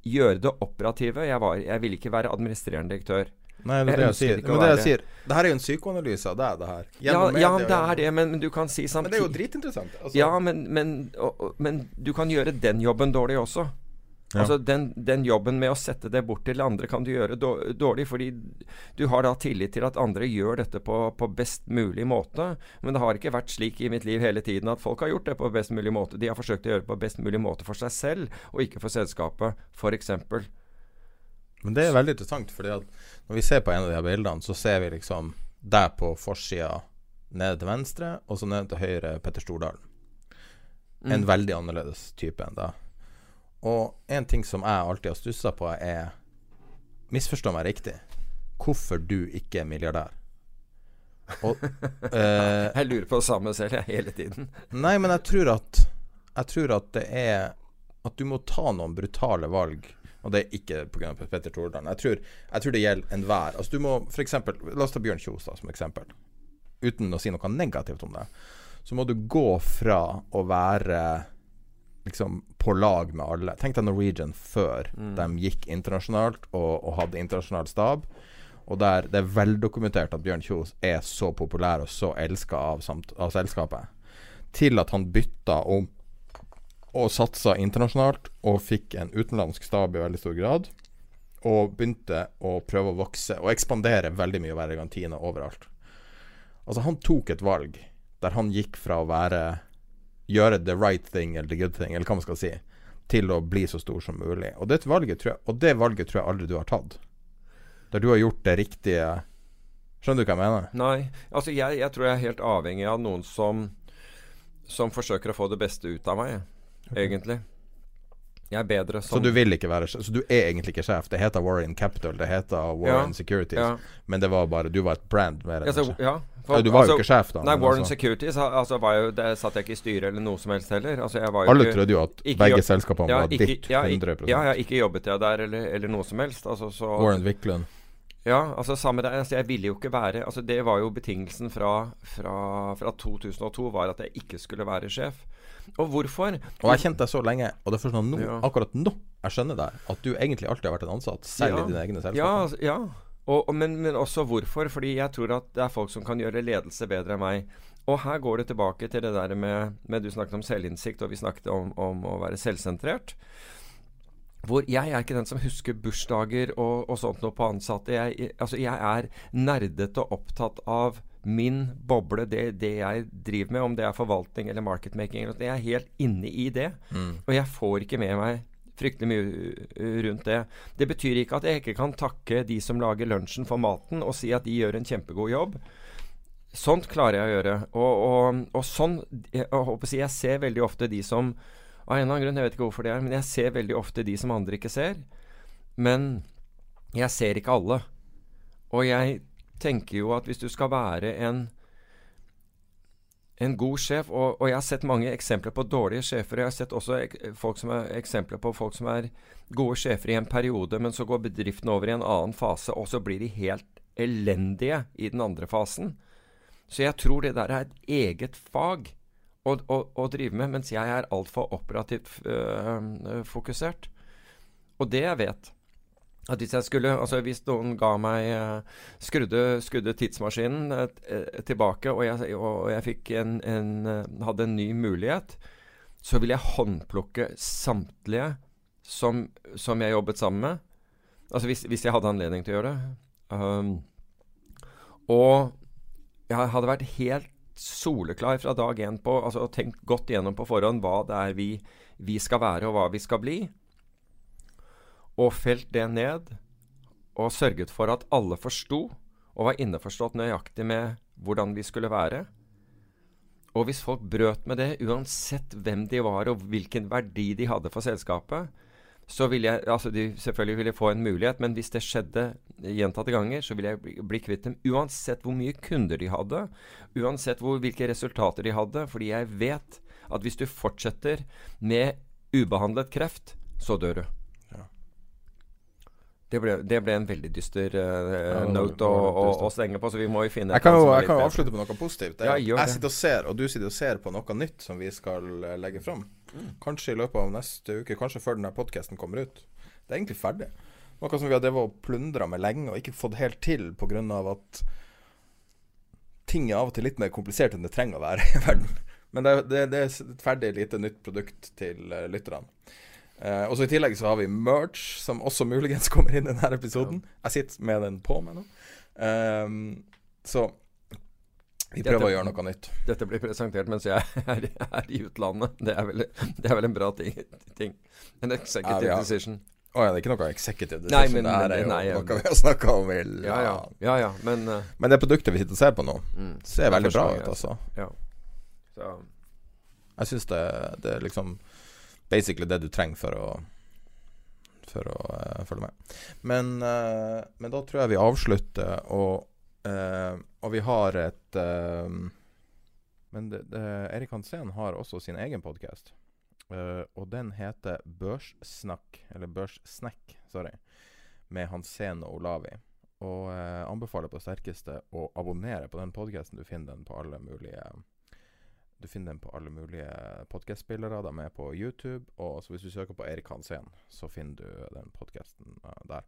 gjøre det operative. Jeg, var, jeg ville ikke være administrerende direktør. Nei, det er det jeg sier. Men det jeg sier Det her er jo en psykoanalyse av deg, det her. ja, ja det er det, men, men, du kan si samtidig Men det er jo dritinteressant. Altså. Ja, men, men, og, men, du kan gjøre den jobben dårlig også. Ja. Altså den, den, jobben med å sette det bort til andre kan du gjøre dårlig, fordi du har da tillit til at andre gjør dette på, på, best mulig måte. Men det har ikke vært slik i mitt liv hele tiden at folk har gjort det på best mulig måte. De har forsøkt å gjøre det på best mulig måte for seg selv, og ikke for selskapet, f.eks. Men det er veldig interessant, fordi at når vi ser på en av de her bildene, så ser vi liksom deg på forsida nede til venstre, og så nede til høyre Petter Stordalen. En mm. veldig annerledes type enn deg. Og en ting som jeg alltid har stussa på, er Misforstå meg riktig. Hvorfor du ikke er milliardær? Og, eh, jeg lurer på det samme selv, jeg, hele tiden. nei, men jeg tror at Jeg tror at det er At du må ta noen brutale valg. Og det er ikke pga. Petter Tordalen. Jeg tror, jeg tror det gjelder enhver. Altså, du må f.eks. La oss ta Bjørn Kjos da, som eksempel. Uten å si noe negativt om det. Så må du gå fra å være liksom på lag med alle. Tenk deg Norwegian før mm. de gikk internasjonalt og, og, hadde internasjonal stab. Og der det er veldokumentert at Bjørn Kjos er så populær og så elska av, av, selskapet. Til at han bytta om og satsa internasjonalt og fikk en utenlandsk stab i veldig stor grad. Og begynte å prøve å vokse og ekspandere veldig mye og være Argentina overalt. Altså, han tok et valg der han gikk fra å være gjøre the right thing eller the good thing, eller hva man skal si, til å bli så stor som mulig. Og det valget tror jeg, og det valget tror jeg aldri du har tatt. Der du har gjort det riktige Skjønner du hva jeg mener? Nei. Altså, jeg, jeg tror jeg er helt avhengig av noen som, som forsøker å få det beste ut av meg. Egentlig. Jeg er bedre som Så du vil ikke være sjef? Så du er egentlig ikke sjef? Det heter Warren Capital, det heter Warren ja, Securities, ja. men det var bare Du var et brand mer enn ja, ja, for, du var altså, jo ikke sjef da. Nei, Warren altså. Securities altså, var jo, det satt jeg ikke i styret eller noe som helst heller. Altså, Alle ikke, trodde jo at begge selskapene ja, var ikke, ditt 100 Ja, ja, ikke jobbet jeg der eller, eller noe som helst. Altså, så, Warren Wiklund. Ja, altså samme der. Altså, jeg ville jo ikke være altså, Det var jo betingelsen fra, fra, fra 2002 var at jeg ikke skulle være sjef. Og hvorfor? Og jeg kjente deg så lenge, og det er først nå, ja. akkurat nå jeg skjønner deg, at du egentlig alltid har vært en ansatt, selv ja. i dine egne selskaper. Ja, ja. Og, og, men, men, også hvorfor. Fordi jeg tror at det er folk som kan gjøre ledelse bedre enn meg. Og her går det tilbake til det der med, med Du snakket om selvinnsikt, og vi snakket om, om å være selvsentrert. Hvor jeg er ikke den som husker bursdager og, og sånt noe på ansatte. Jeg, altså jeg er nerdete og opptatt av min boble, det, det, jeg driver med, om det er forvaltning eller marketmaking. Jeg er helt inne i det. Mm. Og jeg får ikke med meg fryktelig mye rundt det. Det betyr ikke at jeg ikke kan takke de som lager lunsjen for maten, og si at de gjør en kjempegod jobb. Sånt klarer jeg å gjøre. Og, og, og sånn jeg, jeg, jeg, ser veldig ofte de som Av en eller annen grunn, jeg vet ikke hvorfor det er, men jeg ser veldig ofte de som andre ikke ser. Men jeg ser ikke alle. Og jeg tenker jo at hvis du skal være en en god sjef. Og, og, jeg har sett mange eksempler på dårlige sjefer. Jeg har sett også som er, eksempler på folk som er gode sjefer i en periode, men så går bedriften over i en annen fase, og så blir de helt elendige i den andre fasen. Så jeg tror det der er et eget fag å, å, å drive med, mens jeg er altfor operativt øh, fokusert. Og det jeg vet, at hvis jeg skulle Altså hvis noen ga meg uh, skrudde, skrudde, tidsmaskinen uh, tilbake, og jeg, og jeg fikk en, en uh, hadde en ny mulighet, så ville jeg håndplukke samtlige som, som, jeg jobbet sammen med. Altså hvis, hvis, jeg hadde anledning til å gjøre det. Um, og jeg hadde vært helt soleklar fra dag én på altså tenkt godt igjennom på forhånd hva det er vi, vi skal være, og hva vi skal bli og felt det ned og sørget for at alle forsto og var innforstått nøyaktig med hvordan vi skulle være. Og hvis folk brøt med det, uansett hvem de var og hvilken verdi de hadde for selskapet, så ville jeg altså de selvfølgelig ville få en mulighet, men hvis det skjedde gjentatte ganger, så ville jeg bli, bli kvitt dem uansett hvor mye kunder de hadde, uansett hvor, hvilke resultater de hadde, fordi jeg vet at hvis du fortsetter med ubehandlet kreft, så dør du. Det ble, det ble, en veldig dyster uh, ja, note å, å, å, stenge på, så vi må jo finne Jeg kan jo, jeg kan jo avslutte på noe positivt. Ja, jeg sitter og ser, og du sitter og ser på noe nytt som vi skal uh, legge fram. Mm. Kanskje i løpet av neste uke, kanskje før denne podkasten kommer ut. Det er egentlig ferdig. Noe som vi har drevet og plundra med lenge og ikke fått helt til pga. at ting er av og til litt mer komplisert enn det trenger å være i verden. Men det, det, det er et ferdig lite nytt produkt til uh, lytterne. Uh, og så I tillegg så har vi merch, som også muligens kommer inn i denne episoden. Ja. Jeg sitter med den på meg nå. Um, så vi prøver dette, å gjøre noe nytt. Dette blir presentert mens jeg er, er i utlandet. Det er, vel, det er vel, en bra ting. ting. En executive ja, decision. Å oh, ja, det er ikke noe executive decision. Nei, men, det her er jo nei, noe vi har snakka om. Vel, ja, ja. ja, ja men, uh, men det produktet vi sitter og ser på nå, mm, ser veldig bra ut, altså. Ja. Så. Jeg syns det, det liksom basically det du trenger for å For å uh, følge med. Men, uh, men, da tror jeg vi avslutter, og, uh, og vi har et Men det, det, Erik Hansen har også sin egen podkast, og den heter Børssnakk, eller Børssnekk, sorry, med Hansen og Olavi. Og anbefaler på sterkeste å abonnere på den podkasten. Du finner den på alle mulige du finner den på alle mulige podkastspillere. De er på YouTube. Og hvis du søker på Erik Hansen, så finner du den podkasten der.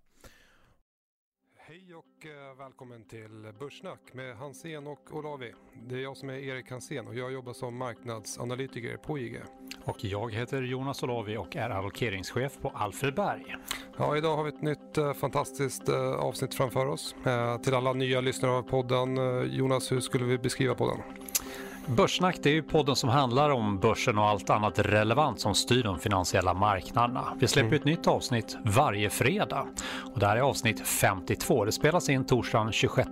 Hei Hej och til välkommen till Börssnack med Hansen och Olavi. Det är jag som är Erik Hansen och jag jobbar som marknadsanalytiker på IG. Och jag heter Jonas Olavi och är allokeringschef på Alfredberg. Ja, idag har vi ett nytt fantastisk fantastiskt uh, avsnitt framför oss. Til till alla nya lyssnare av podden, Jonas, hur skulle vi beskriva podden? Börssnack det är ju podden som handlar om börsen och allt annat relevant som styr de finansiella marknaderna. Vi släpper mm. ett nytt avsnitt varje fredag och det här är avsnitt 52. Det spelas in torsdagen 26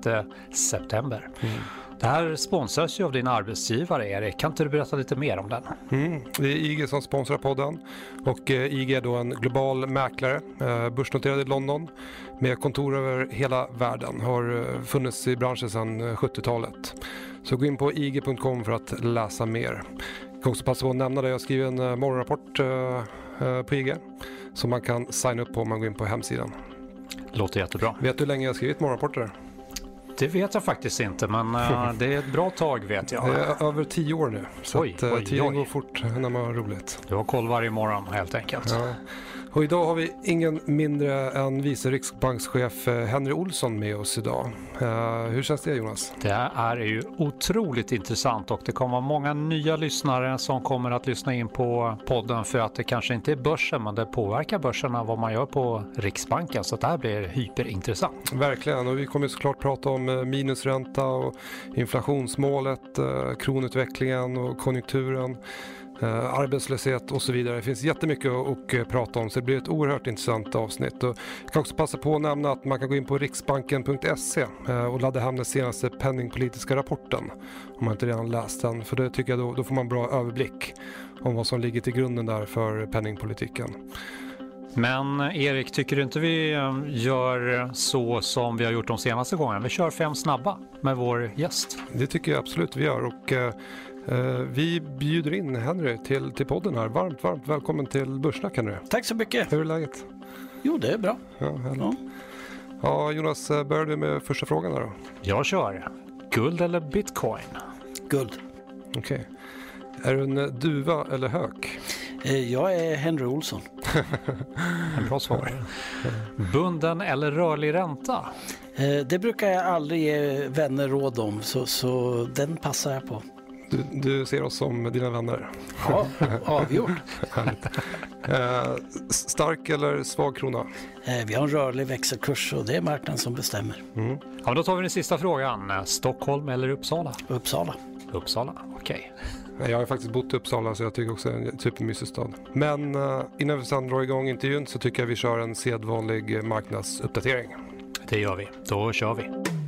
september. Mm. Det här sponsras ju av din arbetsgivare Erik. Kan inte du berätta lite mer om den? Mm. Det är IG som sponsrar podden och eh, IG är då en global mäklare, eh, börsnoterad i London med kontor över hela världen. Har eh, funnits i branschen sedan 70-talet. Så gå in på ig.com för att läsa mer. Jag kan också passa på att nämna det, jag skriver en uh, morgonrapport uh, på IG som man kan signa upp på om man går in på hemsidan. Låter jättebra. Vet du hur länge jag har skrivit morgonrapporter? Det vet jag faktiskt inte, men uh, det är ett bra tag vet jag. Det är över tio år nu, så oj, att, uh, oj, tiden oj. går fort när man har roligt. Du har koll varje morgon helt enkelt. Ja. Och idag har vi ingen mindre än vice riksbankschef eh, Henry Olsson med oss idag. Uh, hur känns det Jonas? Det är ju otroligt intressant och det kommer många nya lyssnare som kommer att lyssna in på podden för att det kanske inte är börsen men det påverkar börserna vad man gör på Riksbanken så det här blir hyperintressant. Verkligen och vi kommer såklart prata om eh, minusränta och inflationsmålet, kronutvecklingen och konjunkturen. Eh, arbetslöshet och så vidare. Det finns jättemycket att prate prata om så det blir ett oerhört intressant avsnitt. Och jag kan också passa på att nämna att man kan gå in på riksbanken.se og och ladda hem den senaste penningpolitiska rapporten om man inte redan läst den. För det tycker jag då, då får man bra överblick om vad som ligger till grunden där för penningpolitiken. Men Erik, tycker du inte vi gör så som vi har gjort de senaste gångerna? Vi kör fem snabba med vår gäst. Det tycker jag absolut vi gör. Och, vi bjuder in Henry till, till podden här. Varmt, varmt välkommen till Börssnack Henry. Tack så mycket. Hur är läget? Jo, det är bra. Ja, ja. ja Jonas, eh, börjar du med första frågan här då? Jag kör. Guld eller bitcoin? Guld. Okej. Okay. Är du en eh, duva eller hök? Jag är Henry Olsson. bra svar. Bunden eller rörlig ränta? Det brukar jag aldrig ge vänner råd om, så, så den passar jag på. Du, du, ser oss som dina vänner. Ja, avgjort. eh, stark eller svag krona? Eh, vi har en rörlig växelkurs och det är marknaden som bestämmer. Mm. Ja, då tar vi den sista frågan. Stockholm eller Uppsala? Uppsala. Uppsala, okej. Okay. Jag har faktiskt bott i Uppsala så jag tycker också det är en supermysig stad. Men innan vi drar igång intervjun så tycker jag vi kör en sedvanlig marknadsuppdatering. Det gör vi. Då kör vi.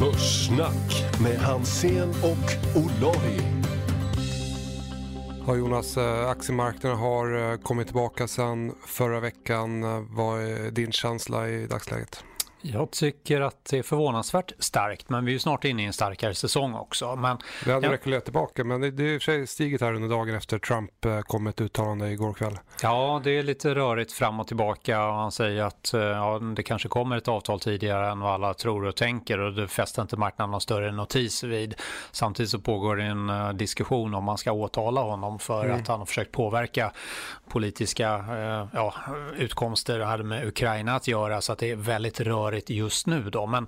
Börssnack med Hansen och Olavi. Ja, Jonas, eh, aktiemarknaden har kommet kommit tillbaka sedan förra veckan. er vad är din känsla i dagsläget? Jag tycker att det är förvånansvärt starkt, men vi är snart inne i en starkare säsong också. Men, det hade ja. rekylerat tillbaka, men det, det är i och för sig stigit här under dagen efter Trump eh, kom med ett uttalande igår kväll. Ja, det är lite rörigt fram och tillbaka och han säger att eh, ja, det kanske kommer ett avtal tidigare än vad alla tror och tänker och det fäster inte marknaden någon större notis vid. Samtidigt så pågår det en uh, diskussion om man ska åtala honom för mm. att han har försökt påverka politiska ja, utkomster det hade med Ukraina att göra så att det är väldigt rörigt rörigt just nu då. Men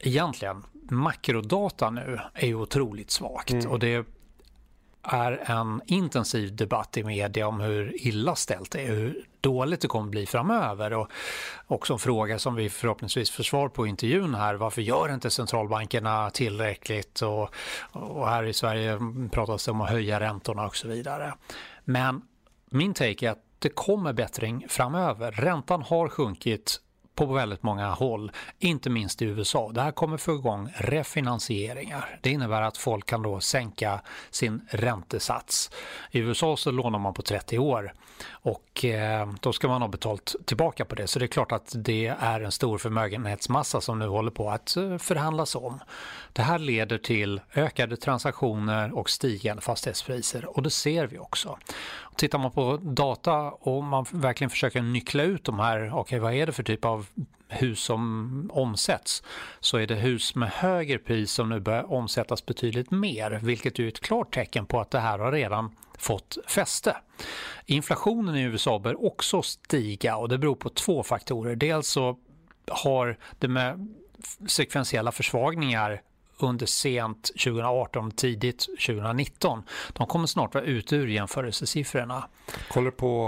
egentligen, makrodata nu är ju otroligt svagt mm. och det är en intensiv debatt i media om hur illa ställt det är, hur dåligt det kommer bli framöver och också en fråga som vi förhoppningsvis får svar på i intervjun här, varför gör inte centralbankerna tillräckligt och, och här i Sverige pratas det om att höja räntorna och så vidare. Men min take är att det kommer bättring framöver. Räntan har sjunkit på väldigt många håll, inte minst i USA. Det här kommer få igång refinansieringar. Det innebär att folk kan då sänka sin räntesats. I USA så lånar man på 30 år och eh, då ska man ha betalt tillbaka på det. Så det är klart att det är en stor förmögenhetsmassa som nu håller på att eh, förhandlas om. Det här leder till ökade transaktioner och stigande fastighetspriser och det ser vi också. Tittar man på data och man verkligen försöker nyckla ut de här, okej okay, vad är det för typ av hus som omsätts så är det hus med högre pris som nu börjar omsättas betydligt mer vilket är ett klart tecken på att det här har redan fått fäste. Inflationen i USA bör också stiga och det beror på två faktorer. Dels så har det med sekventiella försvagningar under sent 2018, tidigt 2019. De kommer snart vara ute ur jämförelsesiffrorna. Kollar på,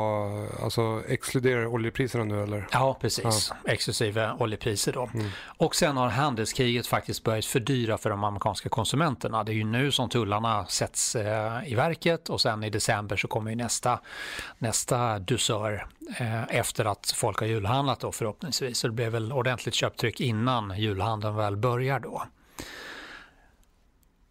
alltså exkluderar oljepriserna nu eller? Ja, precis. Ja. Exklusive oljepriser då. Mm. Och sen har handelskriget faktiskt börjat fördyra för de amerikanska konsumenterna. Det är ju nu som tullarna sätts eh, i verket och sen i december så kommer ju nästa, nästa dusör eh, efter att folk har julhandlat då förhoppningsvis. Så det blir väl ordentligt köptryck innan julhandeln väl börjar då.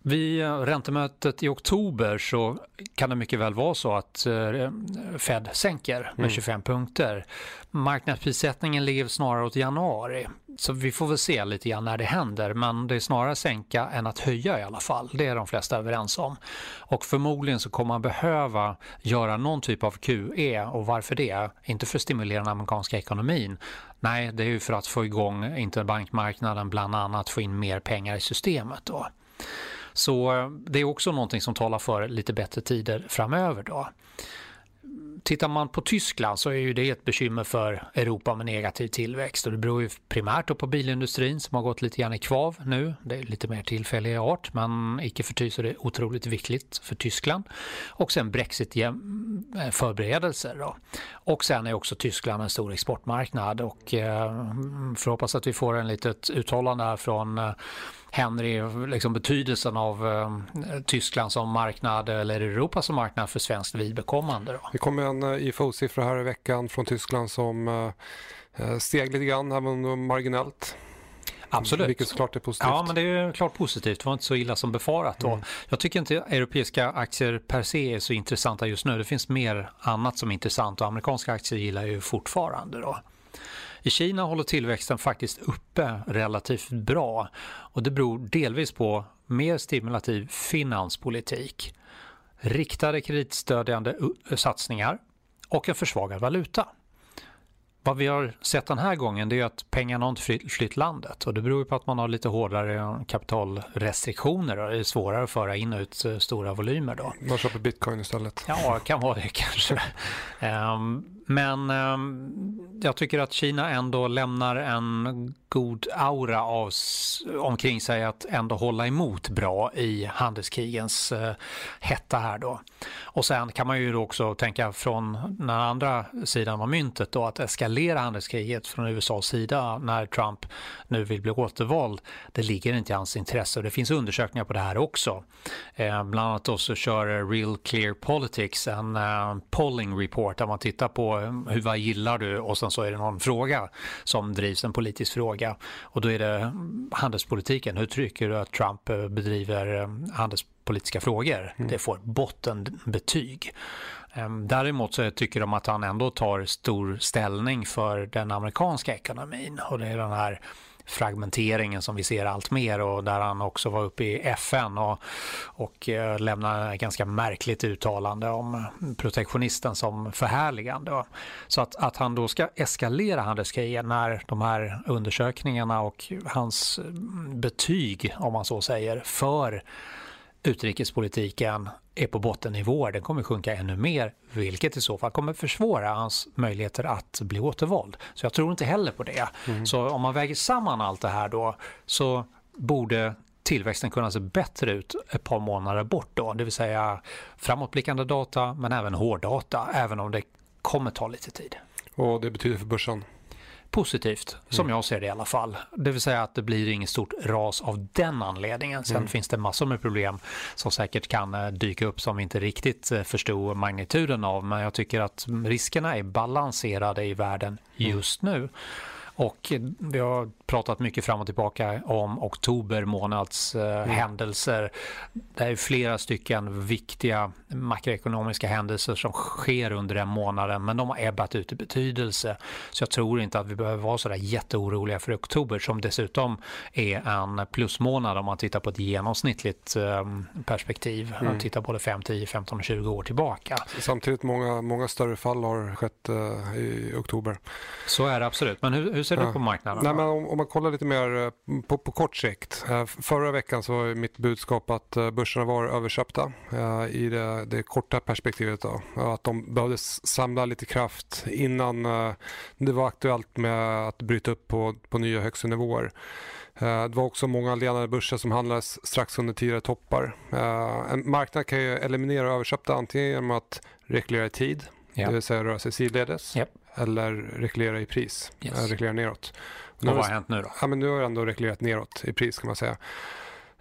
Vid räntemötet i oktober så kan det mycket väl vara så att eh, Fed sänker med mm. 25 punkter. Marknadsprissättningen ligger snarare åt januari. Så vi får väl se lite grann när det händer. Men det är snarare sänka än att höja i alla fall. Det är de flesta överens om. Och förmodligen så kommer man behöva göra någon typ av QE. Och varför det? Inte för att stimulera den amerikanska ekonomin. Nej, det är ju för att få igång interbankmarknaden bland annat, få in mer pengar i systemet då. Så eh, det är också någonting som talar för lite bättre tider framöver. Då. Tittar man på Tyskland så är ju det ett bekymmer för Europa med negativ tillväxt och det beror ju primärt på bilindustrin som har gått lite grann i kvav nu. Det är lite mer tillfällig art men icke förty så är det otroligt viktigt för Tyskland. Och sen Brexit-förberedelser då. Och sen är också Tyskland en stor exportmarknad och eh, får hoppas att vi får en litet uttalande här från eh, Henry, liksom betydelsen av eh, Tyskland som marknad eller Europa som marknad för svenskt vidbekommande. Då. Det kom en eh, IFO-siffra här i veckan från Tyskland som eh, eh steg lite grann, även marginellt. Absolut. Vilket såklart är positivt. Ja, men det är klart positivt. Det var inte så illa som befarat. Mm. jag tycker inte europeiska aktier per se är så intressanta just nu. Det finns mer annat som är intressant och amerikanska aktier gillar jag ju fortfarande. Då. I Kina håller tillväxten faktiskt uppe relativt bra och det beror delvis på mer stimulativ finanspolitik, riktade kreditstödjande satsningar och en försvagad valuta. Vad vi har sett den här gången det är att pengarna har inte flytt landet och det beror på att man har lite hårdare kapitalrestriktioner och det är svårare att föra in och ut eh, stora volymer då. Man köper bitcoin istället. Ja, det kan vara det kanske. um, Men eh, jag tycker att Kina ändå lämnar en god aura av, omkring sig att ändå hålla emot bra i handelskrigens eh, hetta här då. Och sen kan man ju också tänka från den andra sidan av myntet då att eskalera handelskriget från USAs sida när Trump nu vill bli återvald. Det ligger inte i hans intresse och det finns undersökningar på det här också. Eh, bland annat då så kör Real Clear Politics en eh, polling report där man tittar på då hur, vad gillar du och sen så är det någon fråga som drivs, en politisk fråga och då är det handelspolitiken. Hur tycker du att Trump bedriver handelspolitiska frågor? Mm. Det får bottenbetyg. Ehm, däremot så tycker de att han ändå tar stor ställning för den amerikanska ekonomin och det är den här fragmenteringen som vi ser allt mer och där han också var uppe i FN och, och eh, lämnade ett ganska märkligt uttalande om protektionisten som förhärligande. Så att, att han då ska eskalera handelskriget när de här undersökningarna och hans betyg, om man så säger, för utrikespolitiken är på bottennivåer, den kommer sjunka ännu mer, vilket i så fall kommer försvåra hans möjligheter att bli återvald. Så jag tror inte heller på det. Mm. Så om man väger samman allt det här då så borde tillväxten kunna se bättre ut ett par månader bort då, det vill säga framåtblickande data men även hårddata, även om det kommer ta lite tid. Och det betyder för börsen? Positivt, som mm. jag ser det i alla fall. Det vill säga att det blir inget stort ras av den anledningen. Sen mm. finns det massor med problem som säkert kan eh, dyka upp som vi inte riktigt eh, förstod magnituden av. Men jag tycker att riskerna är balanserade i världen mm. just nu. Och vi har pratat mycket fram och tillbaka om oktober månads eh, händelser. Det är flera stycken viktiga makroekonomiska händelser som sker under den månaden men de har ebbat ut i betydelse. Så jag tror inte att vi behöver vara så där jätteoroliga för oktober som dessutom är en plusmånad om man tittar på ett genomsnittligt eh, perspektiv. Mm. Man tittar både 5, 10, 15 och 20 år tillbaka. Samtidigt många, många större fall har skett eh, i oktober. Så är det absolut. Men hur, hur ser du på marknaden? Nej, men om, om, man kollar lite mer eh, på, på kort sikt. Eh, förra veckan så var mitt budskap att eh, börserna var överköpta i det, det korta perspektivet. Då. Att de behövde samla lite kraft innan det var aktuellt med att bryta upp på, på nya högsta nivåer. Det var också många ledande börser som handlades strax under tidigare toppar. En marknad kan ju eliminera överköpta antingen genom att reglera i tid, ja. det vill säga röra sig sidledes. ja. eller reglera i pris, yes. reglera neråt. Och vad har hänt nu då? Ja, men nu har jag ändå reglerat neråt i pris kan man säga.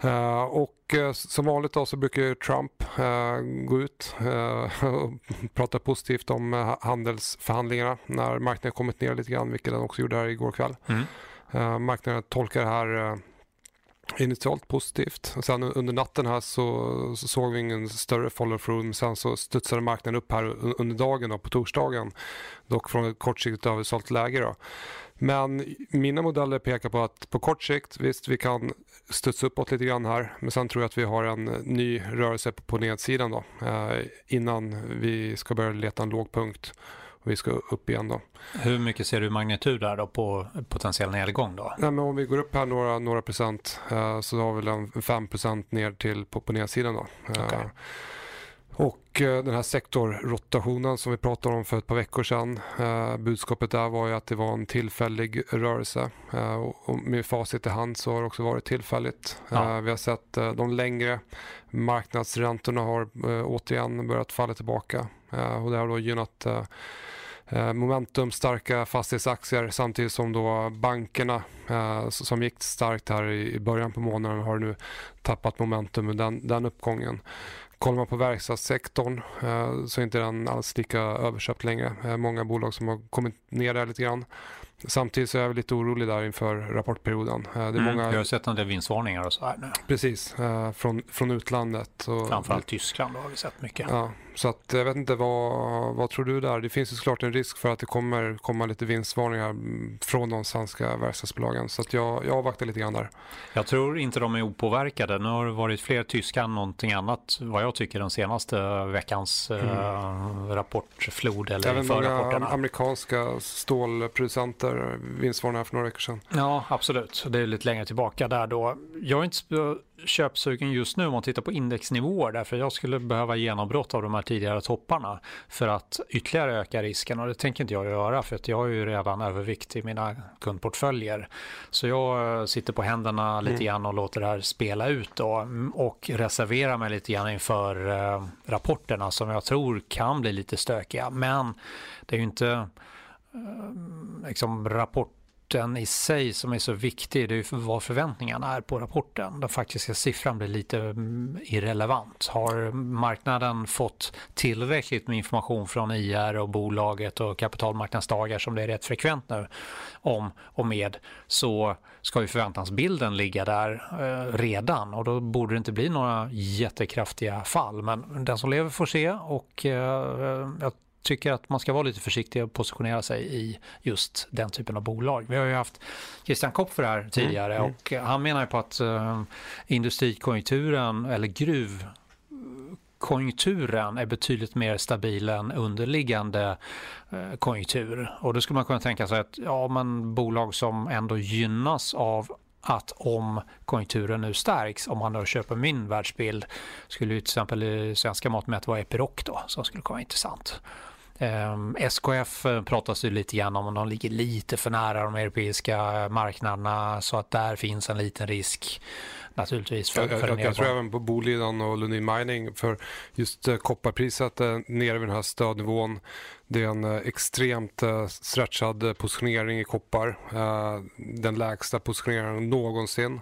Uh, och uh, som vanligt då så brukar Trump uh, gå ut och prata positivt om handelsförhandlingarna när marknaden kommit ner lite grann, vilket den också gjorde här igår kväll. Mm. marknaden tolkar det här initialt positivt. Sen under natten här så, så såg vi ingen större follow-through sen så studsade marknaden upp här under dagen då, på torsdagen. Dock från ett kortsiktigt översålt läge då. Men mina modeller pekar på att på kort sikt, visst vi kan studsa uppåt lite grann här men sen tror jag att vi har en ny rörelse på nedsidan då eh, innan vi ska börja leta en låg punkt vi ska upp igen då. Hur mycket ser du magnitud där då på potentiell nedgång då? Nej, men om vi går upp här några, några procent eh, så har vi en 5 procent ner till på, på nedsidan då. Eh. Och eh, den här sektorrotationen som vi pratade om för ett par veckor sedan. Eh, budskapet där var ju att det var en tillfällig rörelse. Eh, och med facit i hand så har det också varit tillfälligt. Ja. Vi har sett de längre marknadsräntorna har återigen börjat falla tillbaka. Och det har då gynnat momentum starka fastighetsaktier samtidigt som då bankerna som gick starkt här i början på månaden har nu tappat momentum med den, den uppgången. Kollar man på verkstadssektorn eh, så är inte den alls lika överköpt längre. Eh, många bolag som har kommit ner där lite grann. Samtidigt så är jag lite orolig där inför rapportperioden. Eh, det är mm, många... Jag har sett en del vinstvarningar och så här nu. Precis, från, från utlandet. Och... Framförallt Tyskland har vi sett mycket. Ja, så att, jag vet inte, vad, vad tror du där? Det finns ju såklart en risk för att det kommer komma lite vinstvarningar från de svenska verkstadsbolagen. Så att jag, jag avvaktar lite grann där. Jag tror inte de är opåverkade. Nu har det varit fler tyska än någonting annat vad jag tycker den senaste veckans mm. äh, rapportflod eller Även många amerikanska stålproducenter vinstvarningar för några veckor sedan. Ja, absolut. Det är lite längre tillbaka där då. Jag är inte köpsugen just nu om man tittar på indexnivåer därför jag skulle behöva genombrott av de här tidigare topparna för att ytterligare öka risken och det tänker inte jag göra för att jag är ju redan övervikt i mina kundportföljer. Så jag eh, sitter på händerna lite mm. grann och låter det här spela ut då mm, och reserverar mig lite grann inför äh, rapporterna som jag tror kan bli lite stökiga men det är ju inte liksom rapporten i sig som är så viktig, det är ju vad förväntningarna är på rapporten. Den faktiska siffran blir lite mm, irrelevant. Har marknaden fått tillräckligt med information från IR och bolaget och kapitalmarknadsdagar som det är rätt frekvent nu om och med så ska ju förväntansbilden ligga där eh, redan och då borde det inte bli några jättekraftiga fall. Men den som lever får se och eh, jag tycker att man ska vara lite försiktig och positionera sig i just den typen av bolag. Vi har ju haft Christian Kopfer här tidigare mm, mm. och han menar ju på att eh, industrikonjunkturen eller gruvkonjunkturen är betydligt mer stabil än underliggande uh, konjunktur. Och då skulle man kunna tänka sig att ja, men bolag som ändå gynnas av att om konjunkturen nu stärks, om man då köper min världsbild, skulle ju till exempel svenska mått mätt vara Epiroc då, som skulle kunna vara intressant. Um, SKF eh, pratas det lite grann om, och de ligger lite för nära de europeiska marknaderna så att där finns en liten risk naturligtvis. För, för jag, jag tror även på Boliden och Lundin Mining för just uh, kopparpriset uh, nere vid den här stödnivån. Det är en uh, extremt uh, stretchad positionering i koppar. Den lägsta positioneringen någonsin.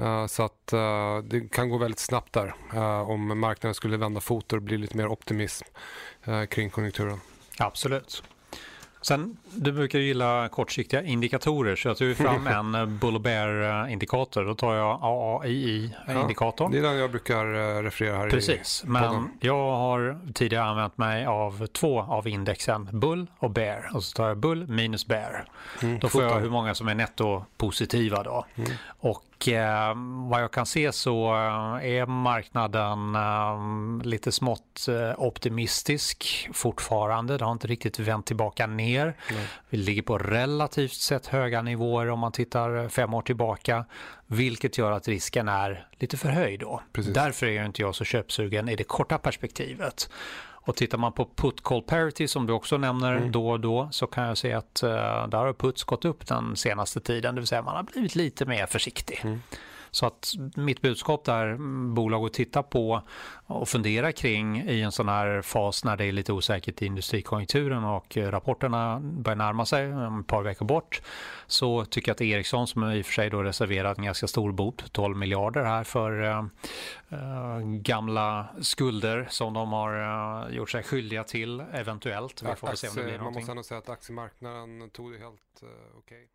Uh, så att uh, det kan gå väldigt snabbt där uh, om marknaden skulle vända fot och bli lite mer optimism kring konjunkturen. Absolut. Sen, du brukar gilla kortsiktiga indikatorer så jag tog fram en eh, Bull Bear-indikator. Då tar jag AAII-indikatorn. Ja, det är den jag brukar eh, referera här Precis, i men jag har tidigare använt mig av två av indexen, Bull och Bear. Och så tar jag Bull minus Bear. Mm, då får jag hur många som är netto positiva då. Mm. Och eh, vad jag kan se så eh, är marknaden eh, lite smått eh, optimistisk fortfarande. Det har inte riktigt vänt tillbaka ner. Mm. Vi ligger på relativt sett höga nivåer om man tittar fem år tillbaka. Vilket gör att risken är lite för hög då. Precis. Därför är inte jag så köpsugen i det korta perspektivet. Och tittar man på put call parity som du också nämner mm. då och då så kan jag se att uh, där har puts gått upp den senaste tiden, det vill säga man har blivit lite mer försiktig. Mm. Så att mitt budskap där, mm, bolag att titta på och fundera kring i en sån här fas när det är lite osäkert i industrikonjunkturen och rapporterna börjar närma sig ett par veckor bort så tycker jag att Ericsson som i och för sig då reserverat en ganska stor bot, 12 miljarder här för äh, gamla skulder som de har äh, gjort sig skyldiga till eventuellt. Vi får se om det blir någonting. Man måste ändå säga att aktiemarknaden tog det helt äh, okej. Okay.